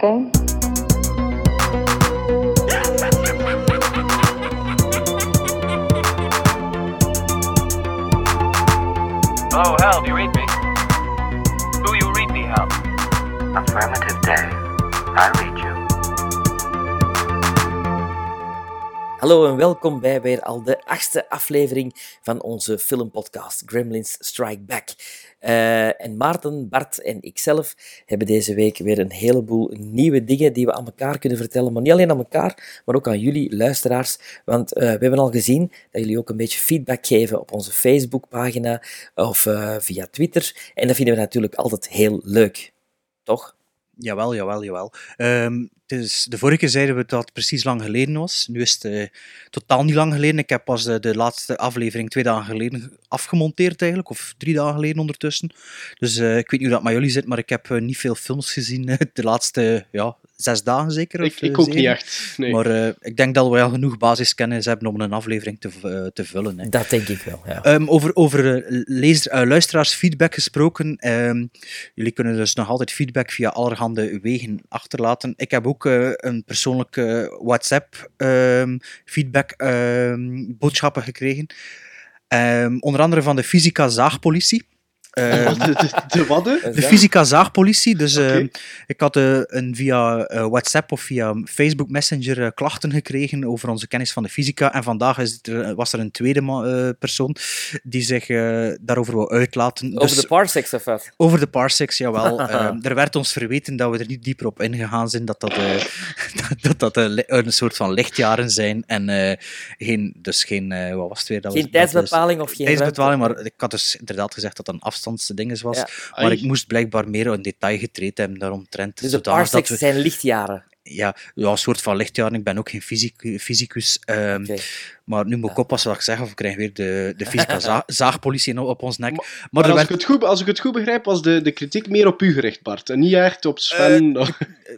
Game? Oh, Hal, do you read me? Do you read me, Hal? Affirmative, Dave. I read you. Hallo en welkom bij weer al de achtste aflevering van onze filmpodcast Gremlins Strike Back. Eh, en Maarten, Bart en ikzelf hebben deze week weer een heleboel nieuwe dingen die we aan elkaar kunnen vertellen. Maar niet alleen aan elkaar, maar ook aan jullie luisteraars. Want eh, we hebben al gezien dat jullie ook een beetje feedback geven op onze Facebookpagina of eh, via Twitter. En dat vinden we natuurlijk altijd heel leuk. Toch? Jawel, jawel, jawel. Ehm, dus de vorige keer zeiden we dat het precies lang geleden was. Nu is het eh, totaal niet lang geleden. Ik heb pas de, de laatste aflevering twee dagen geleden afgemonteerd eigenlijk, of drie dagen geleden ondertussen. Dus eh, ik weet niet hoe dat met jullie zit, maar ik heb eh, niet veel films gezien de laatste ja, zes dagen zeker. Ik, of, ik eh, ook zeven. niet echt. Nee. Maar eh, ik denk dat we wel genoeg basiskennis hebben om een aflevering te, eh, te vullen. Hè. Dat denk ik wel, ja. Ehm, over over lezer, luisteraarsfeedback gesproken. ehm, jullie kunnen dus nog altijd feedback via allerhande wegen achterlaten. Ik heb ook eh, een persoonlijke WhatsApp ehm, feedback ehm, boodschappen gekregen. Ehm, onder andere van de Fysica Zaagpolitie. Wat, de, de, de? Fysica Zaagpolitie. Dus ehm, ik had eh, een via eh, WhatsApp of via Facebook Messenger eh, klachten gekregen over onze kennis van de fysica. En vandaag is er, was er een tweede eh, persoon die zich eh, daarover wil uitlaten. Over Dus- de parsecs of wat? over de parsecs, jawel. Ehm, er werd ons verweten dat we er niet dieper op ingegaan zijn, dat dat, eh, dat, dat, eh, een soort van lichtjaren zijn. En eh, geen, dus geen, eh, wat was het weer? Dat Geen was, dat is- tijdsbepaling of geen tijdsbepaling, maar ik had dus inderdaad gezegd dat dat afstandsding was. Ja. Maar ik moest blijkbaar meer in detail getreden hebben daaromtrent. Dus de zodanig dat parsecs we- zijn lichtjaren. ja, ja, een soort van lichtjaren. Ik ben ook geen fysic- fysicus. ehm. Maar nu moet ik oppassen wat ik zeg, of we krijgen weer de, de fysica za- zaagpolitie op ons nek. Maar, Maar als, werd ik het goed, als ik het goed begrijp, was de, de kritiek meer op u gericht, Bart. En niet echt op Sven.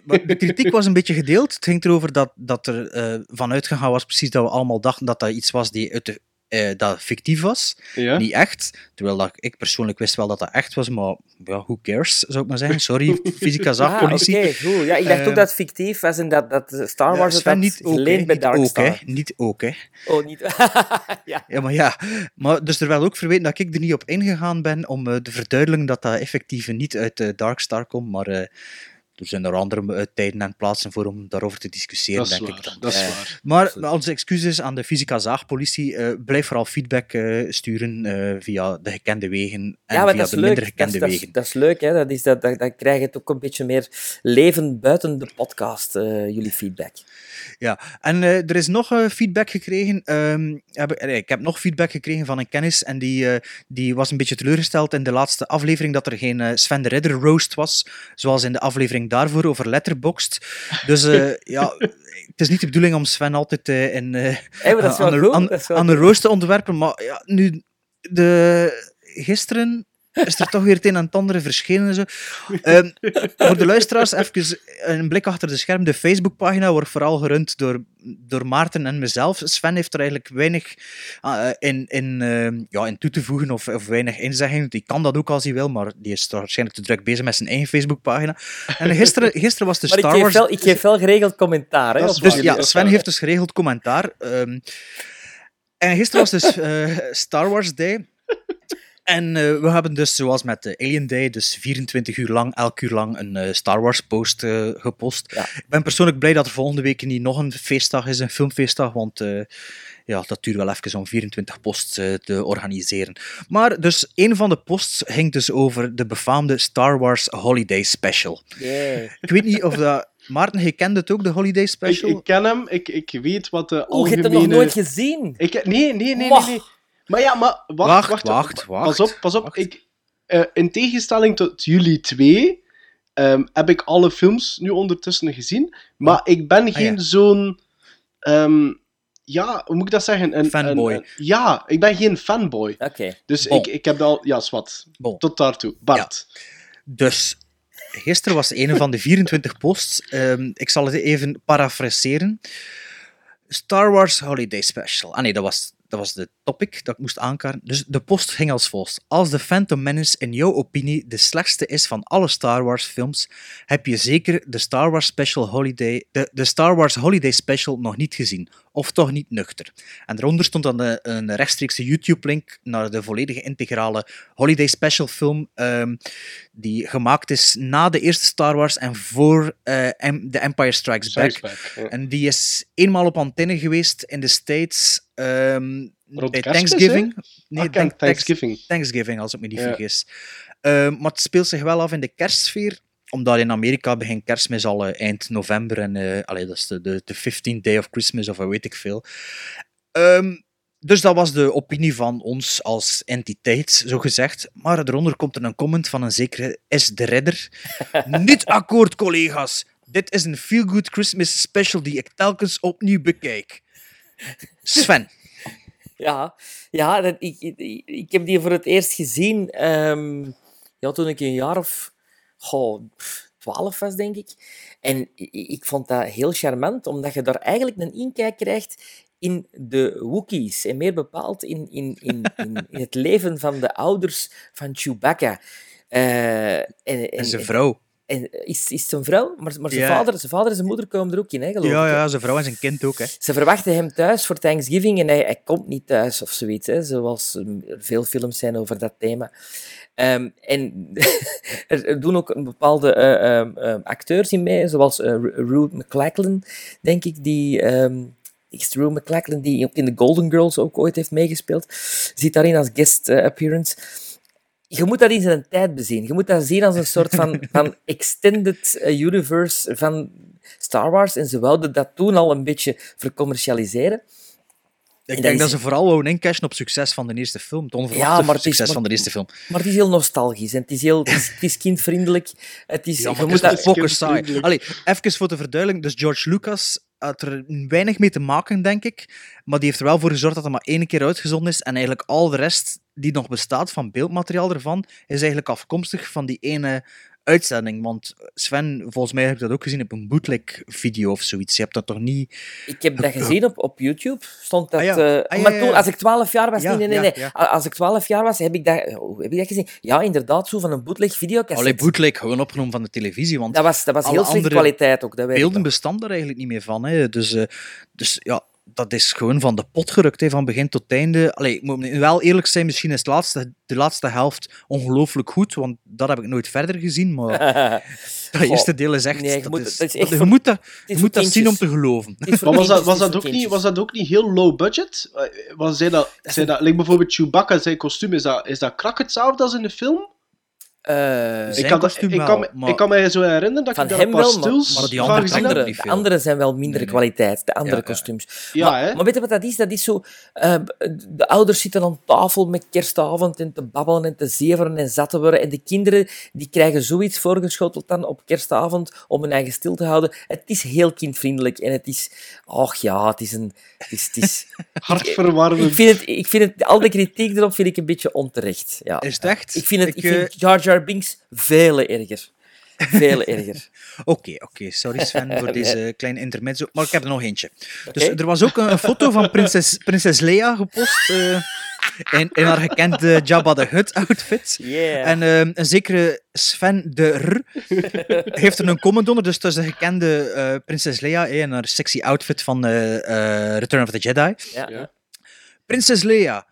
Maar de kritiek was een beetje gedeeld. Het ging erover dat, dat er eh, vanuit gegaan was precies dat we allemaal dachten dat dat iets was die uit de, eh, dat fictief was, ja? niet echt. Terwijl dat, ik persoonlijk wist wel dat dat echt was, maar ja, who cares, zou ik maar zeggen. Sorry, fysica Ah, zaagpolitie. oké, goed. Ja, ik dacht ook Ehm, dat het fictief was en dat, dat Star Ja, Wars Sven, had niet ook, bij ook, Darkstar. hè. Niet ook, hè. Oh, niet... ja. Ja, maar ja. Maar dus er werd ook verweten dat ik er niet op ingegaan ben om eh, te verduidelijken dat dat effectief niet uit de Darkstar komt, maar eh, er zijn er andere eh, tijden en plaatsen voor om daarover te discussiëren, denk waar. ik dan. Dat is Ja. waar. Maar Absoluut. onze excuses aan de fysica zaagpolitie. eh blijf vooral feedback eh, sturen eh, via de gekende wegen en ja, via de leuk. minder gekende is- dat, is- wegen. dat is leuk, hè. Dat is, dat, dat, dan krijg je het ook een beetje meer leven buiten de podcast, eh, jullie feedback. Ja, en eh, er is nog eh, feedback gekregen. ehm, heb, ik heb nog feedback gekregen van een kennis en die, eh, die was een beetje teleurgesteld in de laatste aflevering dat er geen Sven de Ridder roast was, zoals in de aflevering daarvoor over Letterboxd. Dus ja, het is niet de bedoeling om Sven altijd in, wel aan, een- aan, aan een roast te ontwerpen, maar ja, nu, de, gisteren is er toch weer het een en het andere verschenen. en Zo. Ehm, voor de luisteraars, even een blik achter de scherm. De Facebookpagina wordt vooral gerund door, door Maarten en mezelf. Sven heeft er eigenlijk weinig eh, in, in, ehm, ja, in toe te voegen of, of weinig inzegging. Die kan dat ook als hij wil, maar die is waarschijnlijk te druk bezig met zijn eigen Facebookpagina. En gisteren, gisteren was de Maar Star Wars... wel, ik geef wel geregeld commentaar. Hè, Dus ja, Sven heeft dus geregeld commentaar. ehm, en gisteren was dus eh, Star Wars Day. En eh, we hebben dus, zoals met de Alien Day, dus 24 uur lang, elk uur lang een eh, Star Wars post eh, gepost. Ja. Ik ben persoonlijk blij dat er volgende week niet nog een feestdag is, een filmfeestdag, want eh, ja, dat duurt wel even om 24 posts te organiseren. Maar dus, een van de posts ging dus over de befaamde Star Wars Holiday Special. Yeah. Ik weet niet of dat... Maarten, je kende het ook, de Holiday Special? ik ken hem, ik, ik weet wat de Oeh, je hebt algemene... het nog nooit gezien. Ik, nee, nee, nee, nee. Maar ja, maar wacht, Wacht, wacht. wacht, wacht, Pas op, pas op. wacht. Ik, eh, in tegenstelling tot jullie twee, ehm, heb ik alle films nu ondertussen gezien. Maar ik ben geen Ah, ja. zo'n... ehm, ja, hoe moet ik dat zeggen? Een, Fanboy. een- een- ja, ik ben geen fanboy. Oké. Dus Bon. ik, ik heb al... Ja, zwart. Bon. Tot daartoe. Bart. Dus gisteren was een van de 24 posts. Ehm, ik zal het even parafraseren. Star Wars Holiday Special. Ah nee, dat was dat was de topic dat ik moest aankaarten. Dus de post ging als volgt. Als The Phantom Menace in jouw opinie de slechtste is van alle Star Wars films, heb je zeker de Star Wars Special Holiday, de, de Star Wars Holiday Special nog niet gezien. Of toch niet nuchter. En daaronder stond dan een, een rechtstreekse YouTube-link naar de volledige integrale Holiday Special film, ehm, die gemaakt is na de eerste Star Wars en voor Em- The Empire Strikes Back. Strikes Back, ja. En die is eenmaal op antenne geweest in de States kerstmis, Thanksgiving. Nee, Ah, kijk, Thanksgiving. Thanksgiving, als ik me niet Ja. vergis. Ehm, maar het speelt zich wel af in de kerstsfeer, omdat in Amerika begint kerstmis al eh, eind november en allee, dat is de, de, de 15th day of Christmas of weet ik veel. Ehm, dus dat was de opinie van ons als entiteit, zo gezegd. Maar eronder komt er een comment van een zekere S. de Redder. Niet akkoord, collega's. Dit is een feel-good Christmas special die ik telkens opnieuw bekijk. Sven. Ja, ja dat, ik, ik, ik heb die voor het eerst gezien ehm, ja, toen ik een jaar of goh, 12 was, denk ik. En ik, vond dat heel charmant, omdat je daar eigenlijk een inkijk krijgt in de Wookiees. En meer bepaald in, in, in, in, in het leven van de ouders van Chewbacca. Eh, en, en, En zijn vrouw. En is, is het een vrouw? Maar, maar zijn, Ja. vader, zijn vader en zijn moeder komen er ook in, hè, geloof Ja, ik, ja, zijn vrouw en zijn kind ook. Hè. Ze verwachten hem thuis voor Thanksgiving en hij, hij komt niet thuis of zoiets, hè, zoals ehm, er veel films zijn over dat thema. Ehm, en er doen ook een bepaalde eh, ehm, ehm, acteurs in mee, zoals eh, Ru- Rue McLachlan, denk ik, die... ehm is het Rue McLachlan, die ook in The Golden Girls ook ooit heeft meegespeeld, zit daarin als guest eh, appearance. Je moet dat in zijn tijd bezien. Je moet dat zien als een soort van, van extended eh, universe van Star Wars. En ze wilden dat toen al een beetje vercommercialiseren. Ik denk is- dat ze vooral wouden incashen op succes van de eerste film. Het onverwachte Ja, maar het is- succes maar- van de eerste film. Maar het is heel nostalgisch en het is, heel, het is, het is kindvriendelijk. Het is, Ja, je moet dat. Allee, even voor te verduidelijken. Dus George Lucas had er weinig mee te maken, denk ik. Maar die heeft er wel voor gezorgd dat hij maar één keer uitgezonden is. En eigenlijk al de rest die nog bestaat van beeldmateriaal ervan, is eigenlijk afkomstig van die ene uitzending. Want Sven, volgens mij heb ik dat ook gezien op een bootleg-video of zoiets. Je hebt dat toch niet... ik heb dat gezien op, op YouTube. Stond dat, Ah ja. eh, Ah ja, maar toen, als ik 12 jaar was, nee, nee, nee. Als ik 12 jaar was, heb ik dat, hoe heb ik dat gezien? Ja, inderdaad, zo van een bootleg videocassette. Allee, bootleg gewoon opgenomen van de televisie. Want Dat was, dat was heel slechte andere kwaliteit ook. Dat beelden bestaan daar eigenlijk niet meer van. Hè. Dus, eh, dus ja, dat is gewoon van de pot gerukt, hè, van begin tot einde. Allee, ik moet wel eerlijk zijn, misschien is het laatste, de laatste helft ongelooflijk goed, want dat heb ik nooit verder gezien. Maar dat eerste deel is echt... nee, je dat moet- is, dat is dat- echt je voor- moet dat, je moet zien om te geloven. Maar was dat, was, dat ook niet, was dat ook niet heel low budget? Eh, Was zij dat, zij dat, like bijvoorbeeld Chewbacca, zijn kostuum, is dat, is dat krak hetzelfde als in de film? Eh, Zijn ik, kan, kostuum ik, wel, kan, maar- ik kan me zo herinneren dat Van ik daar hem een paar wel, maar- stils maar die andere andere, de zijn wel minder Nee, nee. kwaliteit, de andere Ja, kostuums. Ja, maar, weet je wat dat is? Dat is zo... eh, de ouders zitten aan tafel met kerstavond en te babbelen en te zeveren en zat te worden. En de kinderen die krijgen zoiets voorgeschoteld dan op kerstavond om hun eigen stil te houden. Het is heel kindvriendelijk en het is... Och ja, het is een... Het is, het is, Hartverwarmend. ik, vind het, ik vind het... Al de kritiek erop vind ik een beetje onterecht. Ja. Is het echt? Ik vind, het, ik eh, vind Jar Jar Binks veel erger. Veel erger. Oké, oké. Sorry Sven voor deze kleine intermezzo. Maar ik heb er nog eentje. Dus er was ook een, foto van prinses, prinses Leia gepost. eh, in, in haar gekende Jabba the Hutt outfit. Yeah. En ehm, een zekere Sven de R heeft er een comment onder. Dus dat is de gekende eh, prinses Leia eh, in haar sexy outfit van eh, eh, Return of the Jedi. ja. Ja. Prinses Leia,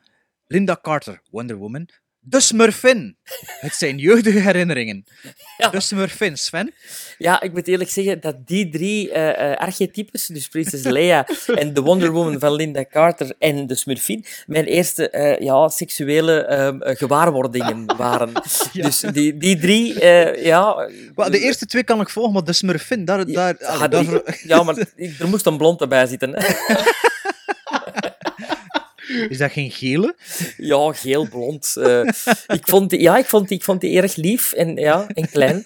Linda Carter, Wonder Woman. De Smurfin. Het zijn jeugdige herinneringen. Ja. De Smurfin, Sven. Ja, ik moet eerlijk zeggen dat die drie eh, archetypes, dus prinses Leia en de Wonder Woman van Linda Carter en de Smurfin, mijn eerste eh, ja, seksuele ehm, eh, gewaarwordingen waren. Dus die, die drie, ja... Wel, de eerste twee kan ik volgen, maar de Smurfin, daar... daar, Ja, die- daar- ja, maar er moest een blond erbij zitten. Hè. is dat geen gele? Ja, geel blond. eh. ik, vond die, ja, ik, vond die, ik vond die erg lief en, ja, en klein.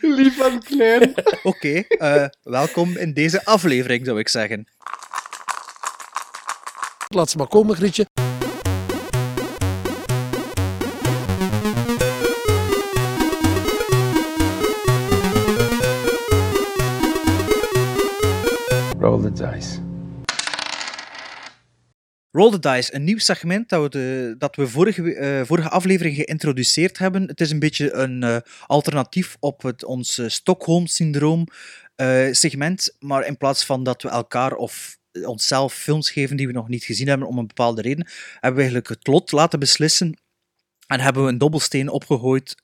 Lief en klein. Oké, eh, welkom in deze aflevering, zou ik zeggen. Laat ze maar komen, Grietje. The dice. Roll the Dice, een nieuw segment dat we, dat we vorige, eh, vorige aflevering geïntroduceerd hebben. Het is een beetje een eh, alternatief op het, ons eh, Stockholm-syndroom segment, maar in plaats van dat we elkaar of onszelf films geven die we nog niet gezien hebben om een bepaalde reden, hebben we eigenlijk het lot laten beslissen en hebben we een dobbelsteen opgegooid,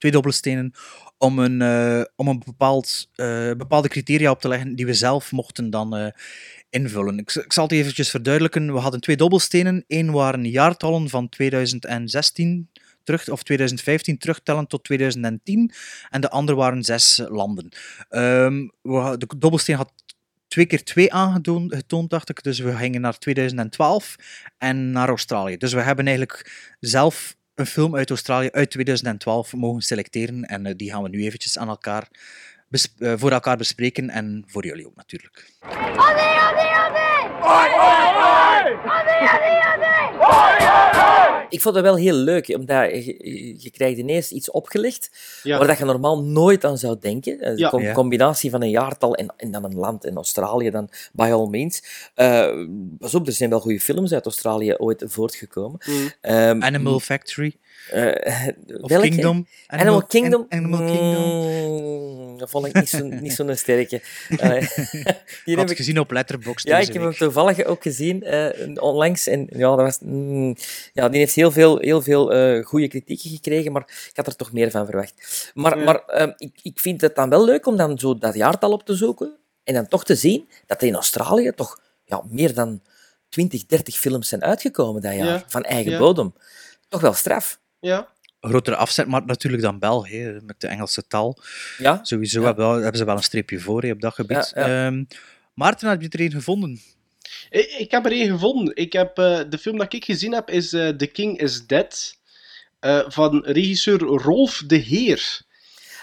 twee dobbelstenen, om een, eh, om een bepaald, eh, bepaalde criteria op te leggen die we zelf mochten dan eh, invullen. Ik, ik zal het eventjes verduidelijken. We hadden twee dobbelstenen. Eén waren jaartallen van 2016 terug, of 2015 terugtellen tot 2010. En de andere waren zes landen. Ehm, we, de dobbelsteen had twee keer twee aangetoond, getoond, dacht ik. Dus we gingen naar 2012 en naar Australië. Dus we hebben eigenlijk zelf een film uit Australië uit 2012 mogen selecteren. En eh, die gaan we nu eventjes aan elkaar bes- eh, voor elkaar bespreken en voor jullie ook natuurlijk. Ik vond het wel heel leuk, omdat je, je- krijgt ineens iets opgelicht Ja. waar dat je normaal nooit aan zou denken. Een Ja. com- Ja. combinatie van een jaartal en, en dan een land. En Australië dan, by all means. Eh, pas op, er zijn wel goede films uit Australië ooit voortgekomen. Mm. Ehm, Animal Factory eh? Kingdom. Animal Kingdom? An- Animal Kingdom. Mm, dat vond ik niet zo'n niet zo'n sterke. Eh, die Ik heb ik gezien op Letterboxd Ja, deze ik heb hem toevallig ook gezien eh, onlangs. En ja, dat was, mm, ja, die heeft heel veel, heel veel eh, goede kritieken gekregen, maar ik had er toch meer van verwacht. Maar, Ja. maar ehm, ik, ik vind het dan wel leuk om dan zo dat jaartal op te zoeken en dan toch te zien dat er in Australië toch ja, meer dan 20, 30 films zijn uitgekomen dat jaar, Ja. van eigen Ja. bodem. Toch wel straf. Ja. Grotere afzet, maar natuurlijk dan België, met de Engelse taal. Ja? Sowieso Ja. hebben, hebben ze wel een streepje voor hè, op dat gebied. Ja, ja. Ehm, Maarten, heb je er een gevonden? Ik, ik heb er één gevonden. Ik heb, eh, de film dat ik gezien heb is eh, The King is Dead. eh, van regisseur Rolf de Heer.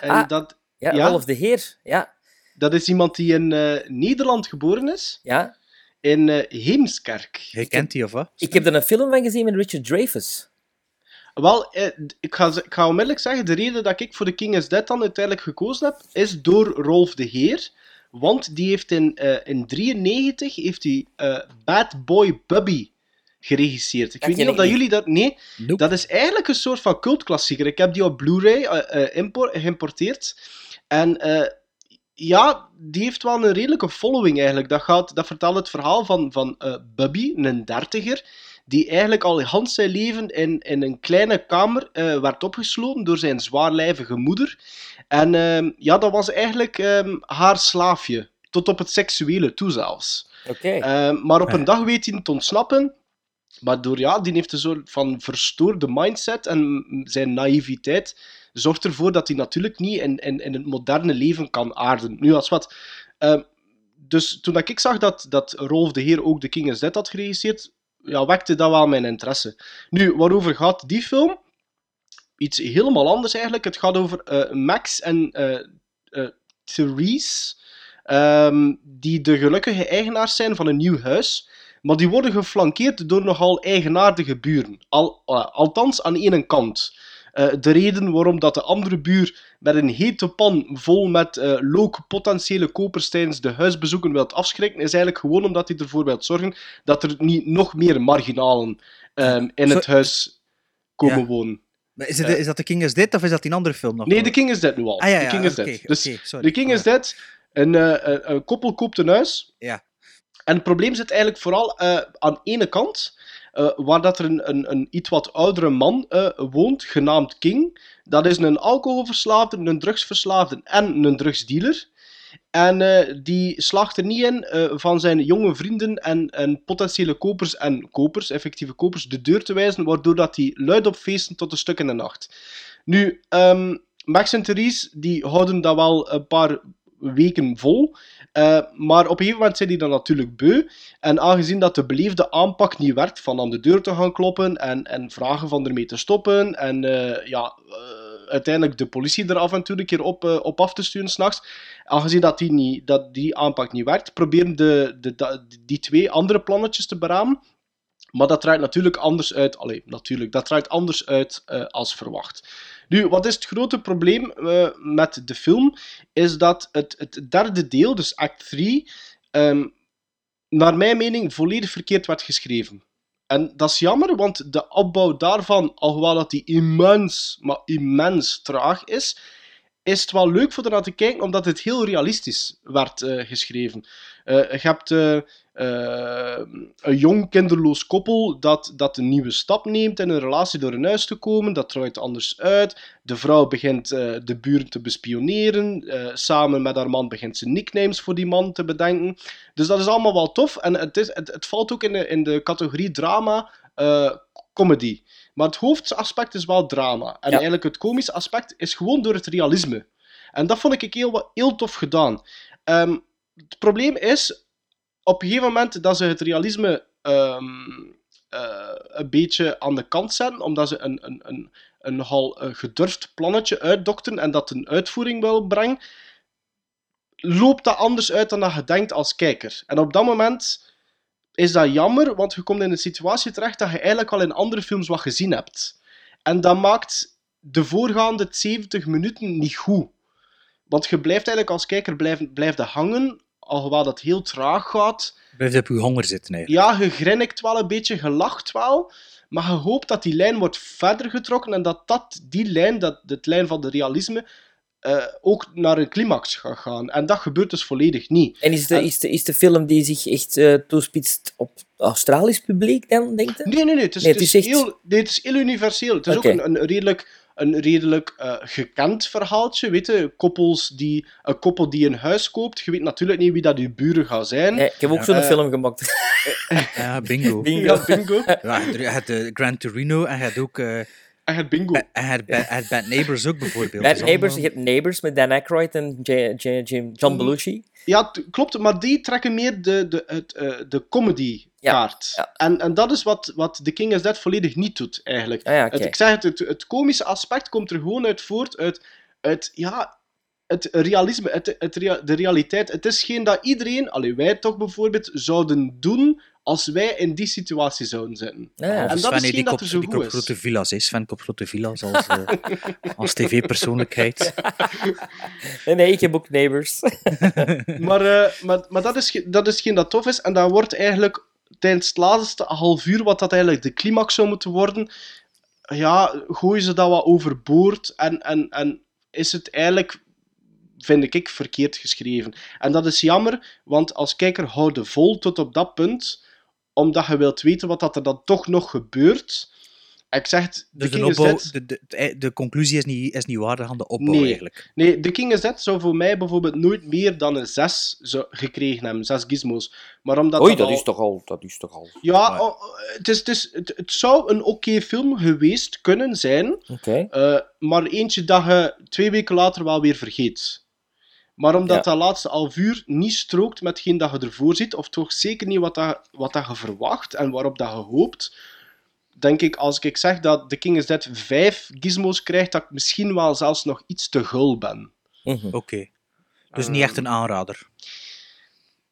En Ah. dat, Ja, Ja? Rolf de Heer. Ja, dat is iemand die in eh, Nederland geboren is. ja. In eh, Heemskerk. Je kent die of wat? Ik heb er een film van gezien met Richard Dreyfuss. Wel, eh, ik, ga, z- ik ga onmiddellijk zeggen, de reden dat ik voor The King is Dead dan uiteindelijk gekozen heb, is door Rolf de Heer. Want die heeft in 1993 heeft hij eh, Bad Boy Bubby geregisseerd. Ik Dat weet niet of dat jullie dat... Nee, Nope. dat is eigenlijk een soort van cultklassieker. Ik heb die op Blu-ray eh, eh, impor- geïmporteerd. En eh, ja, die heeft wel een redelijke following eigenlijk. Dat, gaat, dat vertelt het verhaal van, van eh, Bubby, een dertiger, die eigenlijk al Hans zijn leven in, in een kleine kamer eh, werd opgesloten door zijn zwaarlijvige moeder. En ehm, ja, dat was eigenlijk ehm, haar slaafje. Tot op het seksuele toe zelfs. Oké. Ehm, maar op een dag weet hij te ontsnappen. Maar door, ja, die heeft een soort van verstoorde mindset en zijn naïviteit zorgt ervoor dat hij natuurlijk niet in, in, in het moderne leven kan aarden. Nu, als wat. ehm, dus toen dat ik zag dat, dat Rolf de Heer ook The King is Dead had geregisseerd, ja, wekte dat wel mijn interesse. Nu, waarover gaat die film? Iets helemaal anders eigenlijk. Het gaat over eh, Max en eh, eh, Therese, ehm, die de gelukkige eigenaars zijn van een nieuw huis. Maar die worden geflankeerd door nogal eigenaardige buren. Al, althans aan één kant. Eh, de reden waarom dat de andere buur met een hete pan vol met eh look potentiële kopers tijdens de huisbezoeken wilt afschrikken, is eigenlijk gewoon omdat hij ervoor wil zorgen dat er niet nog meer marginalen ehm, in Zo- het huis komen Ja. wonen. Maar Is, het, Eh. is dat de King is Dead of is dat die andere film nog? Nee, The King is Dead nu al. Ah ja, The King is oké, Dead. Dus sorry. The King is. Dead. Een, een, een koppel koopt een huis. Ja. En het probleem zit eigenlijk vooral aan ene kant, eh, waar dat er een, een, een iets wat oudere man eh, woont, genaamd King. Dat is een alcoholverslaafde, een drugsverslaafde en een drugsdealer. En eh, die slaagt er niet in van zijn jonge vrienden en, en potentiële kopers en kopers, effectieve kopers, de deur te wijzen, waardoor dat die luid op feesten tot een stuk in de nacht. Nu, ehm, Max en Therese die houden dat wel een paar weken vol. eh, maar op een gegeven moment zijn die dan natuurlijk beu. En aangezien dat de beleefde aanpak niet werkt, van aan de deur te gaan kloppen en, en vragen van ermee te stoppen. En eh, ja, eh, uiteindelijk de politie er af en toe een keer op, op af te sturen s'nachts. Aangezien dat die, niet, dat die aanpak niet werkt, proberen de, de, da- die twee andere plannetjes te beramen. Maar dat draait natuurlijk anders uit. Allee, natuurlijk, dat draait anders uit als verwacht. Nu, wat is het grote probleem eh, met de film? Is dat het, het derde deel, dus act 3, ehm, naar mijn mening volledig verkeerd werd geschreven. En dat is jammer, want de opbouw daarvan, alhoewel dat die immens, maar immens traag is, is het wel leuk voor ernaar te kijken, omdat het heel realistisch werd eh, geschreven. Eh, je hebt eh, eh, een jong kinderloos koppel dat, dat een nieuwe stap neemt in een relatie door een huis te komen. Dat draait anders uit. De vrouw begint eh, de buren te bespioneren. Eh, samen met haar man begint ze nicknames voor die man te bedenken. Dus dat is allemaal wel tof. En het, is, het, het valt ook in de, in de categorie drama, eh, comedy. Maar het hoofdaspect is wel drama. En Ja. eigenlijk het komische aspect is gewoon door het realisme. En dat vond ik heel, heel tof gedaan. Ehm, het probleem is, op een gegeven moment dat ze het realisme ehm, eh, een beetje aan de kant zetten, omdat ze een, een, een, een nogal eh, gedurfd plannetje uitdokteren en dat een uitvoering wil brengen, loopt dat anders uit dan dat je denkt als kijker. En op dat moment is dat jammer, want je komt in een situatie terecht dat je eigenlijk al in andere films wat gezien hebt. En dat maakt de voorgaande 70 minuten niet goed. Want je blijft eigenlijk als kijker blijven, blijven hangen, alhoewel dat heel traag gaat. Blijf op je honger zitten eigenlijk. Ja, je grinnikt wel een beetje, je lacht wel, maar je hoopt dat die lijn wordt verder getrokken en dat, dat die lijn, dat, de lijn van de realisme, eh, ook naar een climax gaat gaan. En dat gebeurt dus volledig niet. En is de, En- is, de, is de film die zich echt eh toespitst op Australisch publiek dan, denk je? Nee, nee, nee. Het is, Nee, het het is, echt- heel, nee, het is heel universeel. Het is ook een, een redelijk, een redelijk eh, gekend verhaaltje. Weet je, koppels die, een koppel die een huis koopt. Je weet natuurlijk niet wie dat je buren gaan zijn. Ik heb ook Ja. zo'n Eh, film gemaakt. Ja, bingo. Bingo. Ja, bingo. Ja, je hebt eh, Gran Torino en je hebt ook eh, En het bingo. en je hebt Bad, Neighbors ook bijvoorbeeld. Bad Neighbors, je hebt Neighbors met Dan Aykroyd en J, J, J- John Belushi. Ja, t- klopt, maar die trekken meer de, de, het, eh, de comedy-kaart. Ja, En, en dat is wat, wat The King is Dead volledig niet doet, eigenlijk. Ah ja, het, ik zeg het, het, het komische aspect komt er gewoon uit voort uit, uit ja, het realisme, het, het, rea- de realiteit. Het is geen dat iedereen, alleen wij toch bijvoorbeeld, zouden doen als wij in die situatie zouden zitten. Ja. En dat Sven, is die dat kop- er zo die goed is. grote villa's is. Sven kop grote villa's als, eh, als tv-persoonlijkheid. Nee, nee, ik heb ook Neighbors. Maar, eh, maar, maar dat, is, dat is geen dat tof is. En dat wordt eigenlijk tijdens het laatste half uur, wat dat eigenlijk de climax zou moeten worden, ja, gooien ze dat wat overboord. En, en, en is het eigenlijk, vind ik, verkeerd geschreven. En dat is jammer, want als kijker hou je vol tot op dat punt, omdat je wilt weten wat dat er dan toch nog gebeurt. En ik zeg het, Dus de, opbouw, de, de, de, de conclusie is niet, is niet waardig aan de opbouw Nee. eigenlijk. Nee, The King Dead zou voor mij bijvoorbeeld nooit meer dan een 6 gekregen hebben, 6 gizmos. Maar omdat Oei, dat dat al- is toch al... Dat is toch al... Ja, Maar- oh, het, is, het, is, het, het zou een oké film geweest kunnen zijn, Oké. eh, maar eentje dat je twee weken later wel weer vergeet. Maar omdat Ja. dat laatste half uur niet strookt met hetgeen dat je ervoor ziet, of toch zeker niet wat, dat, wat dat je verwacht en waarop dat je hoopt, denk ik, als ik zeg dat The King is Dead 5 gizmos krijgt, dat ik misschien wel zelfs nog iets te gul ben. Mhm. Oké. Dus niet echt een aanrader.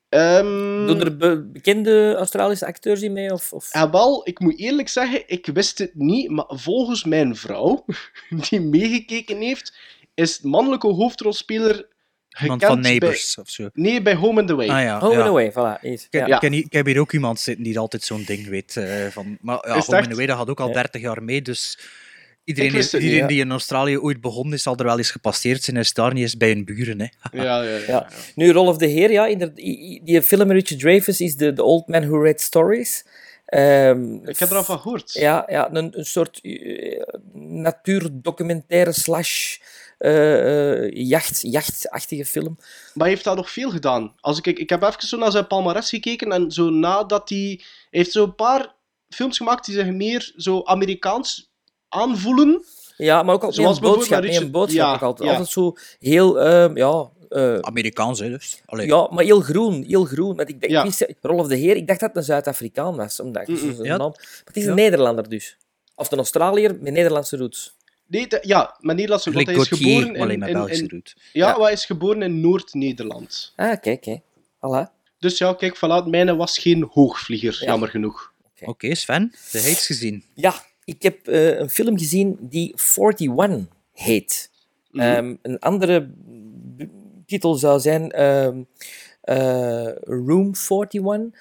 Ehm, Doen er be- bekende Australische acteurs in mee? Of, of... Ja, wel, ik moet eerlijk zeggen, ik wist het niet, maar volgens mijn vrouw, die meegekeken heeft, is de mannelijke hoofdrolspeler Iemand van Neighbours of zo. Nee, bij Home and Away. Ah ja. Home ja. and Away, voilà. Ik, Ja. Ik, ik heb hier ook iemand zitten die altijd zo'n ding weet. eh, van, maar ja, Is Home and? Away dat gaat ook al Ja. 30 jaar mee, dus iedereen, niet, die in Australië ooit begonnen is, zal er wel eens gepasseerd zijn. Hij is daar niet eens bij hun buren. Hè. Ja, ja, ja. Ja. Nu, Rolf de Heer, ja, inderdaad, die, die film Richard Dreyfuss is The, the Old Man Who Read Stories. Ehm, Ik heb er al van gehoord. Ja, ja een, een soort eh, natuurdocumentaire slash jacht, jachtachtige film. Maar hij heeft daar nog veel gedaan. Als ik, ik heb even zo naar zijn palmarès gekeken en zo nadat hij... Hij heeft zo een paar films gemaakt die zich meer zo Amerikaans aanvoelen. Ja, maar ook altijd Zoals een boodschap. nee, een boodschap ja, ook altijd. ja. Altijd zo heel, ehm, ja... eh, Amerikaans, hè, dus. Allee. ja, maar heel groen, heel groen. Want ik, dacht, Ja. ik wist, Rolf de Heer, ik dacht dat het een Zuid-Afrikaan was. Omdat ik zo Ja. naam- Maar het is een. Nederlander dus. Of een Australiër met Nederlandse roots. Nee, de- ja, met Nederlandse... Want hij is geboren maar in... ja, Ja. maar hij is geboren in Noord-Nederland. Ah, kijk. Dus ja, kijk, voilà, mijne was geen hoogvlieger, Ja. jammer genoeg. Oké, Sven, de heets gezien. Ja, ik heb eh, een film gezien die 41 heet. Mhm. Ehm, een andere titel zou zijn ehm, eh, Room 41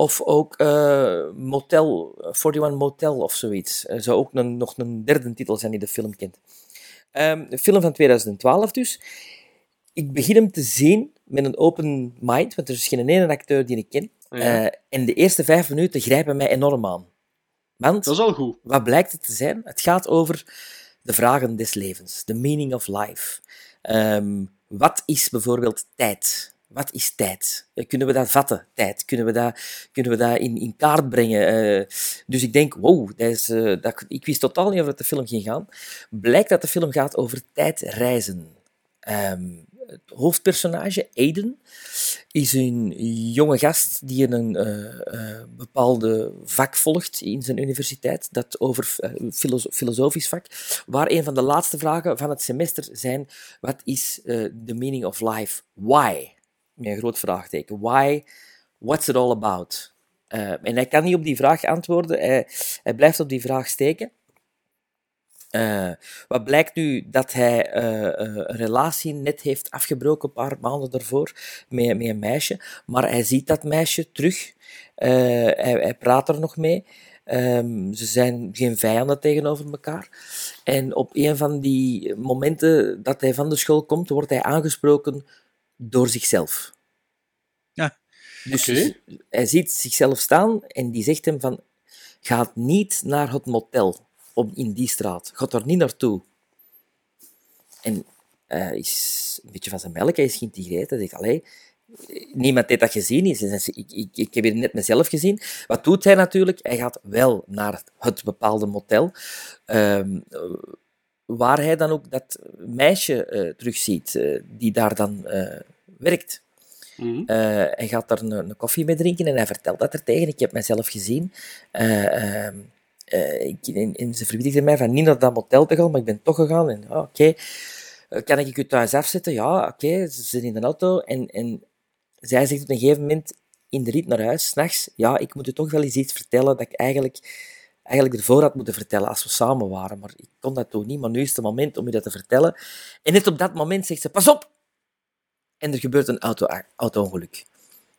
Of ook eh, Motel, 41 Motel of zoiets. Er zou ook een, nog een derde titel zijn die de film kent. Een film van 2012 dus. Ik begin hem te zien met een open mind, want er is geen ene acteur die ik ken. Ja. Eh, en de eerste vijf minuten grijpen mij enorm aan. Want, Dat is al goed. wat blijkt het te zijn? Het gaat over de vragen des levens, the meaning of life. Ehm, wat is bijvoorbeeld tijd? Wat is tijd? Eh, Kunnen we dat vatten, tijd? Kunnen we dat, kunnen we dat in, in kaart brengen? Eh, dus ik denk, wow, dat is, eh, dat, ik wist totaal niet over de film ging gaan. Blijkt dat de film gaat over tijdreizen. Ehm, het hoofdpersonage, Aiden, is een jonge gast die een eh, bepaalde vak volgt in zijn universiteit, dat over filoso- filosofisch vak, waar een van de laatste vragen van het semester zijn, wat is the meaning of life? Why? Met een groot vraagteken. Why? What's it all about? Eh, en hij kan niet op die vraag antwoorden, hij, hij blijft op die vraag steken. Eh, wat blijkt nu dat hij eh, een relatie net heeft afgebroken een paar maanden daarvoor met, met een meisje, maar hij ziet dat meisje terug. Hij, hij praat er nog mee. Ehm, ze zijn geen vijanden tegenover elkaar. En op een van die momenten dat hij van de school komt, wordt hij aangesproken door zichzelf. Ja. Dus Oké. hij ziet zichzelf staan en die zegt hem van, ga niet naar het motel op, in die straat. Ga daar niet naartoe. En hij is een beetje van zijn melk, hij is geïntegreerd. Hij zegt, allee, niemand heeft dat gezien. Hij zegt, Ik, ik, ik heb het net mezelf gezien. Wat doet hij natuurlijk? Hij gaat wel naar het bepaalde motel, ehm, waar hij dan ook dat meisje eh, terugziet, eh, die daar dan eh, werkt. Mhm. Hij gaat daar een, een koffie mee drinken en hij vertelt dat er tegen. Ik heb mezelf gezien. Eh, ik, en, en ze verbiedigde mij van niet naar dat motel te gaan, maar ik ben toch gegaan. En, ah, oké, kan ik u thuis afzetten? Ja, oké, ze zitten in de auto. En, en zij zegt op een gegeven moment in de rit naar huis, s'nachts, ja, ik moet u toch wel eens iets vertellen dat ik eigenlijk, eigenlijk ervoor had moeten vertellen als we samen waren. Maar ik kon dat toen niet, maar nu is het moment om u dat te vertellen. En net op dat moment zegt ze, pas op! En er gebeurt een auto- auto-ongeluk.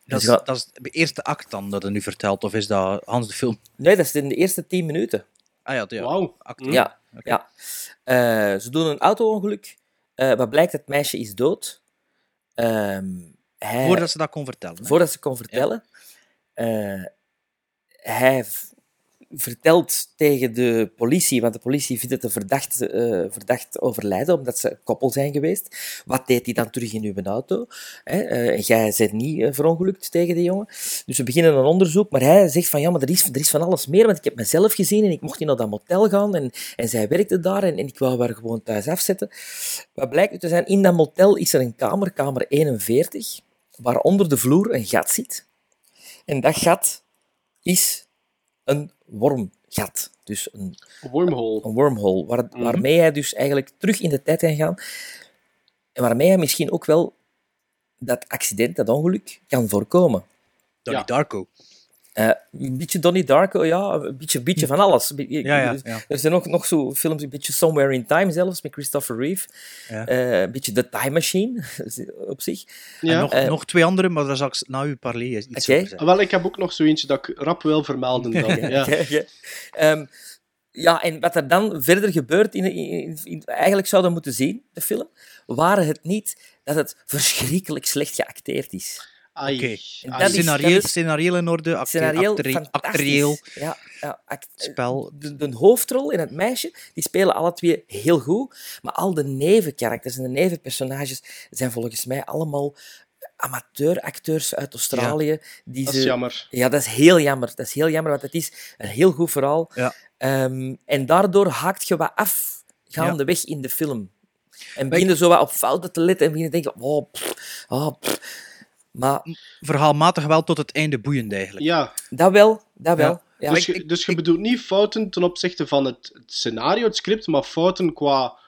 Dat Dus is, dat is de eerste act dan dat hij nu vertelt, of is dat Hans de film? Nee, dat is in de eerste tien minuten. Ah ja, ja. Wauw. act. Hm. Ja, Oké. ja. Eh, ze doen een auto-ongeluk. Eh, wat blijkt, het meisje is dood. Ehm, hij, Voordat ze dat kon vertellen. hè? voordat ze kon vertellen. Eh, hij vertelt tegen de politie, want de politie vindt het een verdacht, eh, verdacht overlijden, omdat ze koppel zijn geweest. Wat deed hij dan terug in uw auto? Hè? Eh, jij bent niet eh, verongelukt tegen die jongen. Dus we beginnen een onderzoek, maar hij zegt van ja, maar er is, er is van alles meer, want ik heb mezelf gezien en ik mocht niet naar dat motel gaan en, en zij werkte daar en, en ik wou haar gewoon thuis afzetten. Wat blijkt nu te zijn, in dat motel is er een kamer, kamer 41, waar onder de vloer een gat zit. En dat gat is een wormgat. Dus een, Wormhole. een wormhole, waar, waarmee hij dus eigenlijk terug in de tijd kan gaan. En waarmee hij misschien ook wel dat accident, dat ongeluk, kan voorkomen. Donnie Ja. Darko. Eh, een beetje Donnie Darko, ja, een beetje, beetje van alles. Ja, ja, ja. Er zijn nog, nog zo films, een beetje Somewhere in Time zelfs, met Christopher Reeve. Ja. Eh, een beetje The Time Machine, op zich. Ja. En nog, Eh, nog twee andere, maar daar zal ik na uw parley iets Oké. over zeggen. Ah, Wel, ik heb ook nog zo eentje dat ik rap wil vermelden dan. Ja. Ehm, ja, en wat er dan verder gebeurt, in, in, in- eigenlijk zouden we moeten zien, de film, waren het niet dat het verschrikkelijk slecht geacteerd is. Ai. Oké. En Ai. dat is- Scenario, is- scenario in orde, acte- Scenario, actere- fantastisch. actueel, Ja, ja act- spel. de, de hoofdrol en het meisje, die spelen alle twee heel goed, maar al de nevenkarakters en de nevenpersonages zijn volgens mij allemaal amateuracteurs uit Australië. Die Dat ze, is jammer. Ja, dat is heel jammer. Dat is heel jammer, want het is een heel goed verhaal. Ja. Ehm, en daardoor haakt je wat af gaandeweg in de film. En begin je zo wat op fouten te letten en begin je te denken, oh, pff, oh, pff. Maar Verhaalmatig wel tot het einde boeiend eigenlijk. Ja, dat wel, dat wel. Ja. Ja. dus, ik- je, dus je bedoelt niet fouten ten opzichte van het, het scenario, het script, maar fouten qua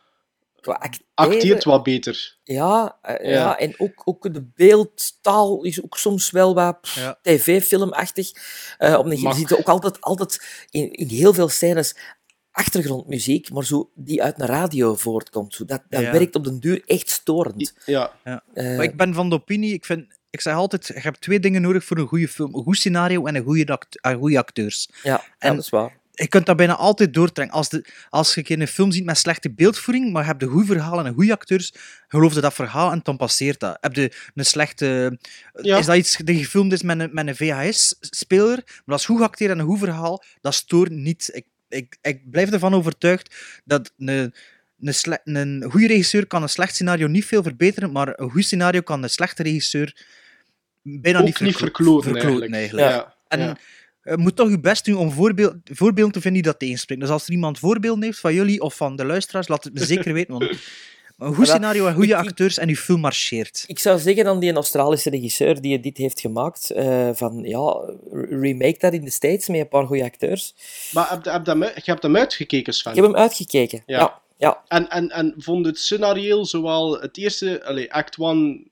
Qua acteren, acteert wat beter. Ja, eh, ja. Ja. en ook, ook de beeldtaal is ook soms wel wat Ja. tv-filmachtig. Eh er Mag. zit ook altijd, altijd in, in heel veel scènes achtergrondmuziek, maar zo die uit een radio voortkomt. Zo, dat dat Ja. werkt op den duur echt storend. Ja, Eh, Maar ik ben van de opinie, ik vind ik zeg altijd, je hebt twee dingen nodig voor een goede film. Een goed scenario en een goede, act en goede acteurs. Ja, En- dat is waar. Je kunt dat bijna altijd doortrekken. Als, de, als je een film ziet met slechte beeldvoering, maar je hebt een goed verhaal en een goede acteurs, geloof je dat verhaal en dan passeert dat. Heb je een slechte... Ja. Is dat iets dat gefilmd is met een, met een VHS-speler, maar dat is goed geacteerd en een goed verhaal, dat stoort niet. Ik, ik, ik blijf ervan overtuigd dat een, een, een goede regisseur kan een slecht scenario niet veel verbeteren, maar een goed scenario kan een slechte regisseur bijna Ook niet, niet verkloten, eigenlijk. eigenlijk. Ja. En ja. je moet toch je best doen om voorbeeld, voorbeelden te vinden die dat tegenspreken. Dus als er iemand voorbeelden heeft van jullie of van de luisteraars, laat het me zeker weten. Want een goed scenario en goede acteurs en je film marcheert. Ik zou zeggen dan die Australische regisseur die dit heeft gemaakt, eh, van ja, remake dat in de States met een paar goede acteurs. Maar heb, heb dat, je hebt hem uitgekeken, Sven? Ik heb hem uitgekeken. Ja. Ja, ja. En, en, en vond het scenario, zowel het eerste, allee, act 1,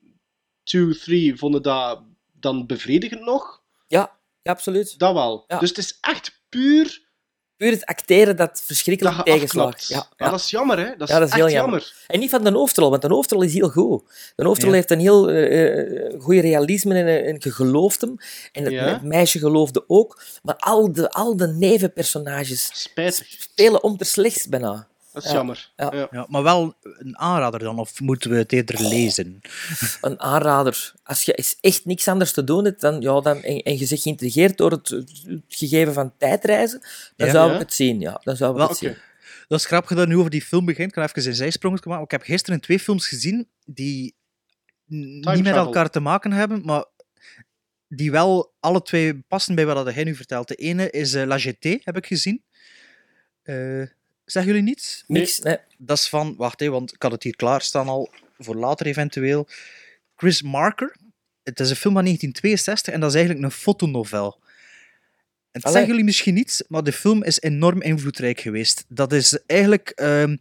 2, 3, vonden dat dan bevredigend nog? ja, ja absoluut. Dat wel. Ja. Dus het is echt puur Puur het acteren dat verschrikkelijk afklopt. Ja, dat is jammer, hè? Dat is, Ja, dat is echt heel jammer. jammer. En niet van de hoofdrol, want de hoofdrol is heel goed. De hoofdrol heeft een heel uh, goede realisme en, en je gelooft hem. En het, meisje geloofde ook. Maar al de, al de nevenpersonages Spijtig. spelen om te slechts bijna. Dat is Ja. jammer. Ja. Ja. Ja, maar wel een aanrader dan, of moeten we het eerder lezen? Een aanrader. Als je echt niks anders te doen hebt dan, ja, dan, en, en je zit geïntrigeerd door het, het gegeven van tijdreizen, dan Ja. zou Ja. ik het zien. Ja, dan zou ik Wel, het Oké. zien. Dat is grappig dat nu over die film begint. Ik kan even een zijsprong maken. Ik heb gisteren twee films gezien die niet met elkaar te maken hebben, maar die wel alle twee passen bij wat hij nu vertelt. De ene is eh, La Jetée, heb ik gezien. Eh zeggen jullie niets? Niks, nee. Dat is van, wacht even, want ik had het hier klaarstaan al voor later eventueel. Chris Marker. Het is een film van 1962 en dat is eigenlijk een fotonovel. Het Allee. zeggen jullie misschien niets, maar de film is enorm invloedrijk geweest. Dat is eigenlijk ehm,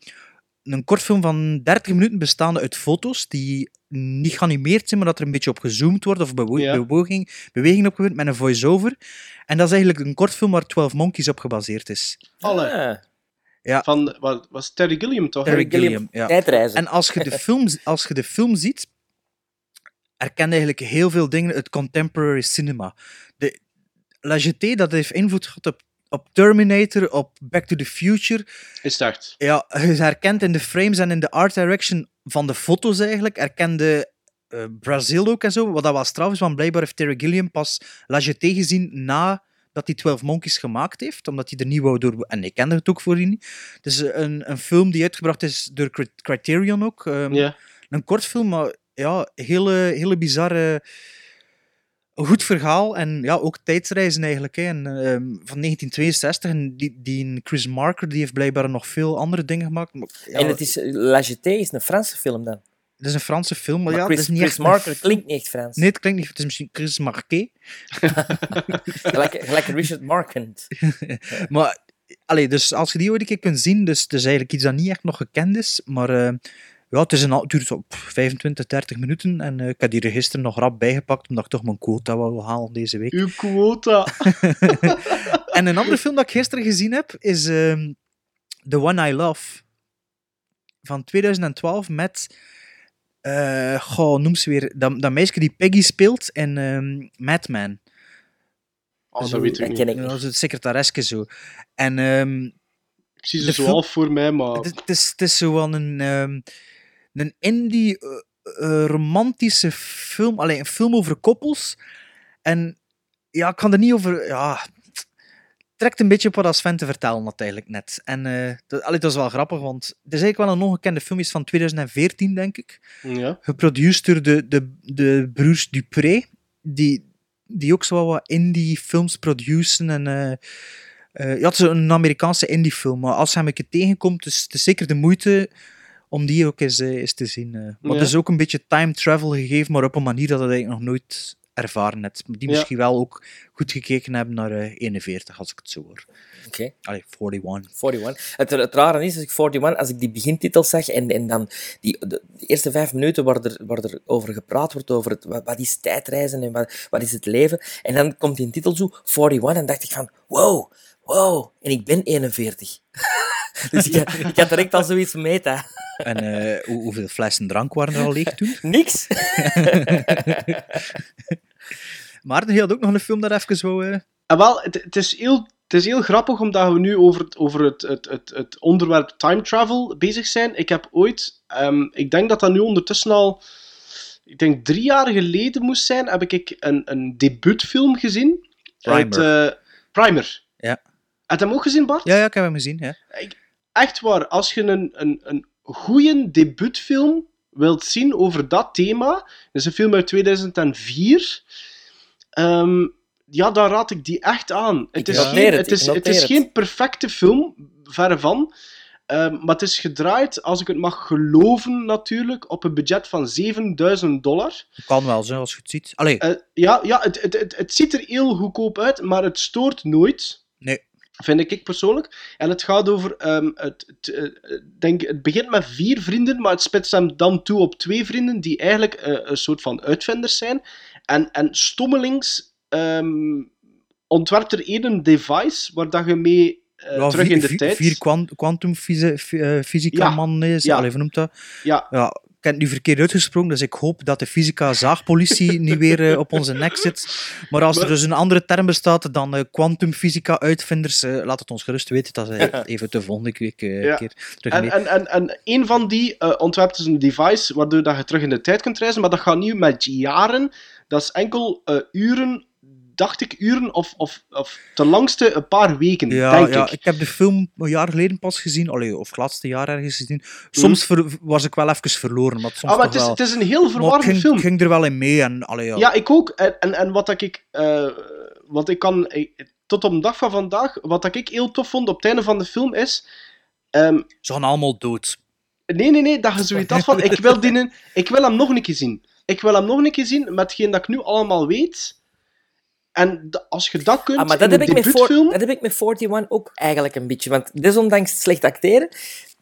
een kortfilm van 30 minuten bestaande uit foto's die niet geanimeerd zijn, maar dat er een beetje op gezoomd wordt of bewo Ja. beweging, beweging op gebeurt met een voice-over. En dat is eigenlijk een kortfilm waar 12 Monkeys op gebaseerd is. Alle. Ah, Van, wat was Terry Gilliam toch? Terry Gilliam, ja. Tijdreizen. En als je, de film, als je de film ziet, herken je eigenlijk heel veel dingen uit contemporary cinema. De, La Jetée, dat heeft invloed gehad op, op Terminator, op Back to the Future. Is het echt? Ja, je herkent in de frames en in de art direction van de foto's eigenlijk, herkende eh, Brazil ook en zo, wat dat wel straf is, want blijkbaar heeft Terry Gilliam pas La Jetée gezien na dat hij 12 Monkeys gemaakt heeft, omdat hij er niet wou door... En ik kende het ook voor niet. Het is een, een film die uitgebracht is door Cri- Criterion ook. ehm, een kort film, maar ja, hele, hele bizarre. Een goed verhaal en ja, ook tijdsreizen eigenlijk. Hè. En, ehm, van 1962. En die, die Chris Marker die heeft blijkbaar nog veel andere dingen gemaakt. Maar, ja, En het is, La Jetée is een Franse film dan. Het is een Franse film, maar, Maar ja, Chris, het is niet Chris echt Marker klinkt niet echt Frans. Nee, het klinkt niet. Het is misschien Chris Marquet. Gelijk, gelijk Richard Marquand. Maar allee, dus als je die ooit een keer kunt zien, dus het is eigenlijk iets dat niet echt nog gekend is. Maar eh, ja, het, is een, al- het duurt zo pff, 25, 30 minuten. En eh, ik heb die er gisteren nog rap bijgepakt, omdat ik toch mijn quota wou halen deze week. Uw quota. En een andere film dat ik gisteren gezien heb, is ehm, The One I Love. Van 2012 met... eh goh, noem ze weer. Dat, dat meisje die Peggy speelt in ehm Mad Men. Oh, Zo, dat weet ik niet. ik Dat is het secretaresje zo. En ehm, Ik zie ze zo voor mij, maar... Het, is- het is, het is zo wel een, ehm, een indie eh, eh, romantische film. Alleen een film over koppels. En ja, ik kan er niet over. Ja, trekt een beetje op wat Sven te vertellen had eigenlijk net. En eh dat, allee, dat is wel grappig, want het is eigenlijk wel een ongekende film. is van 2014, denk ik. Ja. Geproduceerd door de, de, de broers Dupré. Die, die ook zo wel wat indie films produceren. En, eh, ja, het is een Amerikaanse indie film. Maar als hij een keer tegenkomt, is het zeker de moeite om die ook eens, eens te zien. eh. Maar Ja. het is ook een beetje time travel gegeven, maar op een manier dat het eigenlijk nog nooit ervaren hebt. Die Ja. misschien wel ook goed gekeken hebben naar eh 41, als ik het zo hoor. Oké. Allee, 41. 41. Het, het rare is, als ik 41, als ik die begintitels zag en, en dan die, de, de eerste vijf minuten waar er, waar er over gepraat wordt, over het, wat, wat is tijdreizen en wat, wat is het leven, en dan komt die titel zo, 41, en dacht ik van, wow, wow, en ik ben 41. dus ik, had- ik had direct al zoiets meta. En eh, hoe- hoeveel flessen drank waren er al leeg toen? Niks. Maarten, je had ook nog een film dat even wou... eh, En wel, het, het, is heel, het is heel grappig omdat we nu over het, over het, het, het, het onderwerp time travel bezig zijn. Ik heb ooit, ehm, ik denk dat dat nu ondertussen al, ik denk drie jaar geleden moest zijn, heb ik een, een debuutfilm gezien. Primer. Uit, eh, Primer. Ja. Heb je hem ook gezien, Bart? Ja, ja, ik heb hem gezien. Ja. Echt waar, als je een, een, een goede debuutfilm wilt zien over dat thema, dat is een film uit 2004, ehm, ja, dan raad ik die echt aan. Het is, geen, het, het, is, het is het. geen perfecte film, verre van. Ehm, maar het is gedraaid, als ik het mag geloven natuurlijk, op een budget van 7000 dollar. Kan wel, zo, als je het ziet. Allee, Eh, ja, ja het, het, het, het ziet er heel goedkoop uit, maar het stoort nooit. nee. Vind ik persoonlijk. En het gaat over. ehm, het, het, eh, denk, het begint met vier vrienden, maar het spitst hem dan toe op twee vrienden die eigenlijk eh, een soort van uitvinders zijn. En, en stommelings ehm, ontwerpt er één een device waar dat je mee eh, Ja, terug vier, in de vier, tijd. vier kwant- kwantumfysica Ja. man is. Ja. Allee, hoe noemt dat? Ja, Ja, heb het nu verkeerd uitgesproken, dus ik hoop dat de fysica-zaagpolitie niet weer eh, op onze nek zit. Maar als er dus een andere term bestaat dan eh, kwantumfysica-uitvinders, eh, laat het ons gerust weten. Dat is even de volgende week Ja. keer terug En, en, en, en een van die ontwerpt dus een device waardoor dat je terug in de tijd kunt reizen, maar dat gaat niet met jaren. Dat is enkel uren, dacht ik, uren of, of, of ten langste een paar weken, Ja, denk ja, ik. ik heb de film een jaar geleden pas gezien, allee, of het laatste jaar ergens gezien. Soms ver- was ik wel even verloren, maar soms Ah, maar het is, wel. het is een heel ik verwarrende ging, film. ging er wel in mee. En, allee, ja. Ja, ik ook. En, en, en wat dat ik, eh, wat ik kan, tot op de dag van vandaag, wat dat ik heel tof vond op het einde van de film is, ehm, Ze gaan allemaal dood. nee, nee, nee, dat je zoiets had van, ik wil, die, ik wil hem nog een keer zien. Ik wil hem nog een keer zien, met hetgeen dat ik nu allemaal weet. En als je dat kunt Ah, maar in dat heb, een ik met voor, dat heb ik met 41 ook eigenlijk een beetje. Want desondanks slecht acteren,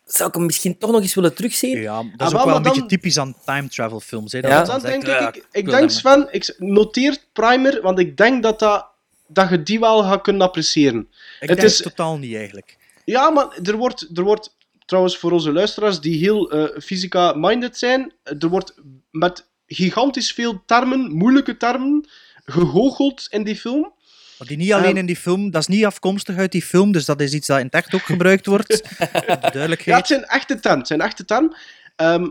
zou ik hem misschien toch nog eens willen terugzien. Ja, dat is Ah, ook wel, wel een beetje typisch aan time travel films. Hè, dat Ja. Dan denk ik, ik, ik denk Sven, ik noteer Primer, want ik denk dat, dat, dat je die wel gaat kunnen appreciëren. Ik het denk is- totaal niet eigenlijk. Ja, maar er wordt, er wordt trouwens voor onze luisteraars die heel eh, fysica-minded zijn, er wordt met gigantisch veel termen, moeilijke termen, gegoocheld in die film. Maar die niet alleen in die film, dat is niet afkomstig uit die film, dus dat is iets dat in het echt ook gebruikt wordt. De Ja, duidelijkheid. het zijn echte. Het zijn echte termen. Ehm,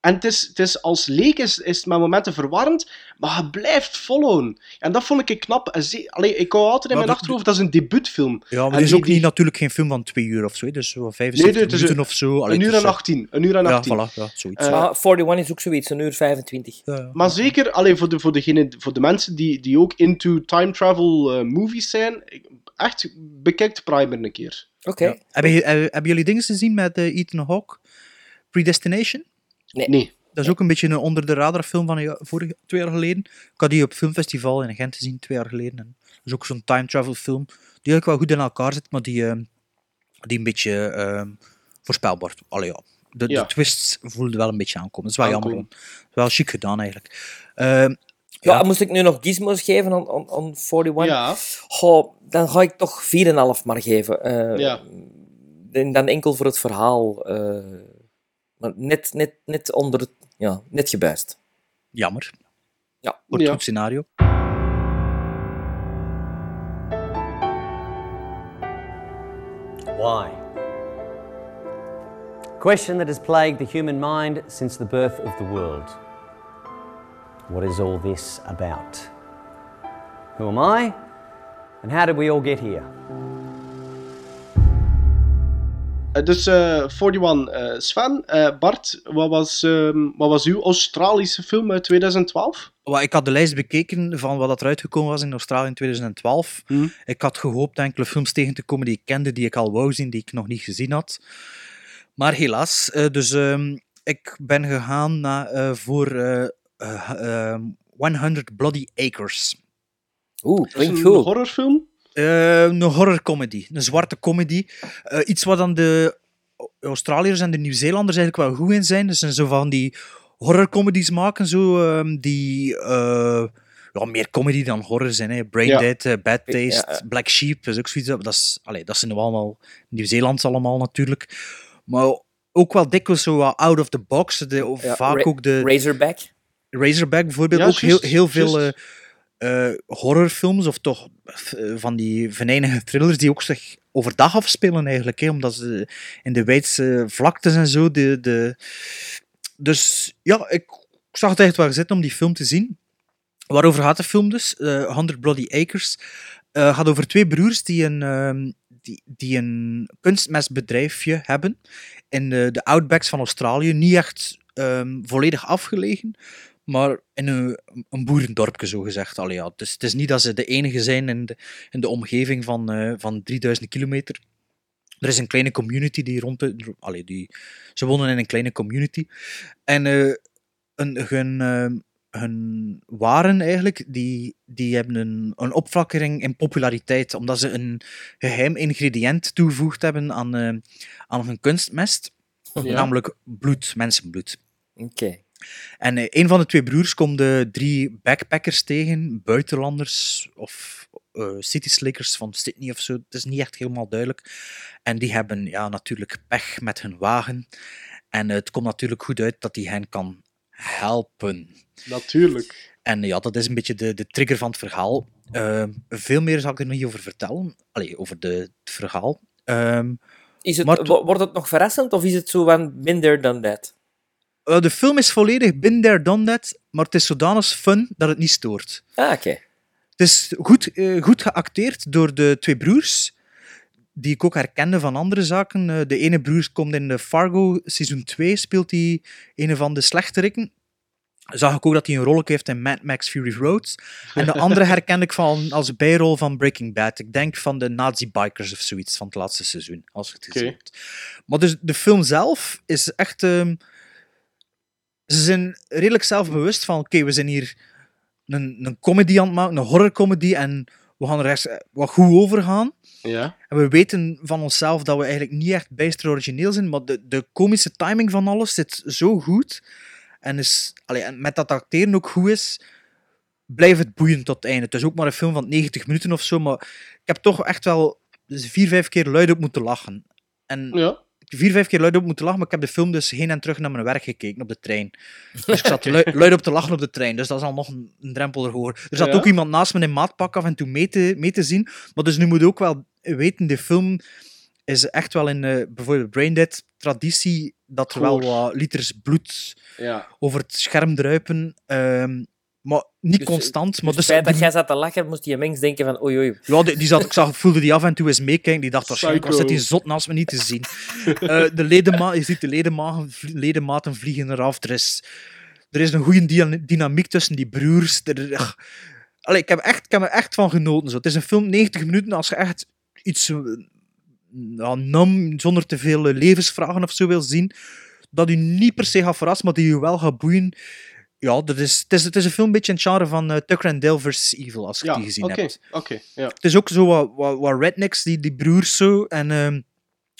en het is, het is als leek is, is het met momenten verwarrend, maar je blijft followen. En dat vond ik knap. Allee, ik hou altijd in Maar mijn achterhoofd, dat is een debuutfilm. Ja, maar En het is die- ook niet die- natuurlijk geen film van twee uur of zo, dus zo 75 Nee, het minuten een- of zo. Allee, Een het uur en eh, 18. Een uur en Ja, 18. voilà, ja, zoiets. Eh, ja. Ah, 41 is ook zoiets, een uur 25. Ja, ja. Maar zeker, allee, voor, de, voor, degene, voor de mensen die, die ook into time travel eh, movies zijn, echt, bekijkt Primer een keer. Oké. Ja. Hebben, jullie dingen gezien met eh, Ethan Hawke? Predestination? Nee. Dat is ook een beetje een onder de radar film van jaar- vorig, twee jaar geleden. Ik had die op filmfestival in Gent gezien, twee jaar geleden. En dat is ook zo'n time travel film die eigenlijk wel goed in elkaar zit, maar die, ehm, die een beetje ehm, voorspelbaar. Allee, ja. De, Ja. de twists voelden wel een beetje aankomen. Dat is wel jammer. Aankomen. Het is wel chic gedaan eigenlijk. Ehm, Ja, Ja. moest ik nu nog gizmos geven aan, aan, aan 41? Ja. Goh, dan ga ik toch 4,5 maar geven. Eh, Ja. En dan enkel voor het verhaal. eh, maar net, net, net onder... het- Ja, net gebuist. jammer. Ja. Wordt Ja. goed scenario. Why? Question that has plagued the human mind since the birth of the world. What is all this about? Who am I? And how did we all get here? Dus eh 41, eh, Sven, eh, Bart, wat was, ehm, wat was uw Australische film uit 2012? Wel, Ik had de lijst bekeken van wat eruit gekomen was in Australië in 2012. Hmm. Ik had gehoopt enkele films tegen te komen die ik kende, die ik al wou zien, die ik nog niet gezien had. Maar helaas. eh, dus ehm, ik ben gegaan naar, eh, voor eh, eh, ehm, 100 Bloody Acres. Oeh, Dat is klinkt een goed. horrorfilm. Eh, een horrorcomedy, een zwarte comedy. Eh, iets waar dan de Australiërs en de Nieuw-Zeelanders eigenlijk wel goed in zijn. Dus zijn zo van die horrorcomedies maken, zo, ehm, die eh, ja, meer comedy dan horror zijn. Hè. Brain Ja. Dead, Bad Taste, Ja. Black Sheep, is ook zoiets. Dat, is, allee, dat zijn allemaal Nieuw-Zeelands allemaal natuurlijk. Maar ook wel dikwijls zo wat out of the box. De, of Ja, vaak Ra- ook de Razorback. Razorback bijvoorbeeld. Ja, ook heel, heel veel eh, eh, horrorfilms of toch eh, van die venijnige thrillers die ook zich overdag afspelen eigenlijk. Hè, omdat ze in de wijdse vlaktes en zo. De, de... Dus ja, ik, zag het echt wel zitten om die film te zien. Waarover gaat de film dus? Eh 100 Bloody Acres. Eh gaat over twee broers die een, ehm, die, die een kunstmestbedrijfje hebben in de, de outbacks van Australië. Niet echt ehm, volledig afgelegen, maar in een, een boerendorpje, zo gezegd. Allee, ja, het, is, het is niet dat ze de enige zijn in de, in de omgeving van, eh, van 3000 kilometer. Er is een kleine community die rond de... Allee, die, ze wonen in een kleine community. En eh, een, hun, ehm, hun waren eigenlijk, die, die hebben een, een opflakkering in populariteit, omdat ze een geheim ingrediënt toegevoegd hebben aan, eh, aan hun kunstmest, Ja. namelijk bloed, mensenbloed. Oké. En eh, een van de twee broers komt de drie backpackers tegen, buitenlanders of eh city slickers van Sydney of zo. Het is niet echt helemaal duidelijk. En die hebben ja, natuurlijk pech met hun wagen. En eh, het komt natuurlijk goed uit dat hij hen kan helpen. Natuurlijk. En ja, dat is een beetje de, de trigger van het verhaal. Ehm, veel meer zal ik er niet over vertellen. Allee, over de, het verhaal. Ehm, Is het, Maar wordt het nog verrassend of is het zo van minder dan dat? Eh, de film is volledig been there, done that, maar het is zodanig fun dat het niet stoort. Ah, oké. Het is goed, eh, goed geacteerd door de twee broers, die ik ook herkende van andere zaken. Eh, de ene broer komt in de Fargo, seizoen 2 speelt hij een van de slechterikken. Zag ik ook dat hij een rol heeft in Mad Max Fury Road. En de andere herkende ik van, als bijrol van Breaking Bad. Ik denk van de Nazi-bikers of zoiets van het laatste seizoen, als ik het gezien Oké. heb. Maar dus de film zelf is echt... ehm, ze zijn redelijk zelfbewust van, oké, we zijn hier een, een comedy aan het maken, een horrorcomedy, en we gaan er echt eh, wat goed over gaan. Ja. En we weten van onszelf dat we eigenlijk niet echt bijster origineel zijn, maar de, de komische timing van alles zit zo goed. En, is, allee, en met dat acteren ook goed is, blijft het boeiend tot het einde. Het is ook maar een film van 90 minuten of zo, maar ik heb toch echt wel vier, vijf keer luid op moeten lachen. En Ja. Vier, vijf keer luid op moeten lachen, maar ik heb de film dus heen en terug naar mijn werk gekeken op de trein. Dus ik zat lui- luid op te lachen op de trein, dus dat is al nog een, een drempel erhoor. Er zat Ja? ook iemand naast me in maatpak af en toe mee te, mee te zien. Maar dus nu moet je ook wel weten, de film is echt wel in eh, bijvoorbeeld Braindead traditie dat er wel wat liters bloed Ja. over het scherm druipen. ehm, maar niet Dus, constant. Maar Dus dus, het feit dat jij zat te lachen, moest die mens denken van oei oei. ja, die, die zat, ik zag, voelde die af en toe eens meekijken. Die dacht waarschijnlijk, Psycho. zit die zot naast me niet te zien. Eh, de ledema je ziet de ledematen, ledematen vliegen eraf. Er is, er is een goede dynamiek tussen die broers. Er. Allee, ik, heb echt, ik heb er echt van genoten. Zo. Het is een film 90 minuten. Als je echt iets eh, ja, nam, zonder te veel eh, levensvragen of zo wil zien, dat u niet per se gaat verrassen, maar die u wel gaat boeien. Ja, dat is, het, is, het is een film een beetje in het genre van eh, Tucker and Dale vs. Evil, als je Ja, die gezien hebt. Oké, ja. Het is ook zo wat, wat, wat rednecks, die, die broers zo. En ehm,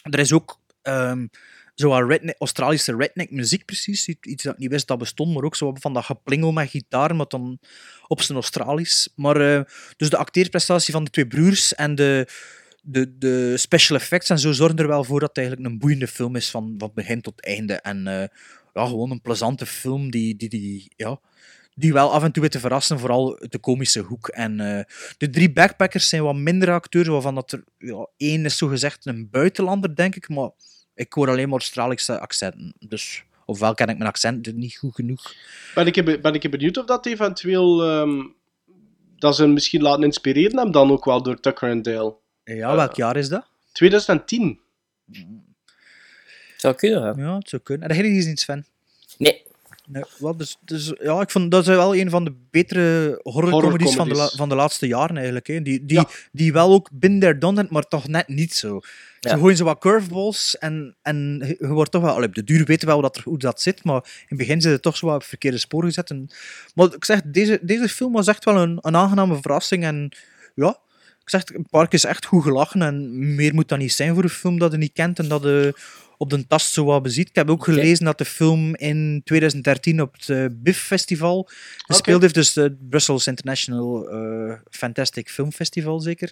er is ook ehm, zo wat redneck, Australische redneck muziek precies. Iets dat ik niet wist dat bestond, maar ook zo van dat geplingel met gitaar, maar dan op zijn Australisch. Maar eh, dus de acteerprestatie van de twee broers en de, de, de special effects en zo zorgen er wel voor dat het eigenlijk een boeiende film is van, van begin tot einde. En eh, ja, gewoon een plezante film die, die, die, ja, die wel af en toe te verrassen, vooral de komische hoek. En eh, de drie backpackers zijn wat minder acteurs, waarvan dat er ja, één is zogezegd een buitenlander, denk ik, maar ik hoor alleen maar Australische accenten. Dus ofwel ken ik mijn accent niet goed genoeg. Ben ik, be- ben ik benieuwd of dat eventueel... ehm, dat ze hem misschien laten inspireren hebben dan ook wel door Tucker and Dale. Ja, welk jaar is dat? 2010. Zou kunnen, hè? Ja, het zou kunnen. En heb je die gezien, Sven? Nee. Nee, wel, dus, dus, ja, ik vond dat is wel een van de betere horrorcomedies van, de van de laatste jaren eigenlijk. Hè. Die, die, Ja. die wel ook binnen der done maar toch net niet zo. Ja. Ze gooien zo wat curveballs en, en je wordt toch wel... op de duur weten we wel dat er, hoe dat zit, maar in het begin zit het toch zo wat op verkeerde spoor gezet. En, maar ik zeg, deze, deze film was echt wel een, een aangename verrassing en ja... Ik zeg, een paar keer is echt goed gelachen en meer moet dat niet zijn voor een film dat je niet kent en dat je op de tast zo wat beziet. Ik heb ook gelezen dat de film in 2013 op het eh, BIF Festival gespeeld heeft, dus het Brussels International eh, Fantastic Film Festival zeker.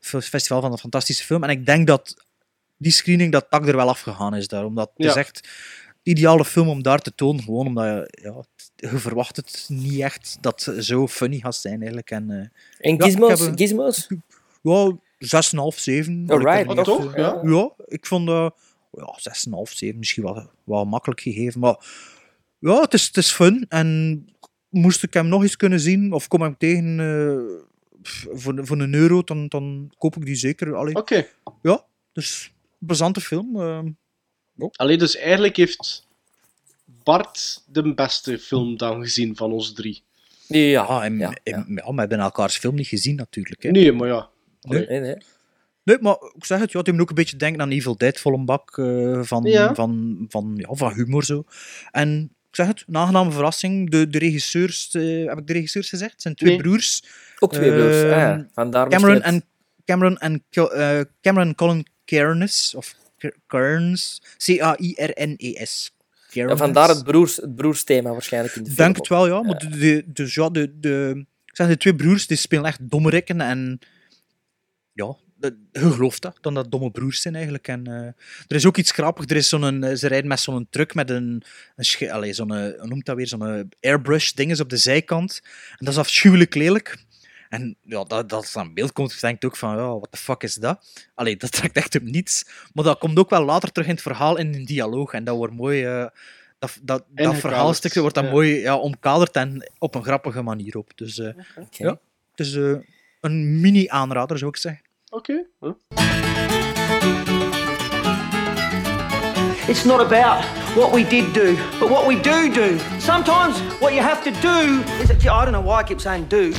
Festival van een fantastische film. En ik denk dat die screening dat tak er wel afgegaan is daar. Omdat het Ja. is echt de ideale film om daar te tonen. Gewoon omdat je, ja, je verwacht het niet echt dat het zo funny gaat zijn eigenlijk. En, eh, En Ja, gizmos? een- gizmos? ja, 6,5, 7. had ik Alright, toch? Ja. Ja, ik vond dat ja, 6,5, 7 misschien wel, wel makkelijk gegeven. Maar ja, het is, het is fun. En moest ik hem nog eens kunnen zien, of kom ik hem tegen eh, voor, voor een euro, dan, dan koop ik die zeker. Oké. Ja, dus een plezante film. ehm. Allee, dus eigenlijk heeft Bart de beste film dan gezien van ons drie. Ja, ja, en, ja, en- ja. ja, we hebben elkaars film niet gezien natuurlijk. Hè. Nee, maar ja. Nee. Nee, nee. Nee, maar ik zeg het, ja, het doet me ook een beetje denken aan Evil Dead, volle bak eh, van, Ja. van, van, ja, van humor zo. En ik zeg het, een aangename verrassing. De, de regisseurs, eh, heb ik de regisseurs gezegd? Het zijn twee Nee. broers. Ook twee broers. Ah, ja. Vandaar Cameron en, Cameron en eh, Cameron Colin Cairns, of Cairns, C-A-I-R-N-E-S. ja, vandaar het, broers, het broersthema waarschijnlijk in de Ik film. denk het wel, ja. Maar de, de, dus ja, de, de, ik zeg, de twee broers die spelen echt dommerikken en ja, de- je gelooft dat, dan dat domme broers zijn eigenlijk. En, eh, er is ook iets grappigs. Er is zo'n, eh, ze rijden met zo'n truck met een, allee, zo'n, eh, hoe noemt dat weer, zo'n airbrush dinges op de zijkant. En dat is afschuwelijk lelijk. En ja, dat, dat aan beeld komt, je denkt ook van, ja, what the fuck is dat? Allee, dat trekt echt op niets. Maar dat komt ook wel later terug in het verhaal in een dialoog. En dat wordt mooi... eh, dat, dat, dat verhaalstukje wordt dan ja. mooi ja, omkaderd en op een grappige manier op. Dus eh, Oké. ja. het is een mini-aanrader, zou ik zeggen. Oké. Huh? It's not about what we did do, but what we do do. Sometimes what you have to do is, I don't know why I keep saying do.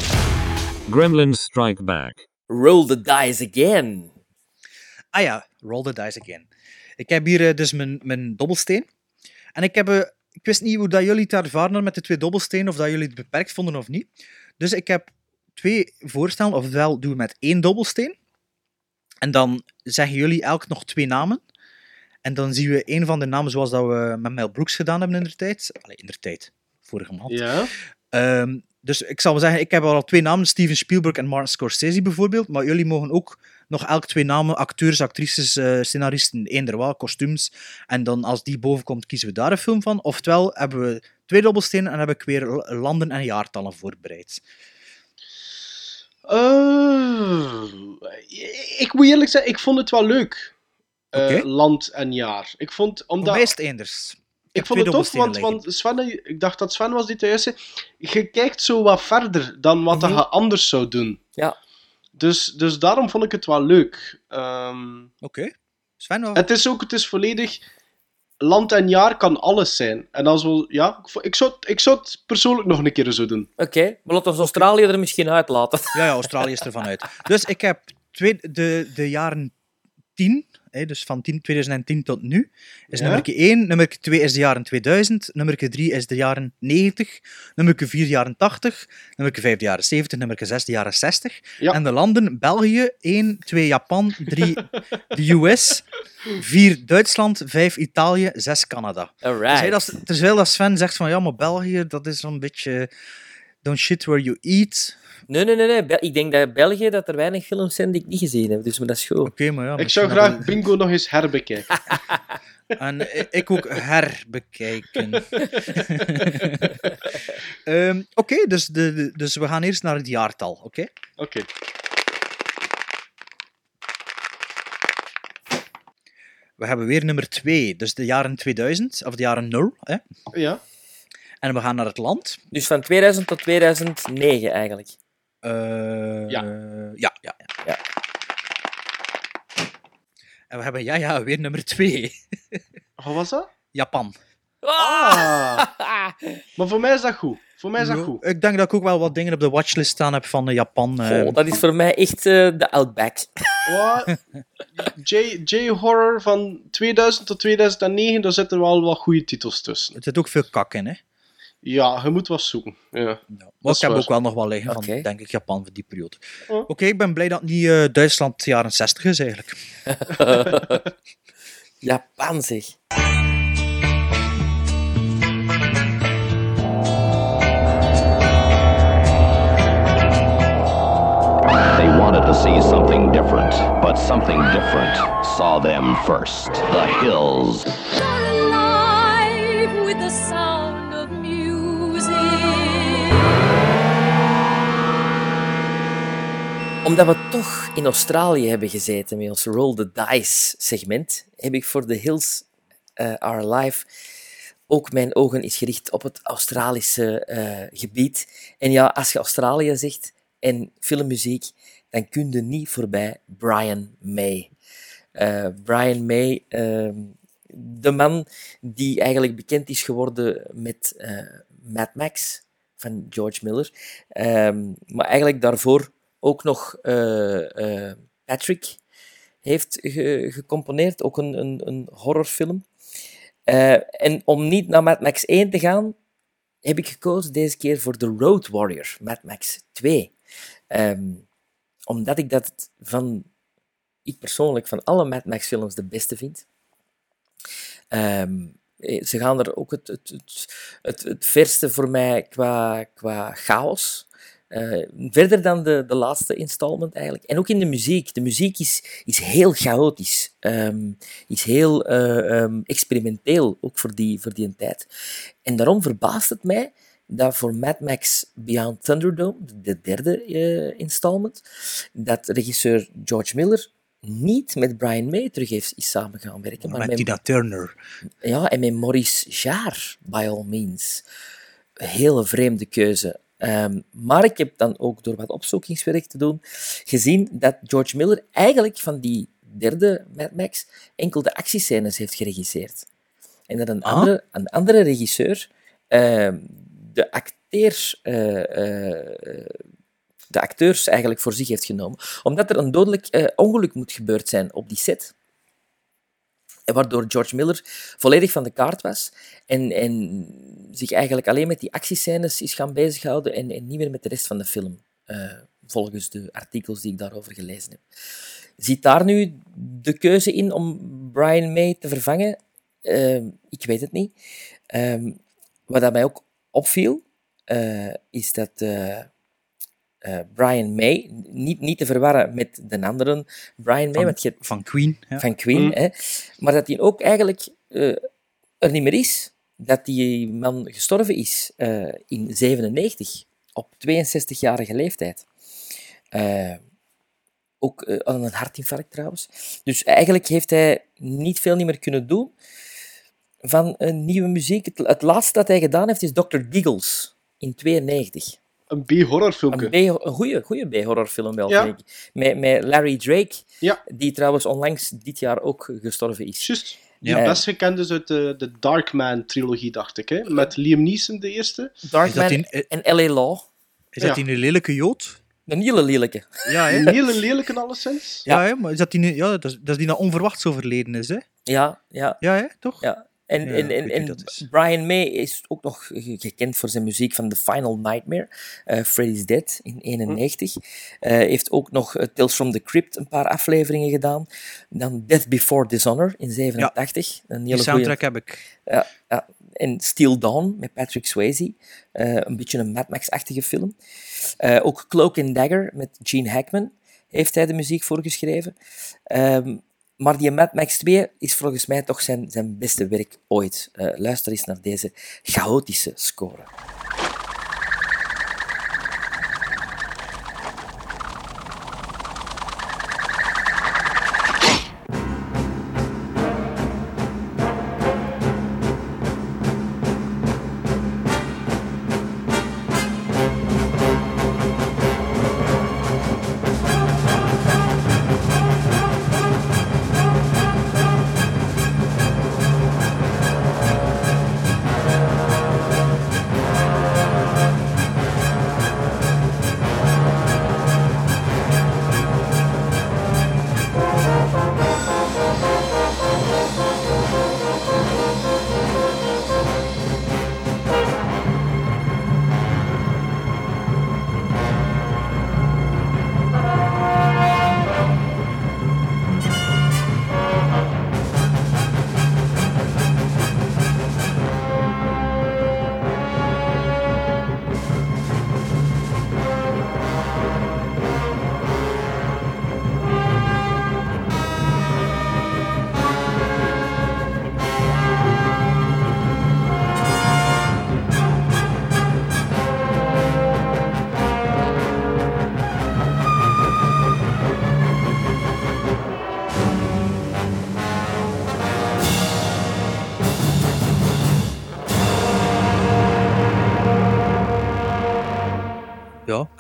Gremlins Strike Back. Roll the dice again. Ah ja, roll the dice again. Ik heb hier eh, dus mijn, mijn dobbelsteen. En ik, heb, eh, ik wist niet hoe dat jullie het ervaren hadden met de twee dobbelstenen, of dat jullie het beperkt vonden of niet. Dus ik heb twee voorstellen, ofwel doen we met één dobbelsteen. En dan zeggen jullie elk nog twee namen. En dan zien we een van de namen zoals dat we met Mel Brooks gedaan hebben in de tijd. Allee, in de tijd. Vorige maand. Ja. Ehm, dus ik zal maar zeggen, ik heb al twee namen, Steven Spielberg en Martin Scorsese bijvoorbeeld, maar jullie mogen ook nog elk twee namen, acteurs, actrices, eh, scenaristen, eender wat, kostuums. En dan als die boven komt, kiezen we daar een film van. Oftewel hebben we twee dobbelstenen en heb ik weer landen en jaartallen voorbereid. Eh, ik moet eerlijk zeggen, ik vond het wel leuk. Eh. Land en jaar. Ik vond, omdat, het eenders. ik vond het tof, want, want Sven, ik dacht dat Sven was die thuis zei. Je kijkt zo wat verder dan wat Mhm. je anders zou doen. Ja. Dus, dus daarom vond ik het wel leuk. Ehm, Oké. Sven, wat? het is ook, het is volledig. Land en jaar kan alles zijn. En als we, ja, ik, zou, het- ik zou het persoonlijk nog een keer zo doen. Oké, maar laten we Australië er misschien uitlaten. Ja, ja, Australië is er vanuit. Dus ik heb twee, de, de jaren 10, hè, dus van 10, 2010 tot nu, is Ja? nummer 1. Nummer 2 is de jaren 2000. Nummer 3 is de jaren 90. Nummer 4 jaren 80. Nummer 5 de jaren 70. Nummer 6 de jaren 60. Ja. En de landen België, 1, 2 Japan, 3 de US, 4 Duitsland, 5 Italië, 6 Canada. Dus, Alright. terwijl dat Sven zegt van ja, maar België, dat is zo'n beetje don't shit where you eat. Nee, nee, nee, nee. Ik denk dat België dat er weinig films zijn die ik niet gezien heb, dus maar dat is goed. Oké, maar ja. Ik zou graag Bingo nog eens herbekijken. En ik ook herbekijken. Ehm, oké, dus, de, de- dus we gaan eerst naar het jaartal, oké? Oké. We hebben weer nummer 2, dus de jaren 2000, of de jaren 0. Hè? Ja. En we gaan naar het land. Dus van 2000 tot 2009 eigenlijk. Eh, Ja. ja. Ja, ja, Ja. En we hebben, ja, ja, weer nummer 2. Wat was dat? Japan. Ah. Maar voor mij is dat goed. Voor mij is dat goed. Ik denk dat ik ook wel wat dingen op de watchlist staan heb van eh, Japan. eh. Dat is voor mij echt eh, de Outback. J-horror van 2000 tot 2009, daar zitten wel wat goede titels tussen. Er zit ook veel kak in, hè? Ja, je moet wat zoeken. Ja. Ja. Maar ik heb waar. ook wel nog wel liggen van, denk ik, Japan voor die periode. Oh. Oké, ik ben blij dat het niet eh, Duitsland jaren 60 is, eigenlijk. Japan zeg. They wanted to see something different, but something different saw them first. The hills. alive with the sound Omdat we toch in Australië hebben gezeten met ons Roll the Dice segment, heb ik voor The Hills eh, Are Alive ook mijn ogen is gericht op het Australische eh, gebied. En ja, als je Australië zegt en filmmuziek, dan kun je niet voorbij Brian May. Eh, Brian May, ehm, de man die eigenlijk bekend is geworden met eh, Mad Max van George Miller. Ehm, maar eigenlijk daarvoor ook nog eh, eh, Patrick heeft ge- gecomponeerd, ook een, een, een horrorfilm. Eh, en om niet naar Mad Max 1 te gaan, heb ik gekozen deze keer voor The Road Warrior, Mad Max 2. Ehm, omdat ik dat van, ik persoonlijk van alle Mad Max films de beste vind. Ehm, eh, ze gaan er ook het, het, het, het, het verste voor mij qua, qua chaos. Eh, verder dan de, de laatste installment eigenlijk. En ook in de muziek. De muziek is, is heel chaotisch. Ehm, is heel eh, ehm, experimenteel, ook voor die, voor die tijd. En daarom verbaast het mij dat voor Mad Max Beyond Thunderdome, de- de derde eh, installment, dat regisseur George Miller niet met Brian May terug heeft, is samen gaan werken. maar met, Tina Turner. ja, en met Maurice Jarre, by all means. Een hele vreemde keuze. Ehm, maar ik heb dan ook door wat opzoekingswerk te doen gezien dat George Miller eigenlijk van die derde Mad Max enkel de actiescènes heeft geregisseerd. En dat een, Ah. andere, een andere regisseur ehm, de acteurs, eh, eh, de acteurs eigenlijk voor zich heeft genomen. Omdat er een dodelijk eh, ongeluk moet gebeurd zijn op die set. Waardoor George Miller volledig van de kaart was en, en zich eigenlijk alleen met die actiescènes is gaan bezighouden en, en niet meer met de rest van de film, eh, volgens de artikels die ik daarover gelezen heb. Zit daar nu de keuze in om Brian May te vervangen? Ehm, ik weet het niet. Ehm, wat dat mij ook opviel, eh, is dat eh, Brian May, niet, niet te verwarren met de andere Brian May, Van, want je hebt van Queen. Ja. van Queen, Mm. hè, maar dat hij ook eigenlijk eh, er niet meer is. Dat die man gestorven is eh, in 97, op 62-jarige leeftijd. Eh, ook aan een hartinfarct trouwens. Dus eigenlijk heeft hij niet veel niet meer kunnen doen van een nieuwe muziek. Het, het laatste dat hij gedaan heeft is Dr. Giggles in 92. Een B-horrorfilmpje. Een, goede, goede B-horrorfilm wel, Ja. vind ik. Met, met Larry Drake, Ja. die trouwens onlangs dit jaar ook gestorven is. Juist. Ja. Ja. Best gekend is uit de, de Darkman-trilogie, dacht ik. Hè? Met Liam Neeson, de eerste. Darkman die- en L.A. Law. Is dat Ja. die een lelijke jood? Een hele lelijke. Ja, hè? Een hele lelijke, alleszins. Ja. Ja, hè, maar is dat die, nu- ja, dat, is, dat is die dat onverwachts overleden is, hè? Ja, ja, Ja, hè? toch? ja. En, Ja, en, en. Brian May is ook nog ge- gekend voor zijn muziek van The Final Nightmare, eh, Freddy's Dead in 91. Eh, heeft ook nog eh, Tales from the Crypt een paar afleveringen gedaan. Dan Death Before Dishonor in 87. Een Die hele goede soundtrack heb ik. Ja, ja. En Steel Dawn met Patrick Swayze. Een beetje een Mad Max-achtige film. Ook Cloak and Dagger met Gene Hackman heeft hij de muziek voor geschreven. Ehm, maar die Mad Max 2 is volgens mij toch zijn, zijn beste werk ooit. Eh, luister eens naar deze chaotische score.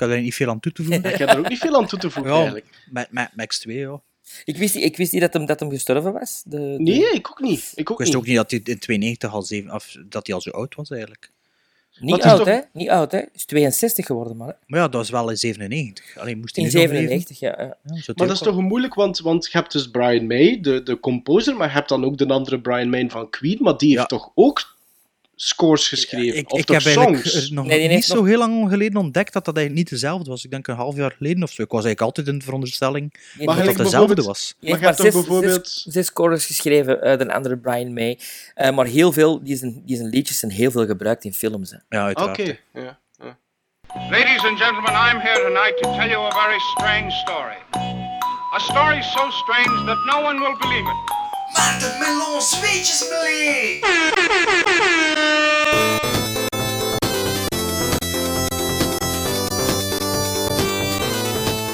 Had er niet veel aan toe te voegen. Ik heb er ook niet veel aan toe te voegen, Ja, eigenlijk. met, met Max 2, ja. Ik wist, niet- ik wist niet dat hem, dat hem gestorven was. De, de- Nee, ik ook niet. Ik ook Ik wist niet. ook niet dat hij in 92 al, zeven, of, dat hij al zo oud was, eigenlijk. Niet oud, toch- hè? Niet oud, hè? Hij is 62 geworden, maar. hè. Maar ja, dat was wel in 97. Alleen moest hij In nu nog leven? 97, ja. Maar dat is toch moeilijk, want, want je hebt dus Brian May, de, de composer, maar je hebt dan ook de andere Brian May van Queen, maar die heeft Ja. toch ook scores geschreven? Ik, of ik heb eigenlijk songs? er nog Nee, niet zo nog- heel lang geleden ontdekt dat dat eigenlijk niet dezelfde was. Ik denk een half jaar geleden of zo. Ik was eigenlijk altijd in de veronderstelling heeft dat dat dezelfde was. Maar je hebt zes, bijvoorbeeld- zes, zes scores geschreven, eh, de andere Brian May. Eh, maar heel veel, die zijn, die zijn liedjes zijn heel veel gebruikt in films. Hè. Ja, Oké, uiteraard. ja. ja. Ladies and gentlemen, I'm here tonight to tell you a very strange story. A story so strange that no one will believe it. Maarten Melon, zweetjes!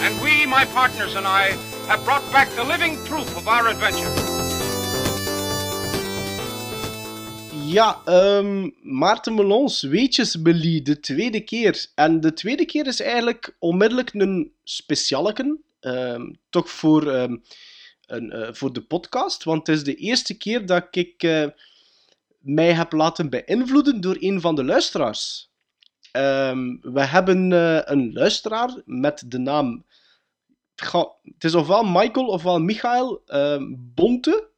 And we, my partners and I, have brought back the living proof of our adventure. Ja, ehm, Maarten Melons, Weetjes Belie, de tweede keer. En de tweede keer is eigenlijk onmiddellijk een specialeken. ehm, toch voor, ehm, een, eh, voor de podcast. Want het is de eerste keer dat ik eh, mij heb laten beïnvloeden door een van de luisteraars. Ehm, we hebben eh, een luisteraar met de naam... Het is ofwel Michael ofwel Michael ehm, Bonte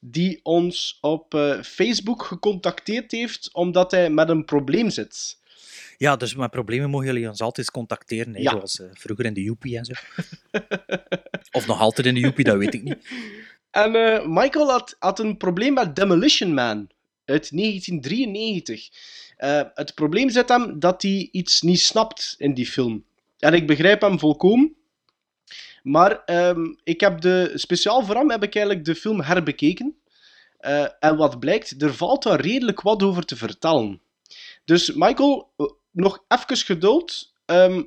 die ons op Facebook gecontacteerd heeft omdat hij met een probleem zit. Ja, dus met problemen mogen jullie ons altijd contacteren. Hè, Ja. Zoals eh, vroeger in de Joepie en zo. of nog altijd in de Joepie, dat weet ik niet. En eh, Michael had, had een probleem met Demolition Man uit 1993. Eh, het probleem zit hem dat hij iets niet snapt in die film. En ik begrijp hem volkomen. Maar ehm, ik heb de, speciaal voor hem heb ik eigenlijk de film herbekeken. En wat blijkt, er valt daar redelijk wat over te vertellen. Dus Michael, nog even geduld. Ehm,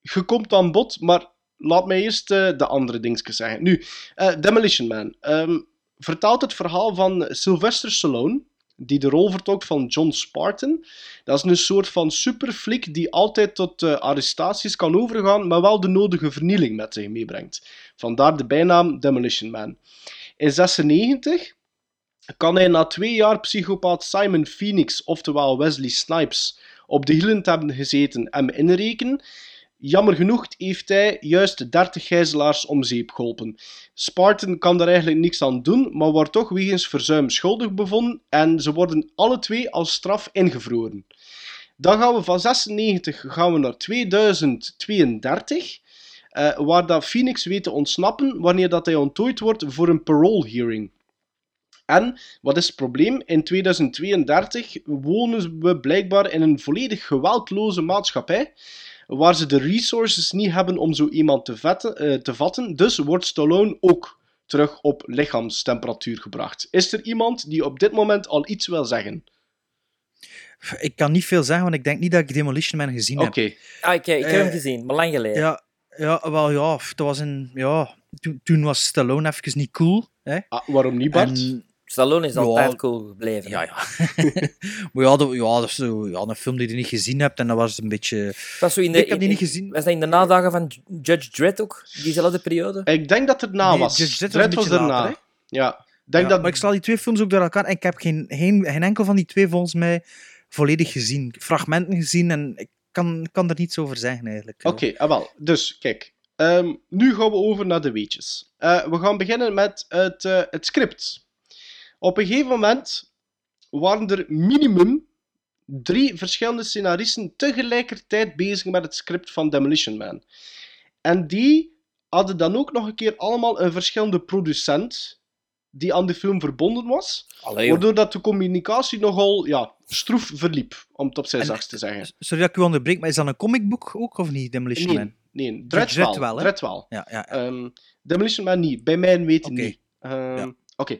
je komt aan bod, maar laat mij eerst eh, de andere dingetjes zeggen. Nu, eh, Demolition Man ehm, vertaalt het verhaal van Sylvester Stallone, die de rol vertolkt van John Spartan. Dat is een soort van superflik die altijd tot eh, arrestaties kan overgaan, maar wel de nodige vernieling met zich meebrengt. Vandaar de bijnaam Demolition Man. In 96 kan hij na twee jaar psychopaat Simon Phoenix, oftewel Wesley Snipes, op de hielen te hebben gezeten hem inrekenen. Jammer genoeg heeft hij juist 30 gijzelaars om zeep geholpen. Spartan kan daar eigenlijk niks aan doen, maar wordt toch wegens verzuim schuldig bevonden en ze worden alle twee als straf ingevroren. Dan gaan we van 96 gaan we naar 2032, eh, waar dat Phoenix weet te ontsnappen wanneer dat hij onttooid wordt voor een parole hearing. En wat is het probleem? In 2032 wonen we blijkbaar in een volledig geweldloze maatschappij, waar ze de resources niet hebben om zo iemand te, vetten, eh, te vatten. Dus wordt Stallone ook terug op lichaamstemperatuur gebracht. Is er iemand die op dit moment al iets wil zeggen? Ik kan niet veel zeggen, want ik denk niet dat ik Demolition Man gezien Oké. heb. Ah, ik, ik heb Eh, hem gezien, maar lang geleden. Ja, ja, wel ja, dat was een, ja toen, toen was Stallone even niet cool. Hè? Ah, waarom niet, Bart? En- Stallone is Ja. altijd cool gebleven. ja, ja. maar ja, dat, ja, dat is zo, ja, een film die je niet gezien hebt en dat was een beetje... Was zo in de, Ik heb die in- niet gezien. Was dat in de nadagen van Judge Dredd ook? Diezelfde periode? Ik denk dat het na Nee, was. Judge Dredd was later, Ja. Denk Ja, dat... Maar ik sla die twee films ook door elkaar en ik heb geen, geen, geen enkel van die twee volgens mij volledig gezien. Fragmenten gezien en ik kan, kan er niets over zeggen eigenlijk. Oké, ah, wel. Dus, kijk. Ehm, nu gaan we over naar de weetjes. Eh, we gaan beginnen met het, eh, het script. Op een gegeven moment waren er minimum drie verschillende scenaristen tegelijkertijd bezig met het script van Demolition Man. En die hadden dan ook nog een keer allemaal een verschillende producent die aan de film verbonden was. Allee. Waardoor dat de communicatie nogal ja, stroef verliep, om het op zijn zachtst te zeggen. Sorry dat ik u onderbreek, maar is dat een comicboek ook of niet, Demolition Man? Nee, wel. Dredd wel. Ja, ja, ja. Ehm, Demolition Man niet. Bij mij weten niet. Ehm, Ja. Oké.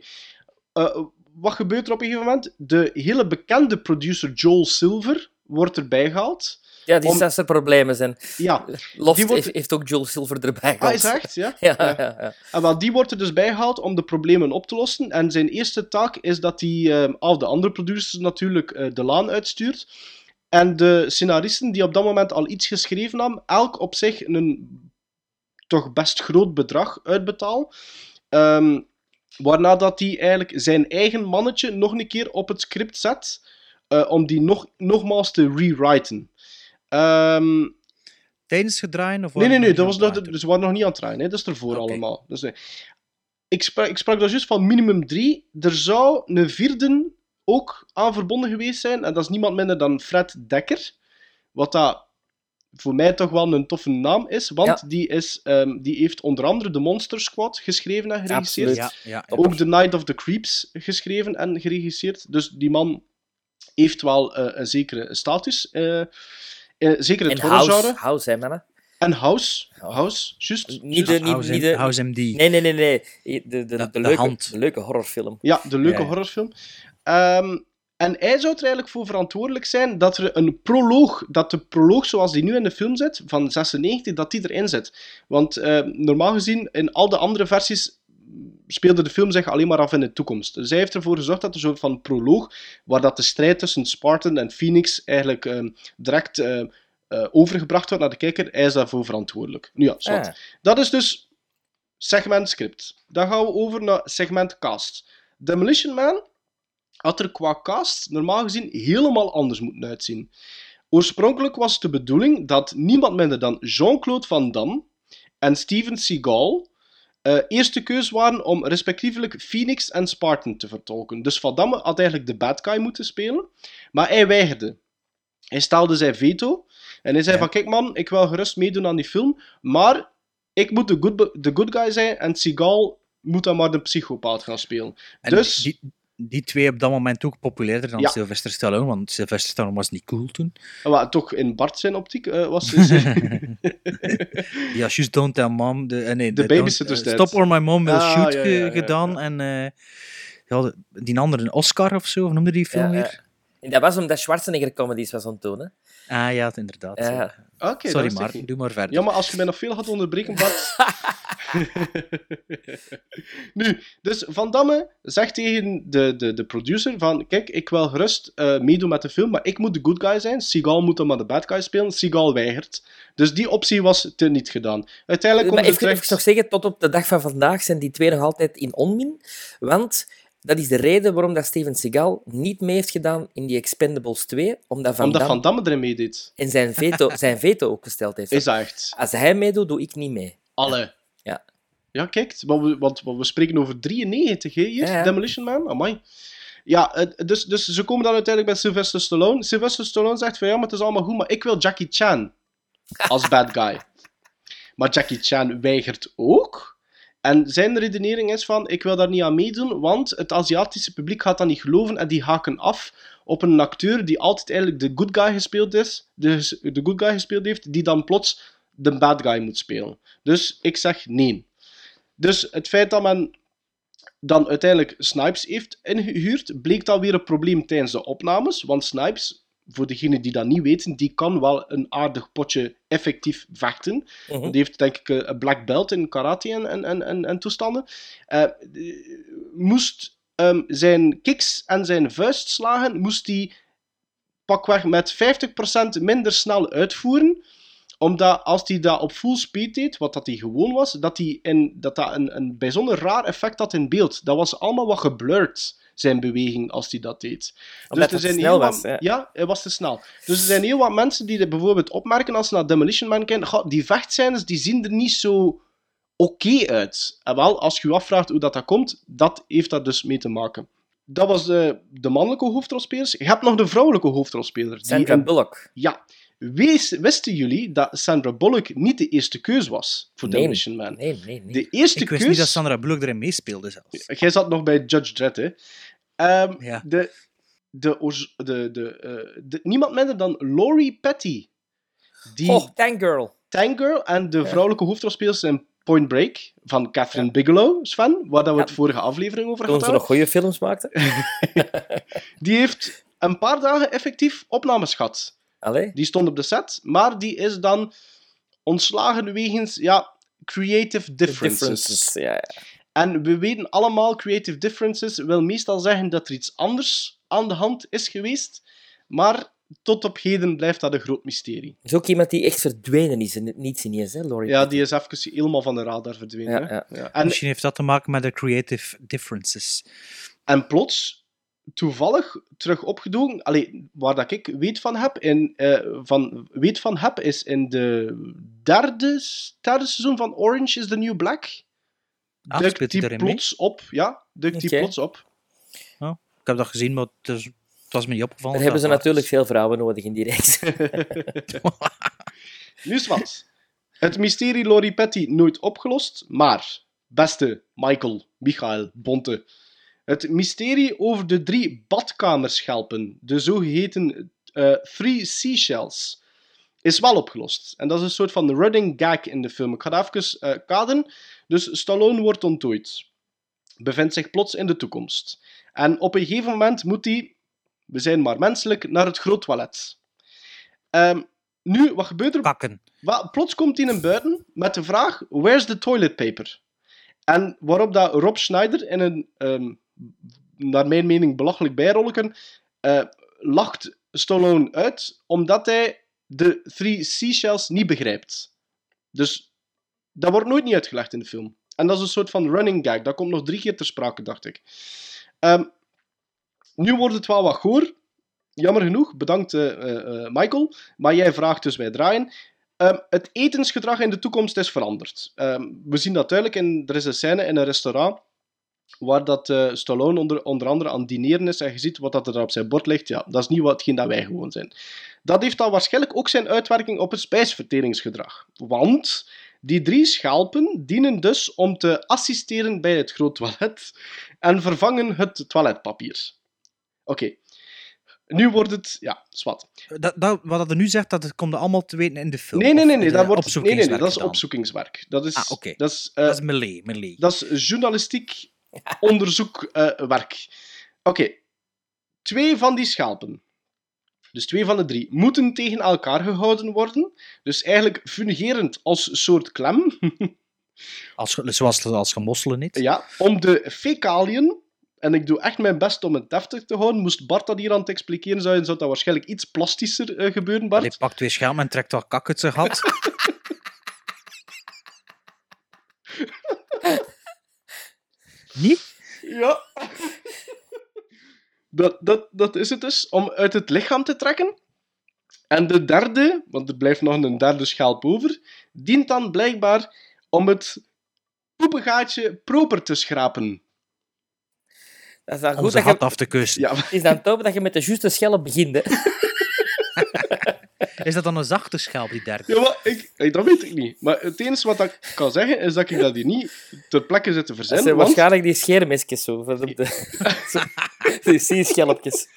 Eh, wat gebeurt er op een gegeven moment? De hele bekende producer Joel Silver wordt erbij gehaald. Ja, die Om- om... problemen zijn. Ja. Die wordt- heeft, heeft ook Joel Silver erbij Ah, gehad. is dat echt? Ja? Ja, ja, ja. En wel, die wordt er dus bijgehaald om de problemen op te lossen. En zijn eerste taak is dat hij ehm, al de andere producers natuurlijk eh, de laan uitstuurt. En de scenaristen die op dat moment al iets geschreven hadden, elk op zich een toch best groot bedrag uitbetaal. Ehm, waarna dat hij eigenlijk zijn eigen mannetje nog een keer op het script zet, eh, om die nog, nogmaals te rewriten. Ehm, Tijdens het draaien? Of Nee, nee, nee, dat was nog, dus we waren nog niet aan het draaien. Hè. Dat is ervoor allemaal. Dus, nee. ik, sprak, ik sprak dus juist van minimum drie. Er zou een vierde ook aan verbonden geweest zijn. En dat is niemand minder dan Fred Dekker. Wat dat voor mij toch wel een toffe naam is. Want die, is, ehm, die heeft onder andere de Monster Squad geschreven en geregisseerd. Ja, ja, ja. Ook The Night of the Creeps geschreven en geregisseerd. Dus die man heeft wel eh, een zekere status. eh, eh, zeker het En House, horrorgenre. House, hè, mannen? En House. House, juist. Niet de, juist. niet, niet de... House MD. Nee, nee, nee, nee. De, de, de, de leuke, hand. de leuke horrorfilm. Ja, de leuke horrorfilm. Ehm, en hij zou er eigenlijk voor verantwoordelijk zijn dat er een proloog, dat de proloog zoals die nu in de film zit, van 96, dat die erin zit. Want eh, normaal gezien, in al de andere versies speelde de film zich alleen maar af in de toekomst. Dus hij heeft ervoor gezorgd dat er soort van proloog, waar dat de strijd tussen Spartan en Phoenix eigenlijk ehm, direct eh, eh, overgebracht wordt naar de kijker. Hij is daarvoor verantwoordelijk. Nu ja, zwart. Ah. Dat is dus segment script. Dan gaan we over naar segment cast. Demolition Man had er qua cast normaal gezien helemaal anders moeten uitzien. Oorspronkelijk was het de bedoeling dat niemand minder dan Jean-Claude Van Damme en Steven Seagal eh, eerste keus waren om respectievelijk Phoenix en Spartan te vertolken. Dus Van Damme had eigenlijk de bad guy moeten spelen, maar hij weigerde. Hij stelde zijn veto en hij zei van kijk man, ik wil gerust meedoen aan die film, maar ik moet de good, de good guy zijn en Seagal moet dan maar de psychopaat gaan spelen. En dus... die, die twee op dat moment ook populairder dan Ja. Sylvester Stallone, want Sylvester Stallone was niet cool toen. Maar toch in Bart zijn optiek eh, was ze... Ja, just don't tell mom. De, eh, nee, De babysitter's eh. Stop or my mom will Ah, shoot ja, ge- ja, ja, gedaan. En eh, ja, die andere, een Oscar of zo, of noemde die film Ja, weer? dat was omdat Schwarzenegger comedies was aan het doen, hè? Ah ja, het inderdaad. Sorry, niet. doe maar verder. Ja, maar als je mij nog veel had onderbreken, Bart... nu, dus Van Damme zegt tegen de, de, de producer van... Kijk, ik wil gerust eh, meedoen met de film, maar ik moet de good guy zijn. Seagal moet dan maar de bad guy spelen. Seagal weigert. Dus die optie was te niet gedaan. Uiteindelijk Maar komt het even, terecht... even nog zeggen, tot op de dag van vandaag zijn die twee nog altijd in onmin. Want dat is de reden waarom dat Steven Seagal niet mee heeft gedaan in die Expendables 2. Omdat Van, Omdat Damme Van Damme erin meedeed. en zijn veto, zijn veto ook gesteld heeft. Is echt? Als hij meedoet, doe ik niet mee. Alle. Ja. Ja, kijk, want we, want, we spreken over 93 hè, hier, Ja, ja. Demolition Man. Amai. Ja, eh, dus, dus ze komen dan uiteindelijk bij Sylvester Stallone. Sylvester Stallone zegt van ja, maar het is allemaal goed, maar ik wil Jackie Chan als bad guy. Maar Jackie Chan weigert ook. En zijn redenering is van, ik wil daar niet aan meedoen, want het Aziatische publiek gaat dat niet geloven en die haken af op een acteur die altijd eigenlijk de good guy gespeeld is, de, de good guy gespeeld heeft, die dan plots de bad guy moet spelen. Dus ik zeg nee. Dus het feit dat men dan uiteindelijk Snipes heeft ingehuurd, bleek dan weer een probleem tijdens de opnames. Want Snipes, voor degenen die dat niet weten, die kan wel een aardig potje effectief vechten. Mhm. Die heeft denk ik eh, een black belt in karate en, en, en, en, en toestanden. Eh, moest ehm, zijn kicks en zijn vuistslagen moest hij pakweg met 50% minder snel uitvoeren omdat als hij dat op full speed deed, wat dat hij gewoon was, dat hij in, dat, dat een, een bijzonder raar effect had in beeld. Dat was allemaal wat geblurred, zijn beweging, als hij dat deed. Omdat er het zijn snel heel was, wat-? Ja, hij was te snel. Dus er zijn heel wat mensen die dit bijvoorbeeld opmerken als ze naar Demolition Man kijken. "Goh, die vechtscènes die zien er niet zo oké uit. En wel, als je je afvraagt hoe dat, dat komt, dat heeft daar dus mee te maken. Dat was de, de mannelijke hoofdrolspelers. Je hebt nog de vrouwelijke hoofdrolspeler. Sandra een- Bullock. ja. Wees, wisten jullie dat Sandra Bullock niet de eerste keus was voor Nee. Demolition Man? Nee, nee, nee. De eerste Ik wist keus... niet dat Sandra Bullock erin meespeelde zelfs. Jij zat nog bij Judge Dredd, hè? Ehm, Ja. de, de, de, de, eh, de, niemand minder dan Laurie Petty. Die Oh, Tank Girl. Tank Girl en de vrouwelijke hoofdrolspelers in Point Break van Catherine Bigelow, Sven, waar dat we het vorige aflevering over Toen gehad ze nog goede films maakten. Die heeft een paar dagen effectief opnames gehad. Allee. Die stond op de set, maar die is dan ontslagen wegens ja, creative differences. Differences. Ja, ja. En we weten allemaal, creative differences wil meestal zeggen dat er iets anders aan de hand is geweest. Maar tot op heden blijft dat een groot mysterie. is ook iemand die echt verdwenen is en het niets ineens, hè, Laurie? Ja, die is even helemaal van de radar verdwenen. Ja, hè. ja. Ja. En, Misschien heeft dat te maken met de creative differences. en plots, toevallig terug opgedoken, allee, waar dat ik weet van heb, in, eh, van, weet van heb, is in de derde, derde seizoen van Orange is the New Black. Ah, duikt die mee? plots op. Ja, duikt die plots op. Ik heb dat gezien, maar het, is, het was me niet opgevallen. Daar hebben ze natuurlijk veel vrouwen nodig in die reeks. Nu is wat. Het mysterie Lori Petty nooit opgelost, maar, beste Michael, Michael, Bonte, het mysterie over de drie badkamerschelpen, de zogeheten eh Three Seashells, is wel opgelost. En dat is een soort van running gag in de film. Ik ga dat even eh kaderen. Dus Stallone wordt onttooid. Bevindt zich plots in de toekomst. En op een gegeven moment moet hij, we zijn maar menselijk, naar het groot toilet. Ehm, nu, wat gebeurt er? Plots komt hij naar buiten met de vraag: Where's the toilet paper? En waarop dat Rob Schneider in een, ehm, naar mijn mening, belachelijk bijrolleken, eh, lacht Stallone uit omdat hij de Three Seashells niet begrijpt. Dus dat wordt nooit niet uitgelegd in de film. En dat is een soort van running gag. Dat komt nog drie keer ter sprake, dacht ik. Ehm, nu wordt het wel wat goor. Jammer genoeg, bedankt eh, eh, eh, Michael. Maar jij vraagt, dus wij draaien. Ehm, het etensgedrag in de toekomst is veranderd. Ehm, we zien dat duidelijk. In, er is een scène in een restaurant waar dat, eh, Stallone onder, onder andere aan het dineren is en je ziet wat dat er op zijn bord ligt. Ja, dat is niet watgeen dat wij gewoon zijn. Dat heeft dan waarschijnlijk ook zijn uitwerking op het spijsverteringsgedrag. Want die drie schelpen dienen dus om te assisteren bij het groot toilet en vervangen het toiletpapier. Oké. Nu wordt het... Ja, zwart. Dat, dat, wat dat er nu zegt, dat het komt allemaal te weten in de film. Nee, nee, nee, nee, dat, wordt, nee, nee, nee, dat is opzoekingswerk. Dat is, Ah, dat is, eh, Dat is melee, melee. dat is journalistiek onderzoekwerk. Oké. Twee van die schelpen, dus twee van de drie, moeten tegen elkaar gehouden worden. Dus eigenlijk fungerend als soort klem. Als, zoals als gemosselen niet. ja, om de fecaliën, en ik doe echt mijn best om het deftig te houden, moest Bart dat hier aan het expliceren zou, zou dat waarschijnlijk iets plastischer eh, gebeuren, Bart. Hij pakt twee schermen en trekt wat kak uit zijn gat. niet? Ja. Dat, dat, dat is het dus, om uit het lichaam te trekken. En de derde, want er blijft nog een derde schelp over, dient dan blijkbaar om het poepengaatje proper te schrapen. Dat is dan Om goed dat je... af te kussen. Ja, Het is dan top dat je met de juiste schelp begint. Hè. Is dat dan een zachte schelp, die derde? ja maar ik, ik- dat weet ik niet. Maar het enige wat ik kan zeggen, is dat ik dat hier niet ter plekke zit te Dat verzinnen. zijn Want waarschijnlijk die scheermesjes zo. De... zo- die sierschelpjes.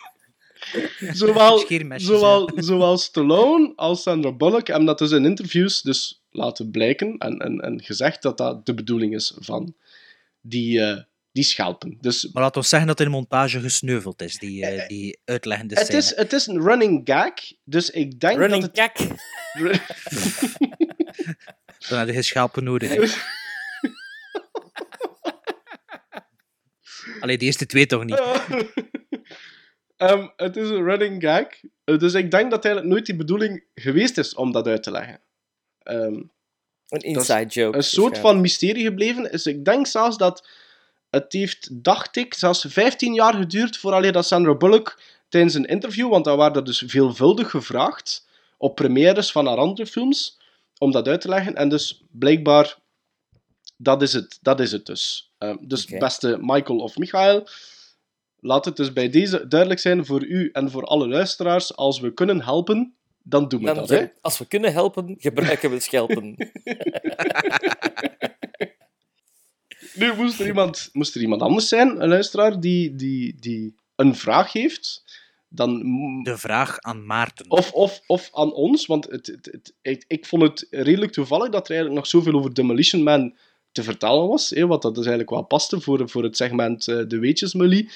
zowel, Scheermesjes, zowel, zowel Stallone als Sandra Bullock hebben dat dus in interviews dus laten blijken en, en, en gezegd dat dat de bedoeling is van die, eh, die schelpen. Dus Maar laten we zeggen dat in de montage gesneuveld is, die, eh, die uitleggende het scène. is, het is een running gag, dus ik denk Running dat het... Dan heb je geen schelpen nodig. hè. Allee, die eerste twee toch niet. Ehm, het is een running gag, eh, dus ik denk dat eigenlijk nooit die bedoeling geweest is om dat uit te leggen. Ehm, Een inside joke. een soort van mysterie gebleven is. Ik denk zelfs dat het heeft, dacht ik, zelfs 15 jaar geduurd vooraleer dat Sandra Bullock tijdens een interview, want dat waren er dus veelvuldig gevraagd op premières van haar andere films, om dat uit te leggen. En dus blijkbaar, dat is het, dat is het dus. Ehm, dus beste Michael of Michael, laat het dus bij deze duidelijk zijn voor u en voor alle luisteraars, als we kunnen helpen, dan doen we Dan, dat. Hè? Als we kunnen helpen, gebruiken we schelpen. Nu moest er iemand, moest er iemand anders zijn, een luisteraar, die, die, die een vraag heeft, dan... De vraag aan Maarten. Of, of, of aan ons, want het, het, het- ik, ik vond het redelijk toevallig dat er eigenlijk nog zoveel over Demolition Man te vertellen was, hè, wat dat dus eigenlijk wel paste voor, voor het segment eh, De Weetjesmelie.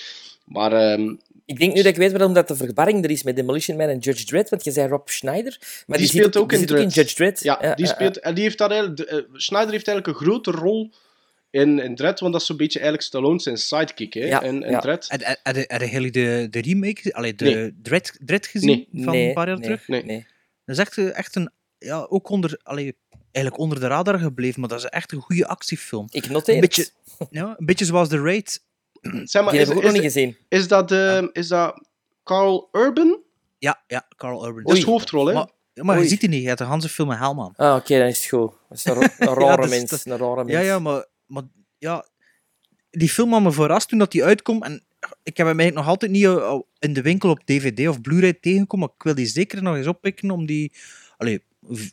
Maar ehm, Ik denk nu dat ik weet waarom dat de verwarring er is met Demolition Man en Judge Dredd, want je zei Rob Schneider, maar die, die, speelt ook, die in, zit ook in Dredd. Judge Dredd. Ja, die speelt, en die heeft daar eigenlijk, de, eh, Schneider heeft eigenlijk een grote rol In, in Dread, want dat is zo'n beetje eigenlijk Stallone zijn sidekick, hè? Ja, in, in ja. Dread. Jullie de, de remake, allee, de Nee. Dread, Dread gezien Nee. van nee, een paar jaar nee, terug? Nee. nee. Dat is echt, echt een, ja, ook onder, allee, eigenlijk onder de radar gebleven, maar dat is echt een goede actiefilm. Ik noteer Een het. beetje, ja, een beetje zoals The Raid. Zeg maar, Die is, heb ik ook nog is, niet gezien. is, dat, eh, is dat Carl Urban? Ja, ja, Carl Urban. Dat is de hoofdrol, hè? Maar, ja, maar je ziet die niet, je hebt de hele film met Helman. Ah, oké, dan is het goed. Dat is een, Ja, rare dat is- mens. dat- Een rare mens. Ja, ja, maar, maar ja, die film had me verrast toen dat die uitkomt. En ik heb hem eigenlijk nog altijd niet eh, in de winkel op DVD of Blu-ray tegengekomen. Maar ik wil die zeker nog eens oppikken om die allee,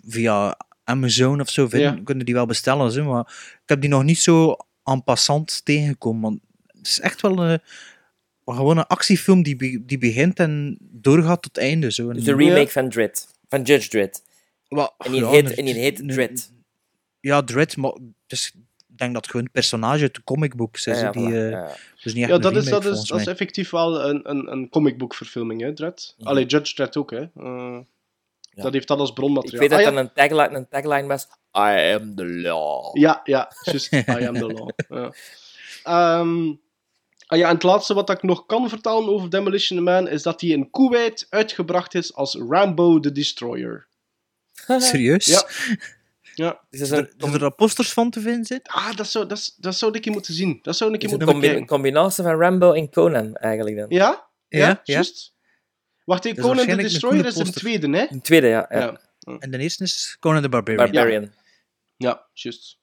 via Amazon of zo vinden. Ja. Kunnen die wel bestellen. Zo, maar ik heb die nog niet zo en passant tegengekomen. Want het is echt wel een, gewoon een actiefilm die, be- die begint en doorgaat tot het einde. Zo. Dus de remake van Dread. Van Judge Dread. Wel, En die ja, heet, Dread. Ja, Dread, maar dus, denk dat het gewoon een personage uit de comicbooks is. Ja, ja, die, voilà, eh, ja. Dus niet echt Ja, een dat is, remake, dat is, dat is effectief wel een, een, een comicboekverfilming, hè, Dread. Ja. Allee, Judge Dredd ook, hè. Eh, Ja. Dat heeft dat als Ik bronmateriaal. weet dat Ah, ja. dat een tagline, een tagline was. I am the law. Ja, ja, juist. I am the law. Ja. Ehm, ah ja, en het laatste wat ik nog kan vertellen over Demolition Man is dat hij in Kuwait uitgebracht is als Rambo the Destroyer. Serieus? Ja. Ja. Dus dat is er, een, zijn er posters van te vinden zitten? Ah, dat zou, dat, is- dat zou ik je moeten zien. Dat zou ik je een moeten combi- bekijken. combinatie van Rambo en Conan, eigenlijk dan. Ja? Ja, Ja, ja. juist. Wacht, hey, Dat is Conan een Destroyer is de poster. tweede, hè? De tweede, ja. ja. Ja, En de eerste is Conan the Barbarian. Barbarian. ja juist.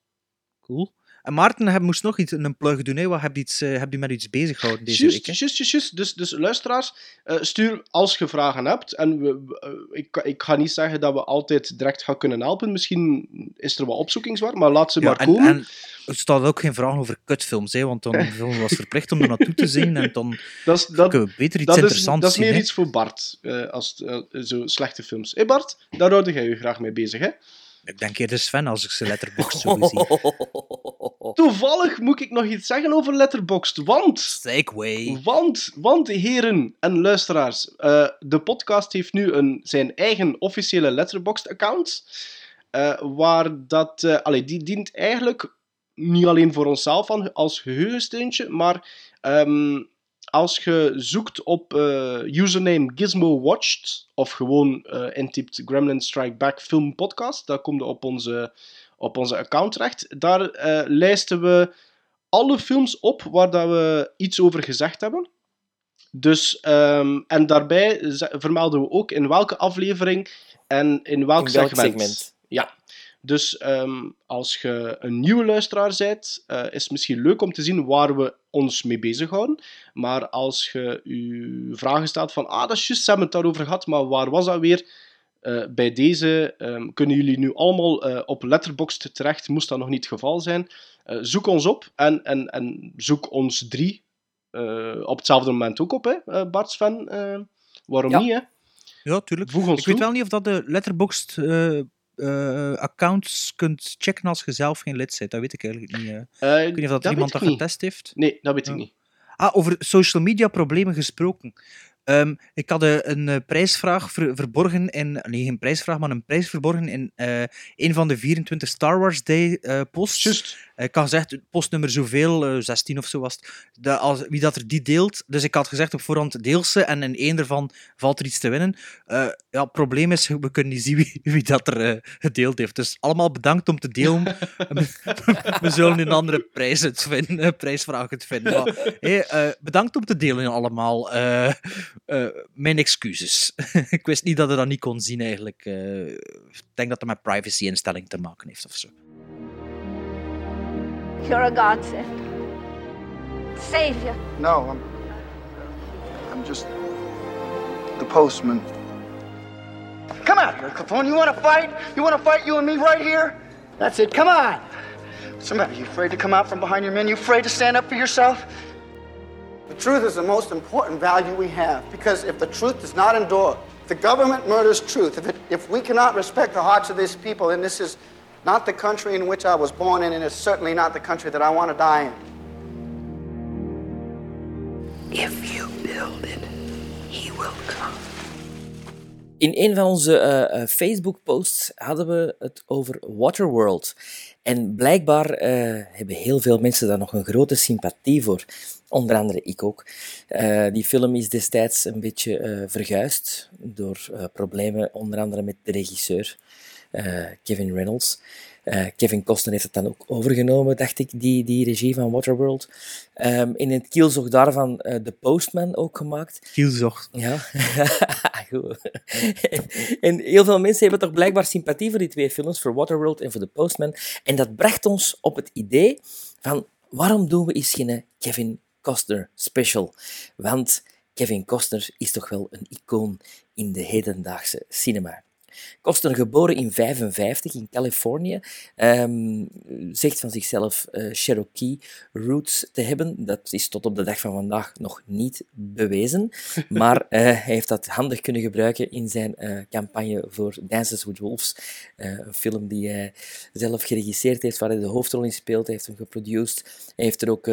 Cool. En Maarten heb, moest nog iets, een plug doen. Hè. Wat heb je, iets, eh, heb je met iets bezig gehouden deze Juist, week? Hè? juist, juist, juist. Dus, dus luisteraars, eh, stuur als je vragen hebt. En we, eh, ik, ik ga niet zeggen dat we altijd direct gaan kunnen helpen. Misschien is er wat opzoekingswaard, maar laat ze Ja, maar en, komen. en er staat ook geen vragen over kutfilms, hè, want dan was verplicht om er naartoe te zien en dan dat is, dat, kunnen we beter iets dat is, interessants dat is meer hè. iets voor Bart, als zo slechte films. Hé Bart, daar hoorde jij je graag mee bezig, hè? Ik denk eerder Sven als ik ze letterbox zo zie. Toevallig moet ik nog iets zeggen over Letterboxd, want... Segway. Want, want heren en luisteraars, eh, de podcast heeft nu een, zijn eigen officiële Letterboxd-account. eh, waar dat... eh, allee, die dient eigenlijk niet alleen voor onszelf aan, als geheugensteuntje, maar ehm, als je zoekt op eh, username GizmoWatched, of gewoon eh intypt Gremlin Strike Back Film Podcast, dan kom je op onze, op onze account terecht. Daar eh, lijsten we alle films op waar dat we iets over gezegd hebben. Dus, ehm, en daarbij vermelden we ook in welke aflevering en in welk, In welk segment. segment. Ja. Dus ehm, als je een nieuwe luisteraar bent, eh, is het misschien leuk om te zien waar we ons mee bezighouden. Maar als je je vragen stelt van, ah, dat is juist, ze hebben het daarover gehad, maar waar was dat weer? Eh, bij deze ehm, kunnen jullie nu allemaal eh, op Letterboxd terecht, moest dat nog niet het geval zijn. Zoek ons op en, en, en zoek ons drie op hetzelfde moment ook op, hè, Bart Sven. waarom Ja. niet, hè? Ja, tuurlijk. Voeg ons Ik weet wel niet of dat de letterboxd eh, accounts kunt checken als je zelf geen lid bent. Dat weet ik eigenlijk niet. eh. Ik weet niet of dat, dat iemand dat niet. getest heeft. Nee, dat weet ik niet. Ah, over social media problemen gesproken. Ehm, ik had eh, een eh, prijsvraag ver- verborgen in... Nee, geen prijsvraag, maar een prijs verborgen in eh, een van de 24 Star Wars Day eh, posts. Juist. Eh, Ik had gezegd, postnummer zoveel, eh 16 of zo was het, de, als, wie dat er die deelt. Dus ik had gezegd op voorhand, deel ze en in één ervan valt er iets te winnen. Ja, het probleem is, we kunnen niet zien wie, wie dat er gedeeld heeft. Dus allemaal bedankt om te delen. we zullen een andere prijs het vinden, prijsvraag het vinden. Maar, hey, bedankt om te delen allemaal. Eh, eh, mijn excuses. ik wist niet dat je dat niet kon zien eigenlijk. Eh, ik denk dat het met privacy-instelling te maken heeft of zo. You're a godsend. Savior. No, I'm. I'm just the postman. Come out here, Capone. You want to fight? You want to fight you and me right here? That's it. Come on. Matter? You afraid to come out from behind your men? You afraid to stand up for yourself? The truth is the most important value we have because if the truth does not endure, if the government murders truth, if, it, if we cannot respect the hearts of these people, then this is not the country in which I was born in, and it's certainly not the country that I want to die in. If you build it, he will come. In een van onze eh, eh, Facebook-posts hadden we het over Waterworld. En blijkbaar eh, hebben heel veel mensen daar nog een grote sympathie voor. Onder andere ik ook. Eh, die film is destijds een beetje eh, verguisd door eh, problemen, onder andere met de regisseur Kevin Reynolds. Kevin Costner heeft het dan ook overgenomen, dacht ik, die, die regie van Waterworld. Ehm, in het kielzog daarvan eh The Postman ook gemaakt. Kielzog. Ja, goed. En heel veel mensen hebben toch blijkbaar sympathie voor die twee films, voor Waterworld en voor The Postman. En dat bracht ons op het idee van, waarom doen we eens geen Kevin Costner special? Want Kevin Costner is toch wel een icoon in de hedendaagse cinema. Costner, geboren in 55 in Californië, ehm, zegt van zichzelf eh, Cherokee roots te hebben. Dat is tot op de dag van vandaag nog niet bewezen, maar eh, hij heeft dat handig kunnen gebruiken in zijn eh, campagne voor Dances with Wolves, een film die hij zelf geregisseerd heeft, waar hij de hoofdrol in speelt. Hij heeft hem geproduced. Hij heeft er ook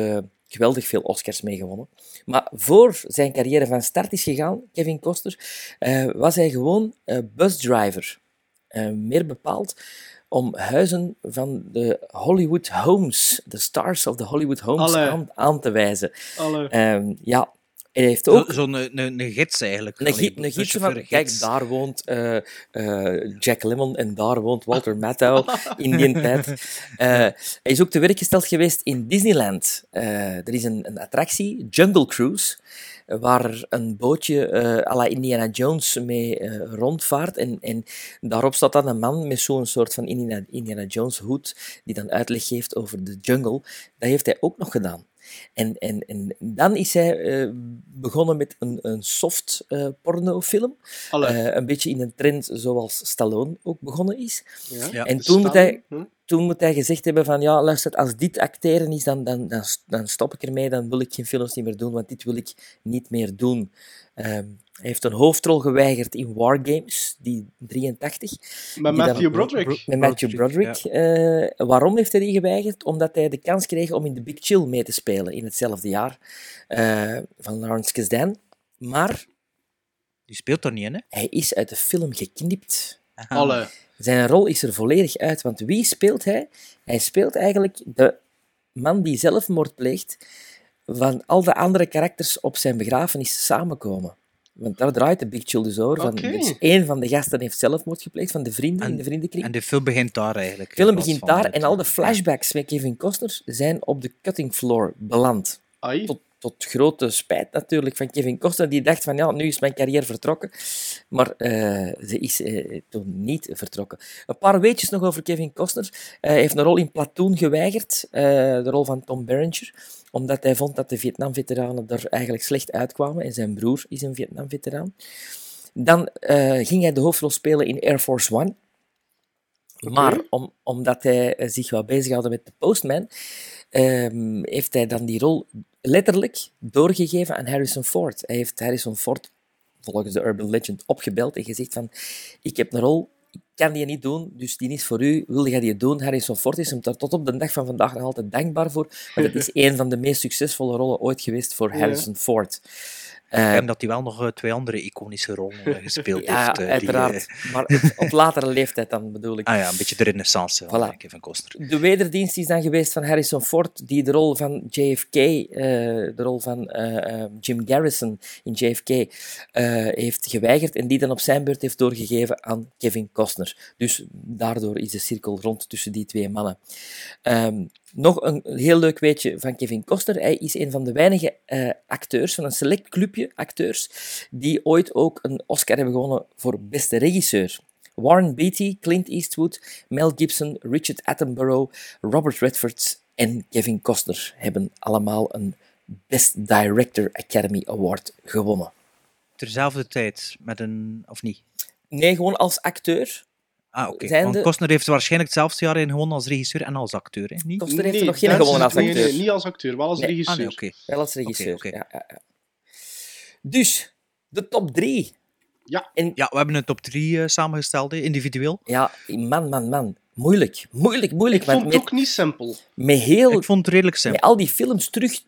geweldig veel Oscars mee gewonnen. Maar voor zijn carrière van start is gegaan, Kevin Costner, eh, was hij gewoon eh, busdriver. Eh, meer bepaald om huizen van de Hollywood Homes, de stars of the Hollywood Homes, aan, aan te wijzen. Allee. Ja, hij heeft ook... Zo- Zo'n een, een, gids eigenlijk. Een, gids, een gids van, gids. kijk, daar woont eh, eh, Jack Lemmon en daar woont Walter Matthau in die tijd. Eh, hij is ook te werk gesteld geweest in Disneyland. Er is een, een attractie, Jungle Cruise, waar een bootje à la Indiana Jones mee rondvaart. En, en daarop staat dan een man met zo'n soort van Indiana, Indiana Jones hoed, die dan uitleg geeft over de jungle. Dat heeft hij ook nog gedaan. En, en, en dan is hij eh, begonnen met een, een soft eh, pornofilm. Eh, een beetje in een trend zoals Stallone ook begonnen is. Ja. Ja. En toen moet, hij, hm? toen moet hij gezegd hebben van ja, luister, als dit acteren is, dan, dan, dan, dan stop ik ermee, dan wil ik geen films niet meer doen, want dit wil ik niet meer doen. Ehm, hij heeft een hoofdrol geweigerd in War Games, die 83. Met die dan- Matthew Broderick. met Matthew Broderick, Broderick. Eh, waarom heeft hij die geweigerd? Omdat hij de kans kreeg om in The Big Chill mee te spelen in hetzelfde jaar eh, van Lawrence Kasdan. Maar Die speelt er niet in, hè? hij is uit de film geknipt. Allee. Zijn rol is er volledig uit, want wie speelt hij? Hij speelt eigenlijk de man die zelfmoord pleegt van al de andere karakters op zijn begrafenis samenkomen. Want daar draait de Big Chill dus over. Van, Oké. dus één van de gasten heeft zelfmoord gepleegd, van de vrienden in En- de vriendenkring. En de film begint daar eigenlijk. De film in begint van daar het- en al de flashbacks met Kevin Costner zijn op de cutting floor beland. Ai. Tot, tot grote spijt natuurlijk van Kevin Costner, die dacht van ja, nu is mijn carrière vertrokken. Maar eh, ze is eh, toen niet vertrokken. Een paar weetjes nog over Kevin Costner. Hij heeft een rol in Platoon geweigerd, eh, de rol van Tom Berenger, omdat hij vond dat de Vietnam-veteranen er eigenlijk slecht uitkwamen. En zijn broer is een Vietnam-veteraan. Dan ging hij de hoofdrol spelen in Air Force One. Maar om, omdat hij zich wel bezighouden met The Postman, ehm, heeft hij dan die rol letterlijk doorgegeven aan Harrison Ford. Hij heeft Harrison Ford, volgens de Urban Legend, opgebeld en gezegd van ik heb een rol, ik kan die niet doen, dus die is voor u, wil jij die doen? Harrison Ford is hem daar tot op de dag van vandaag nog altijd dankbaar voor, want het is een van de meest succesvolle rollen ooit geweest voor. Harrison Ford. Ik Eh, denk dat hij wel nog eh, twee andere iconische rollen eh, gespeeld ja, heeft. die, uiteraard. eh, Maar op, latere leeftijd dan bedoel ik. ah ja, een beetje de renaissance van Voilà. Kevin Costner. De wederdienst is dan geweest van Harrison Ford, die de rol van JFK, de rol van Jim Garrison in JFK, heeft geweigerd en die dan op zijn beurt heeft doorgegeven aan Kevin Costner. Dus daardoor is de cirkel rond tussen die twee mannen. Ehm, nog een heel leuk weetje van Kevin Costner. Hij is een van de weinige eh, acteurs, van een select clubje acteurs, die ooit ook een Oscar hebben gewonnen voor beste regisseur. Warren Beatty, Clint Eastwood, Mel Gibson, Richard Attenborough, Robert Redford en Kevin Costner hebben allemaal een Best Director Academy Award gewonnen. Terzelfde tijd met een... Of niet? Nee, gewoon als acteur. Ah, oké. Zijn Want de- Costner heeft waarschijnlijk hetzelfde jaar in gewonnen als regisseur en als acteur, hè? Niet? Costner heeft er nog geen gewonnen als nee, acteur. Nee, niet als acteur, wel als Nee. regisseur. Ah, nee, oké. Wel als regisseur. Ja, ja, ja. Dus, de top drie. Ja. En Ja, we hebben een top 3 samengesteld, hè, individueel. ja, man, man, man. Moeilijk, moeilijk, moeilijk. Ik want vond het met, ook niet simpel. met heel Ik vond het redelijk met simpel. al die films terug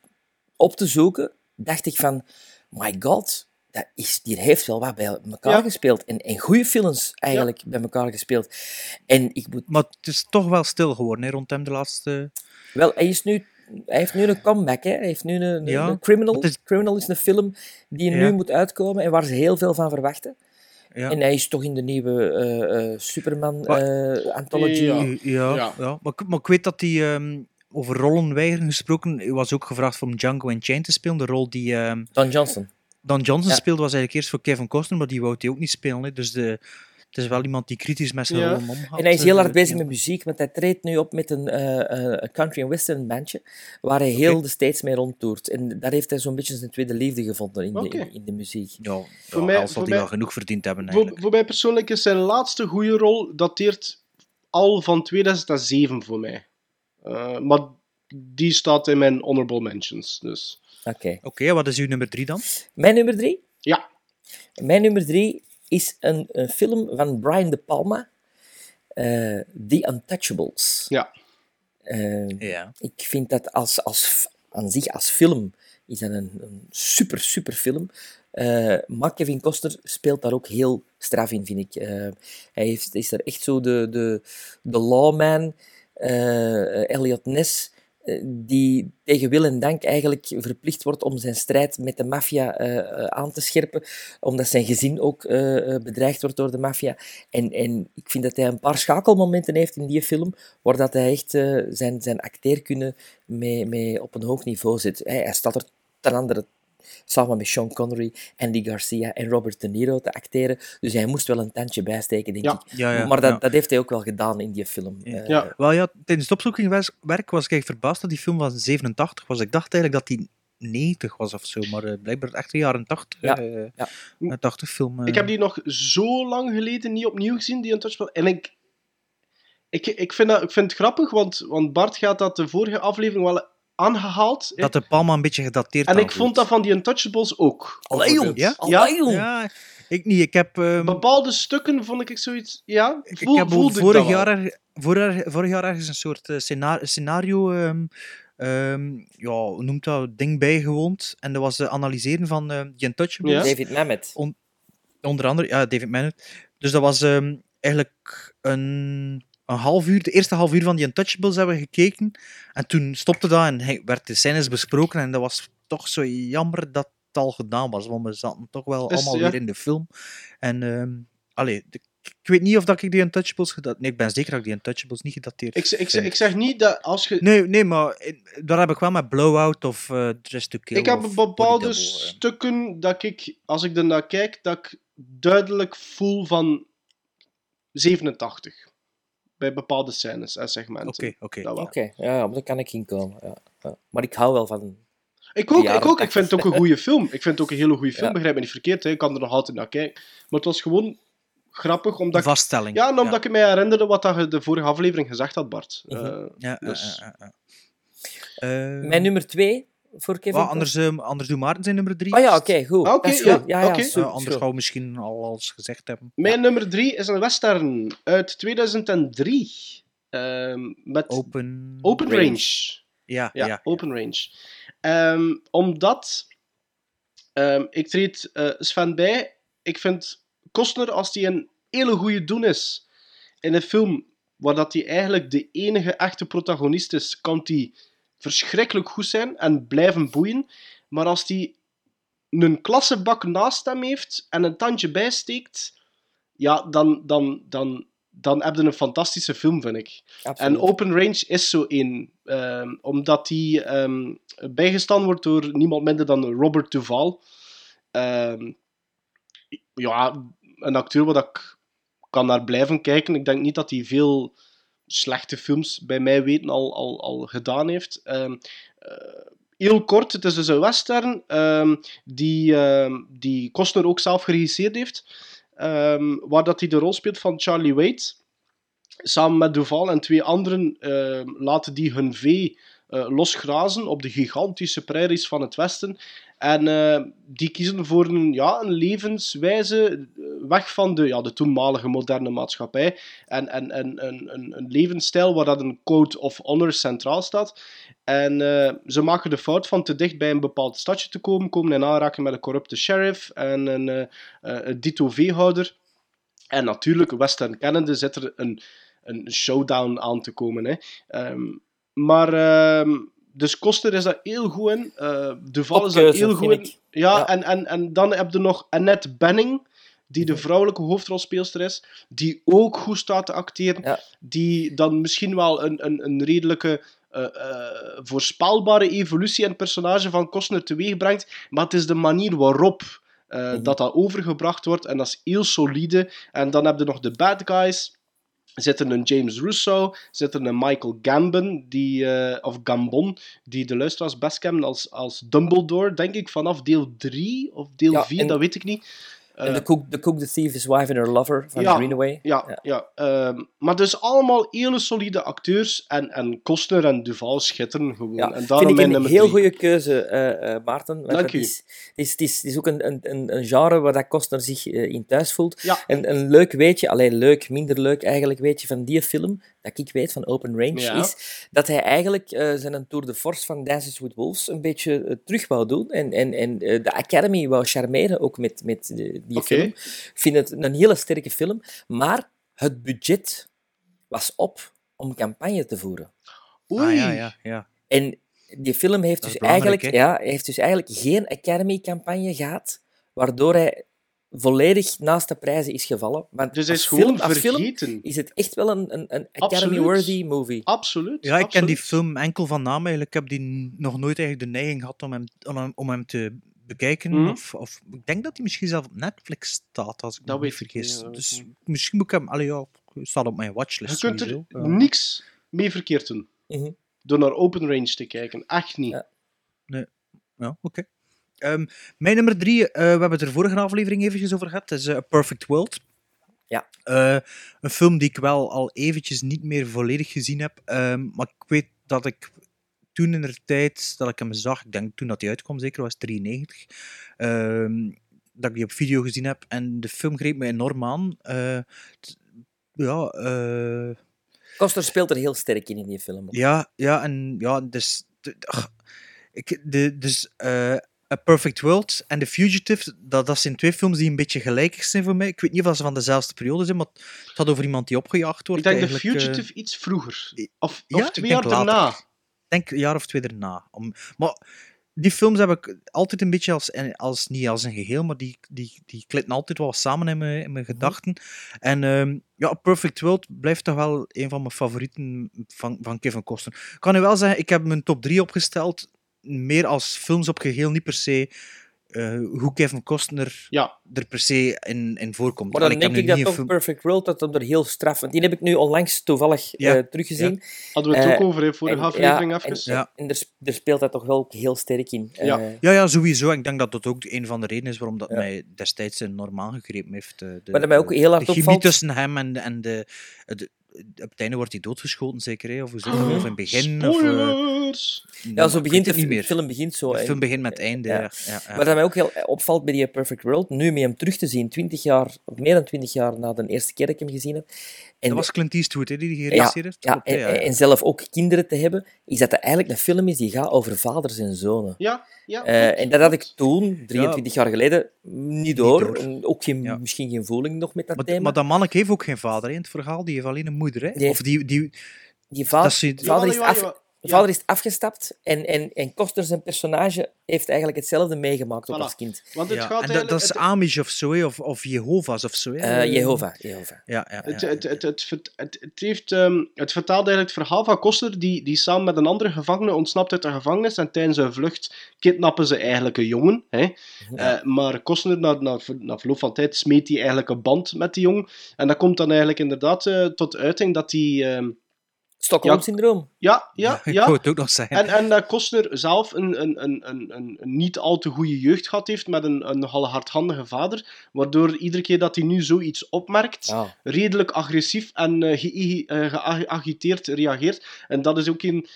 op te zoeken, dacht ik van, my god, dat is, die heeft wel wat bij elkaar Ja. gespeeld. En, en goede films eigenlijk bij elkaar gespeeld. En ik moet... Maar het is toch wel stil geworden hè, rond hem de laatste... Wel, hij, is nu, hij heeft nu een comeback. Hè. Hij heeft nu een, een- Ja, een Criminal. is- Criminal is een film die Ja. nu moet uitkomen en waar ze heel veel van verwachten. Ja. En hij is toch in de nieuwe eh, eh, Superman Maar- eh, anthology. Ja, ja, ja. Maar, ik- maar ik weet dat hij ehm, over rollenweigeren gesproken, hij was ook gevraagd om Django Unchained te spelen, de rol die ehm, Don Johnson. Don Johnson Ja. speelde was eigenlijk eerst voor Kevin Costner, maar die wou hij ook niet spelen. Hè. Dus de, het is wel iemand die kritisch met zijn Ja. rollen omgaat. En hij is heel eh, hard bezig met muziek, want hij treedt nu op met een eh, eh, country and western bandje, waar hij heel de States mee rondtoert. En daar heeft hij zo'n beetje zijn tweede liefde gevonden in, de, in, in de muziek. Ja, Voor ja, mij- dat hij mij- wel genoeg verdiend hebben Voor, eigenlijk. voor mij persoonlijk is zijn laatste goede rol dateert al van 2007 voor mij. Eh, maar die staat in mijn honorable mentions. Dus. Oké. Oké, wat is uw nummer drie dan? Mijn nummer drie? Ja. Mijn nummer drie is een, een film van Brian De Palma, eh, The Untouchables. Ja. ja. Ik vind dat als, als, aan zich als film is dat een, een super, super film. Eh, maar Kevin Costner speelt daar ook heel straf in, vind ik. Eh, hij heeft, is er echt zo de, de, de lawman, eh, Elliot Ness, eh, die tegen wil en dank eigenlijk verplicht wordt om zijn strijd met de maffia eh, eh, aan te scherpen, omdat zijn gezin ook eh, eh, bedreigd wordt door de maffia. En, en ik vind dat hij een paar schakelmomenten heeft in die film, waar dat hij echt eh, zijn, zijn acteerkunde mee op een hoog niveau zit. Hij, hij staat er ten andere samen met Sean Connery, Andy Garcia en Robert De Niro te acteren. Dus hij moest wel een tandje bijsteken, denk Ja. ik. Ja, ja, maar dat, ja. dat heeft hij ook wel gedaan in die film. Eh, Ja. Wel ja, tijdens het opzoekingswerk was ik echt verbaasd dat die film van 87 was. Ik dacht eigenlijk dat die 90 was of zo, maar eh, blijkbaar echt de jaren 80. Ja, eh, ja. een 80 film. eh. Ik heb die nog zo lang geleden niet opnieuw gezien, die Untouchable. En ik, ik, ik, vind, dat, ik vind het grappig, want, want Bart gaat dat de vorige aflevering wel aangehaald. Dat de Palma een beetje gedateerd En ik vond dat van die Untouchables ook. Allee, jong, ja? Ja? Ja, ik niet. Ik heb... ehm, Bepaalde stukken vond ik zoiets... Ja, ik voel, heb voelde ik vorig, dat wel. jaar, er- vorig, vorig jaar ergens een soort eh, scena- scenario, ehm, ehm, ja, hoe noemt dat, ding bijgewoond. En dat was de analyseren van The Untouchables. Ja. David Mamet. On- onder andere, ja, David Mamet. Dus dat was ehm, eigenlijk een, een half uur, de eerste half uur van The Untouchables hebben we gekeken. En toen stopte dat en werd de scènes besproken. En dat was toch zo jammer dat het al gedaan was, want we zaten toch wel Dus, allemaal ja. weer in de film. En, allee, de- ik weet niet of dat ik die Untouchables gedateerd... Nee, ik ben zeker dat ik die Untouchables niet gedateerd Ik, ik, ik zeg niet dat als je... Nee, nee, maar in- daar heb ik wel met Blowout of eh Dress to Kill. Ik heb bepaalde Double, eh. stukken dat ik, als ik ernaar kijk, dat ik duidelijk voel van 87. Bij bepaalde scènes en segmenten. Oké, oké. Oké, ja, maar daar kan ik in komen. Ja, ja. Maar ik hou wel van... Ik ook, ik ook. Ik vind het ook 80. een goede film. Ik vind het ook een hele goede film, Ja. begrijp me niet verkeerd. Hè. Ik kan er nog altijd naar kijken. Maar het was gewoon grappig, omdat Een ik... vaststelling. Ja, en omdat Ja. ik me herinnerde wat dat je de vorige aflevering gezegd had, Bart. Mhm. Eh, Ja, ja, dus- ja, ja, ja. Eh, Mijn nummer twee voor Kevin anders, ehm, anders doe Maarten zijn nummer drie. Oh ja, oké, goed. Ah, oké, Dat is ja, goed. Ja, ja, Eh, anders gaan we misschien al alles gezegd hebben. Mijn nummer drie is een western uit 2003. Ehm, met Open, Open Range. Ja, Ja, ja. Open Range. Ehm, omdat ehm, ik treed eh, Sven bij. Ik vind Costner, als hij een hele goede doen is in een film waar dat hij eigenlijk de enige echte protagonist is, kan hij verschrikkelijk goed zijn en blijven boeien. Maar als hij een klassebak naast hem heeft en een tandje bijsteekt, ja, dan, dan, dan, dan heb je een fantastische film, vind ik. Absoluut. En Open Range is zo één. ehm, omdat die ehm, bijgestaan wordt door niemand minder dan Robert Duval. Ehm, ja, een acteur waar ik kan naar blijven kijken. Ik denk niet dat hij veel slechte films bij mij weten al, al, al gedaan heeft. Ehm, eh, heel kort, het is dus een western ehm, die, ehm, die Costner ook zelf geregisseerd heeft. Waar dat hij de rol speelt van Charlie Wade samen met Duval en twee anderen laten die hun vee eh, losgrazen op de gigantische prairies van het westen. En die kiezen voor een, ja, een levenswijze weg van de, ja, de toenmalige moderne maatschappij en, en, en een, een, een levensstijl waar dat een code of honor centraal staat. En eh, ze maken de fout van te dicht bij een bepaald stadje te komen, komen in aanraking met een corrupte sheriff en een, eh, een dito veehouder. En natuurlijk, Western kennende, zit er een, een showdown aan te komen. Hè. Ehm, maar, ehm, dus Koster is daar heel goed in. Eh Duval is daar heel goed in. Ja, Ja. En, en, en dan heb je nog Annette Benning, die de vrouwelijke hoofdrolspeelster is, die ook goed staat te acteren. Die dan misschien wel een, een, een redelijke eh, eh, voorspelbare evolutie het personage van Costner teweeg brengt. Maar het is de manier waarop eh, dat dat overgebracht wordt. En dat is heel solide. En dan heb je nog de bad guys. Zit er een James Russo, zit er een Michael Gambon, die, of Gambon, die de luisteraars best kennen als, als Dumbledore, denk ik, vanaf deel 3 of deel Ja, 4, en- dat weet ik niet. En Eh, de cook, the cook, the thief, his wife and her lover van ja, Greenaway. Ja, ja. ehm, maar dus allemaal hele solide acteurs. En, en Costner en Duval schitteren gewoon. Ja, en daarom vind ik een heel drie. goede keuze, eh, eh, Maarten. Dank u. Is, het, is, is, het is ook een, een, een, genre waar dat Costner zich eh, in thuis voelt. Ja. En een leuk weetje, alleen leuk, minder leuk eigenlijk weetje van die film, dat ik weet van Open Range, Ja. is dat hij eigenlijk eh, zijn Tour de Force van Dances with Wolves een beetje eh, terug wou doen. En, en, en eh, de Academy wou charmeren ook met, met die film. Ik vind het een hele sterke film, maar het budget was op om campagne te voeren. Oei. Ah, ja, ja, ja. En die film heeft dus, eigenlijk, ja, heeft dus eigenlijk geen Academy-campagne gehad, waardoor hij volledig naast de prijzen is gevallen. Want Dus als is film, als film vergeten. is het echt wel een, een, een. Academy-worthy movie. Absoluut. Ja, ik ken die film enkel van naam eigenlijk. Ik heb die nog nooit eigenlijk de neiging gehad om hem, om hem, om hem te bekijken. Mhm. Of, of ik denk dat hij misschien zelf op Netflix staat, als ik Dat me niet vergis. ja, dus weet ik misschien moet ik hem... Allee, ja, staat op mijn watchlist Je kunt er. Ja. niks mee verkeerd doen. Mhm. Door naar Open Range te kijken. Echt niet. Nee. Ja, oké. Ehm, mijn nummer drie, eh, we hebben het er vorige aflevering eventjes over gehad, is eh, A Perfect World. Ja. Eh, een film die ik wel al eventjes niet meer volledig gezien heb, ehm, maar ik weet dat ik toen in de tijd dat ik hem zag, ik denk toen dat hij uitkwam, zeker was het 93, ehm, dat ik die op video gezien heb en de film greep me enorm aan. T- ja, eh, Koster speelt er heel sterk in in die film. ja, ja, en ja, dus. ach, ik, de, dus A Perfect World en The Fugitive, dat, dat zijn twee films die een beetje gelijkig zijn voor mij. Ik weet niet of ze van dezelfde periode zijn, maar het gaat over iemand die opgejaagd wordt. Ik denk de eigenlijk, eh, Fugitive iets vroeger. Of, twee jaar daarna. Ik denk een jaar of twee daarna. Om, maar die films heb ik altijd een beetje als, als niet als een geheel, maar die, die, die klitten altijd wel samen in mijn, in mijn gedachten. En ehm, ja, A Perfect World blijft toch wel een van mijn favorieten van, van Kevin Costner. Ik kan nu wel zeggen, ik heb mijn top 3 opgesteld, meer als films op geheel, niet per se eh, hoe Kevin Costner ja. er per se in, in voorkomt. Maar dan Allee, denk ik dat toch film- Perfect World dat hem er heel straf... Want die heb ik nu onlangs toevallig Ja, eh, teruggezien. ja. Hadden we het Eh, ook over, hè, vorige aflevering ja, even. En, Ja. en er, er speelt hij toch wel heel sterk in. Ja. Eh, Ja, ja, sowieso. Ik denk dat dat ook een van de redenen is waarom dat Ja. mij destijds enorm aangegrepen heeft. De, Wat er mij ook heel hard de chemie opvalt- tussen hem en, en de, de, Op het einde wordt hij doodgeschoten, zeker. Hè? Of, hoe of in het begin. Of, eh! Ja, zo begint de het niet fi- meer. film begint zo. De film begint met het einde. Ja. Ja, ja. Wat dat mij ook heel opvalt bij die Perfect World, nu met hem terug te zien, 20 jaar, of meer dan 20 jaar na de eerste keer dat ik hem gezien heb. En dat was Clint Eastwood hè, die die ja, geregisseerd heeft. ja, en, ja, ja. en zelf ook kinderen te hebben, is dat het eigenlijk een film is die gaat over vaders en zonen. Ja, ja. Eh, en dat had ik toen, 23 jaar geleden, niet door. ook geen, misschien geen voeling nog met dat Maar, thema. maar dat manneke heeft ook geen vader hè, in het verhaal. Die heeft alleen een moeder. Hè? Die Of die, die, Die va- dat is af, vader is afgestapt en, en, en Koster, zijn personage, heeft eigenlijk hetzelfde meegemaakt ook Voilà. als kind. Want het ja. gaat en dat, is het- Amish of zo, of, of Jehovah's of zo. Eh Jehovah, Jehovah. Ja, ja, Het, het, het, heeft, ehm, het vertaalt eigenlijk het verhaal van Koster, die, die samen met een andere gevangene ontsnapt uit de gevangenis. En tijdens hun vlucht kidnappen ze eigenlijk een jongen. Hè? Eh, maar Koster, na, na, na verloop van tijd, smeet hij eigenlijk een band met die jongen. En dat komt dan eigenlijk inderdaad eh, tot uiting dat hij... ehm, Stockholm-syndroom. ja, ja, Ik ja. het ook nog zeggen. En, en dat Costner zelf een, een, een, een, niet al te goede jeugd gehad heeft met een, een nogal hardhandige vader, waardoor iedere keer dat hij nu zoiets opmerkt, redelijk agressief en eh, ge- eh, geagiteerd reageert. En dat is ook een...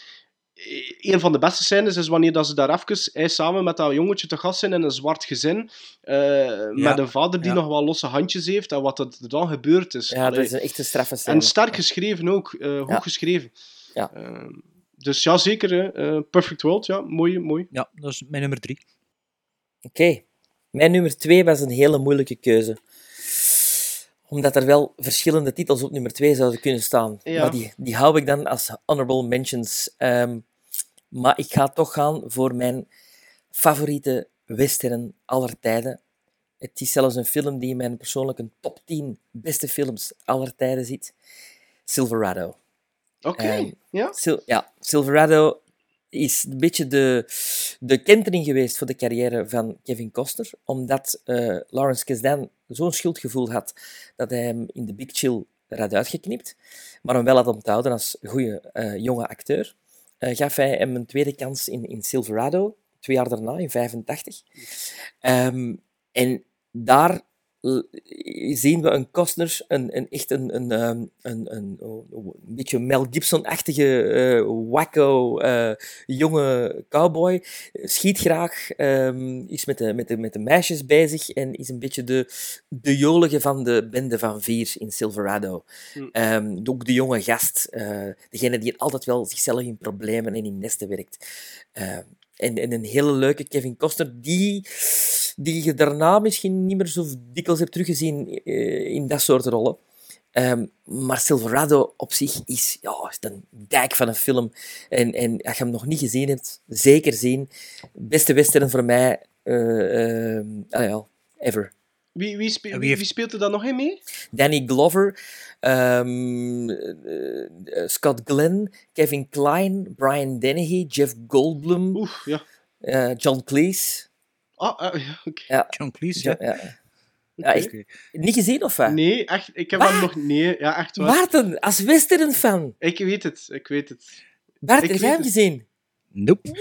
een van de beste scènes is wanneer dat ze daar even hij samen met dat jongetje te gast zijn in een zwart gezin. eh, Met een vader die ja. nog wel losse handjes heeft. En wat er dan gebeurd is. Ja, dat is een echte straffe scène. En sterk geschreven ook. eh, goed Ja. geschreven. Ja. Eh, dus ja, zeker. hè. Eh, Perfect World, ja. Mooi, mooi. Ja, dat is mijn nummer drie. Oké. Mijn nummer twee was een hele moeilijke keuze. Omdat er wel verschillende titels op nummer twee zouden kunnen staan. Ja. Maar die, die hou ik dan als honorable mentions. Ehm, maar ik ga toch gaan voor mijn favoriete western aller tijden. Het is zelfs een film die in mijn persoonlijke top 10 beste films aller tijden zit. Silverado. Oké, ja. Sil- ja, Silverado is een beetje de, de kentering geweest voor de carrière van Kevin Costner, omdat eh, Lawrence Kasdan zo'n schuldgevoel had dat hij hem in de Big Chill eruit uitgeknipt, maar hem wel had onthouden als goede eh, jonge acteur. Eh, gaf hij hem een tweede kans in, in Silverado, twee jaar daarna, in 85. Ehm, en daar zien we een Costner, een, een, echt een, een, ehm, een, een, oh, een beetje Mel Gibson-achtige, eh, wacko, eh, jonge cowboy. Schiet graag, ehm, is met de, met, de, met de meisjes bezig en is een beetje de, de jolige van de bende van vier in Silverado. Hm. Ehm, ook de jonge gast, eh, degene die altijd wel zichzelf in problemen en in nesten werkt. En, en een hele leuke Kevin Costner, die, die je daarna misschien niet meer zo dikwijls hebt teruggezien eh, in dat soort rollen. Ehm, maar Silverado op zich is, ja, is een dijk van een film. En, en als je hem nog niet gezien hebt, zeker zien. Beste western voor mij, ah ja, ever. Wie, wie, spe- wie wie, heeft- wie speelt er dan nog in mee? Danny Glover, ehm, eh, eh, Scott Glenn, Kevin Kline, Brian Dennehy, Jeff Goldblum, ja. John Cleese. Ah, ah, ja, oké. Ja. John Cleese, ja. ja. Ja, echt- Niet gezien of wat? Nee, echt. Ik heb Wat? hem nog... Nee, ja, echt waar. Maarten, als western-fan. Ik weet het, ik weet het. Bart, Ik heb jij hem gezien? Nope.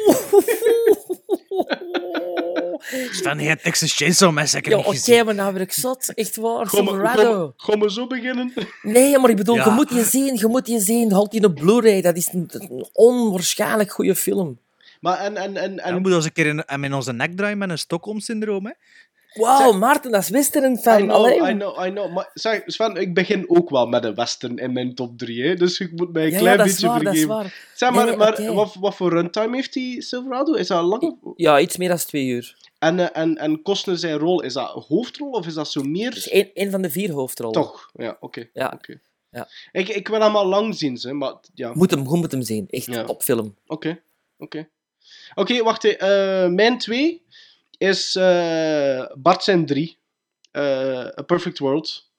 Staan hier Texas Chainsaw Massacre Ja, niet oké, gezien. maar nou ben ik zot. Echt waar, Silverado. gaan we zo beginnen? Nee, maar ik bedoel, Ja. je moet je zien, je moet je zien. Halt die op Blu-ray, dat is een, een onwaarschijnlijk goede film. Maar en... en, en, En moeten eens een keer in, hem in onze nek draaien met een Stockholm-syndroom, hè. Wauw, Maarten, dat is western-fan. I know, Allee. I know, I know. Maar zeg, Sven, ik begin ook wel met een western in mijn top 3, hè? dus ik moet mij een Ja, klein ja, dat is beetje waar, dat is vergeven. waar. Zeg maar, nee, maar wat, wat voor runtime heeft die Silverado? Is dat lang? Ja, iets meer dan twee uur. En, eh, en, en Costner zijn rol, is dat een hoofdrol of is dat zo meer? Het is één, één van de vier hoofdrollen. Toch, ja, oké. Ja. oké. Ja. Ik, ik wil hem al lang zien, ze, maar ja. Moet hem, moet hem zien. Echt Ja. topfilm. Oké, oké. Oké, wacht. hè. Eh, mijn twee is eh Bart zijn drie. Eh, A Perfect World.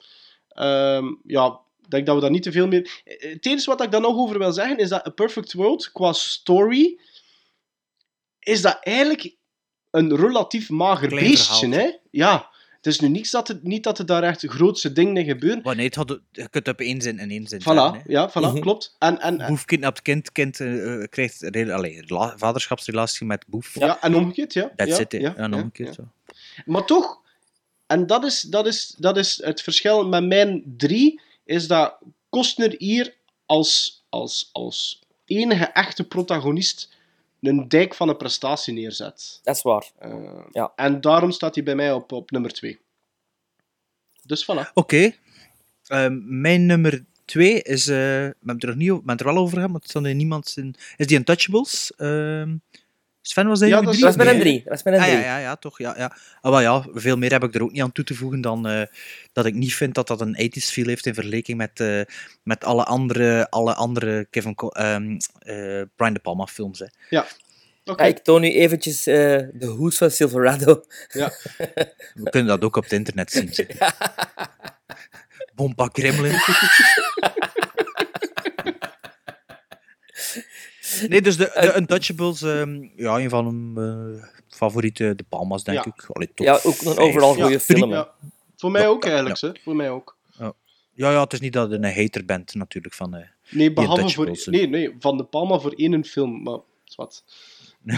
Ehm, ja, ik denk dat we daar niet te veel meer... Het enige wat ik daar nog over wil zeggen, is dat A Perfect World, qua story, is dat eigenlijk een relatief mager Klein beestje, hè? Ja. Het is nu niks dat het, niet dat er daar echt grootste dingen gebeuren. Wanneer het had, je kunt het op één zin en één zin Voilà, ja, voilà, Mhm. klopt. En, en, en, Boef kidnapt kind, kind eh, eh, krijgt allee, vaderschapsrelatie met Boef. ja. en omgekeerd, ja. That's ja, it, hè. ja, Ja, en omgekeerd, ja. zo. Maar toch, en dat is, dat, is, dat is het verschil met mijn drie, is dat Costner hier als, als, als enige echte protagonist een dijk van een prestatie neerzet. Dat is waar. Eh, Ja. En daarom staat hij bij mij op, op nummer twee. Dus voilà. Oké. Ehm, mijn nummer twee is... eh, we hebben het er nog niet over, we hebben het er wel over gehad, maar het stond in niemand zijn... Is die Untouchables? Sven, was dat Ja, dat is- drie? Dat was met een drie. Dat was met een Ah, drie. ja, ja, ja, toch. Ja, ja. Ah, wel ja, veel meer heb ik er ook niet aan toe te voegen dan eh, dat ik niet vind dat dat een 80s feel heeft in vergelijking met, eh, met alle andere, alle andere Kevin Co- ehm, eh, Brian De Palma films. Hè. Ja. Oké. Ja, ik toon nu eventjes eh, de hoes van Silverado. Ja. We kunnen dat ook op het internet zien. zeg. Bomba Kremlin. Nee, dus de, de Untouchables, ehm, ja, een van mijn eh, favoriete De Palma's, denk Ja. ik. Allee, top Ja, ook een overal Ja, goede film. Voor mij ook eigenlijk, hè. Voor mij ook. Ja, ja, het is niet dat je een hater bent, natuurlijk, van... eh, Nee, behalve voor... Nee, nee, Van de Palma voor één film, maar... is wat.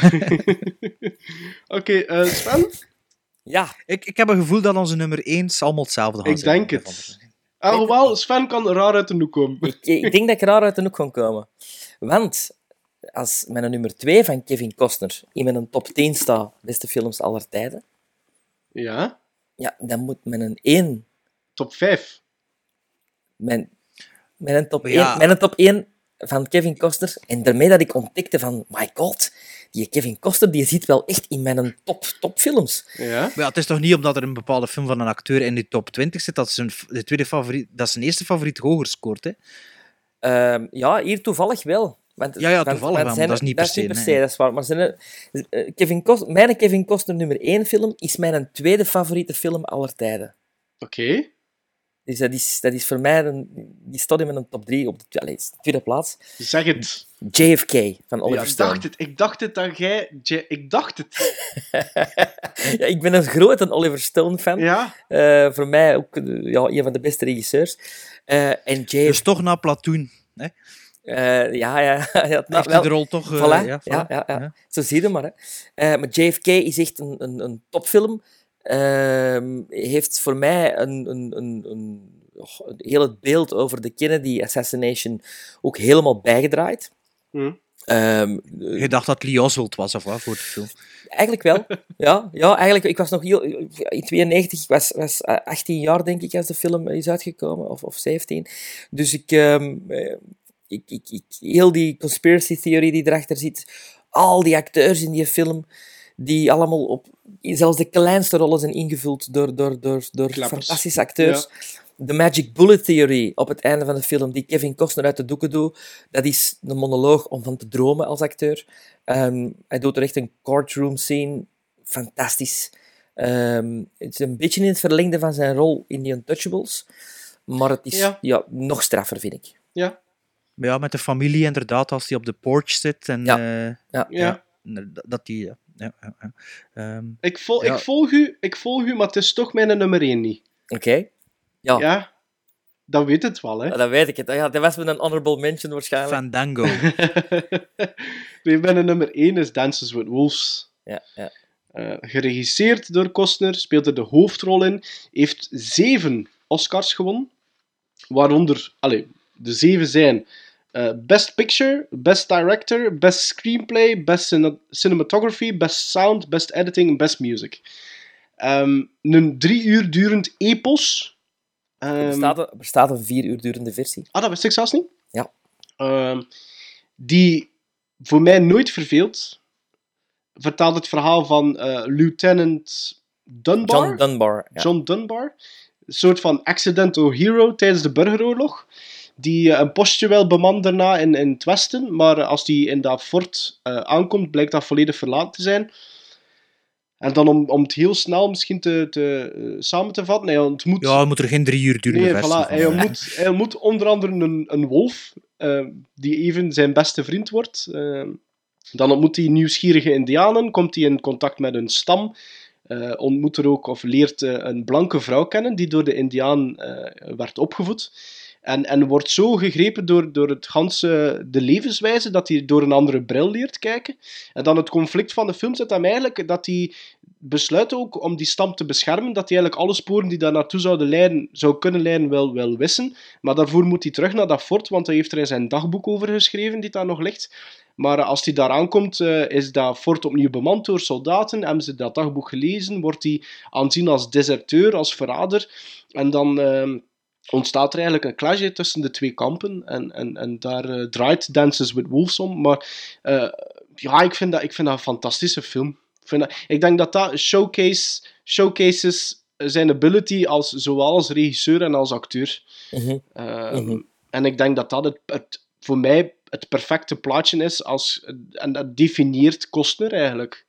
Oké, eh, Sven? Ja, Ik, ik heb een gevoel dat onze nummer 1 allemaal hetzelfde gaan Ik denk het. Alhoewel, Sven kan raar uit de hoek komen. ik, ik denk dat ik raar uit de hoek kan komen. Want als mijn nummer 2 van Kevin Costner in mijn top 10 staat, beste films aller tijden, Ja? ja, dan moet mijn 1, Top 5. mijn, mijn, top Ja. 1, mijn top 1 van Kevin Costner, en daarmee dat ik ontdekte van, my god, die Kevin Costner die zit wel echt in mijn top, topfilms. Ja? Maar ja, het is toch niet omdat er een bepaalde film van een acteur in de top 20 zit dat zijn, de tweede favoriet, dat zijn eerste favoriet hoger scoort. Hè? Ehm, ja, hier toevallig wel. Want, Ja, ja, want- toevallig want zijn maar dat is niet per dat is se, niet per nee. se, dat is waar. Maar zijn er- eh, Kevin mijn Kevin Costner nummer 1 film is mijn tweede favoriete film aller tijden. Oké. Dus dat is, dat is voor mij, een, die staat in mijn top 3 op de, allee, tweede plaats. Zeg het. JFK van Ja, Oliver ik Stone. dacht het. Ik dacht het dat jij... J- Ik dacht het. ja, ik ben een grote Oliver Stone fan. Ja? Eh, voor mij ook eh, ja, een van de beste regisseurs. Eh, en JFK... Dus toch na Platoon. Hè? Eh, ja, ja. ja Heeft nou, de rol toch, eh, voilà, ja, ja, voilà. ja, ja, Ja. Zo zie je maar. Hè. Eh, maar JFK is echt een, een, een topfilm. Ehm, heeft voor mij een, een, een, een, oh, een heel het beeld over de Kennedy assassination ook helemaal bijgedraaid. Hm. Ehm, Je dacht dat Lee Oswald was, of wat, voor de film? Eigenlijk wel. Ja, ja eigenlijk. Ik was nog heel... In 92, ik was, was eh, 18 jaar, denk ik, als de film is uitgekomen. Of, of 17. Dus ik, ehm, eh, ik, ik, ik... Heel die conspiracy theorie die erachter zit. Al die acteurs in die film, die allemaal op... Zelfs de kleinste rollen zijn ingevuld door, door, door, door Klappers. fantastische acteurs. De Magic Bullet Theory op het einde van de film, die Kevin Costner uit de doeken doet, dat is een monoloog om van te dromen als acteur. Ehm, hij doet er echt een courtroom scene. Fantastisch. Ehm, het is een beetje in het verlengde van zijn rol in The Untouchables. Maar het is Ja. ja. nog straffer, vind ik. Ja. Maar ja, met de familie inderdaad, als hij op de porch zit. En, Ja. eh, Ja. Ja. dat- dat die... Ja, ja, ja, ja. Ehm, Ik, vol, Ja. ik, volg u, ik volg u, maar het is toch mijn nummer 1 niet. Oké. Ja, Ja? Dan weet het wel, hè. dan weet ik het. Ja, dat was met een honorable mention waarschijnlijk. Fandango. nee, mijn nummer 1 is Dances with Wolves. Ja, ja. Eh, geregisseerd door Costner, speelt er de hoofdrol in, heeft zeven Oscars gewonnen, waaronder, allee, de zeven zijn eh, Best Picture, Best Director, Best Screenplay, Best Cine- Cinematography, Best Sound, Best Editing en Best Music. Ehm, een drie uur durend epos. Er Ehm, bestaat, een, er bestaat een vier uur durende versie. Ah, dat wist ik zelfs niet. Ja. Ehm, die voor mij nooit verveelt. Vertelt het verhaal van eh, Lieutenant Dunbar. John Dunbar. Ja. John Dunbar. Een soort van accidental hero tijdens de burgeroorlog. Die eh, een postje wel bemand daarna in, in het westen. Maar als die in dat fort eh, aankomt, blijkt dat volledig verlaten te zijn. En dan om, om het heel snel misschien te, te, eh, samen te vatten. Hij ontmoet ja, moet er geen drie uur duren. Nee, voilà. Hij ontmoet, hij ontmoet onder andere een, een wolf, die even zijn beste vriend wordt. Dan ontmoet hij nieuwsgierige indianen, komt hij in contact met een stam, ontmoet er ook, of leert een blanke vrouw kennen, die door de indiaan werd opgevoed. En, en wordt zo gegrepen door, door het ganse, de levenswijze, dat hij door een andere bril leert kijken. En dan het conflict van de film zit hem eigenlijk dat hij besluit ook om die stam te beschermen, dat hij eigenlijk alle sporen die daar naartoe zouden leiden, zou kunnen leiden, wel, wel wissen. Maar daarvoor moet hij terug naar dat fort, want hij heeft er zijn dagboek over geschreven, die daar nog ligt. Maar als hij daar aankomt, eh, is dat fort opnieuw bemand door soldaten. Hebben ze dat dagboek gelezen, wordt hij aanzien als deserteur, als verrader. En dan ehm, ontstaat er eigenlijk een clash hè, tussen de twee kampen. En, en, en daar eh, draait Dances with Wolves om. Maar eh, ja, ik vind, dat, ik vind dat een fantastische film. Ik, vind dat, ik denk dat dat showcase, showcases zijn ability als, zowel als regisseur en als acteur. Mhm. Ehm, Mhm. En ik denk dat dat het, het, voor mij het perfecte plaatje is. Als, en dat definieert Kostner eigenlijk.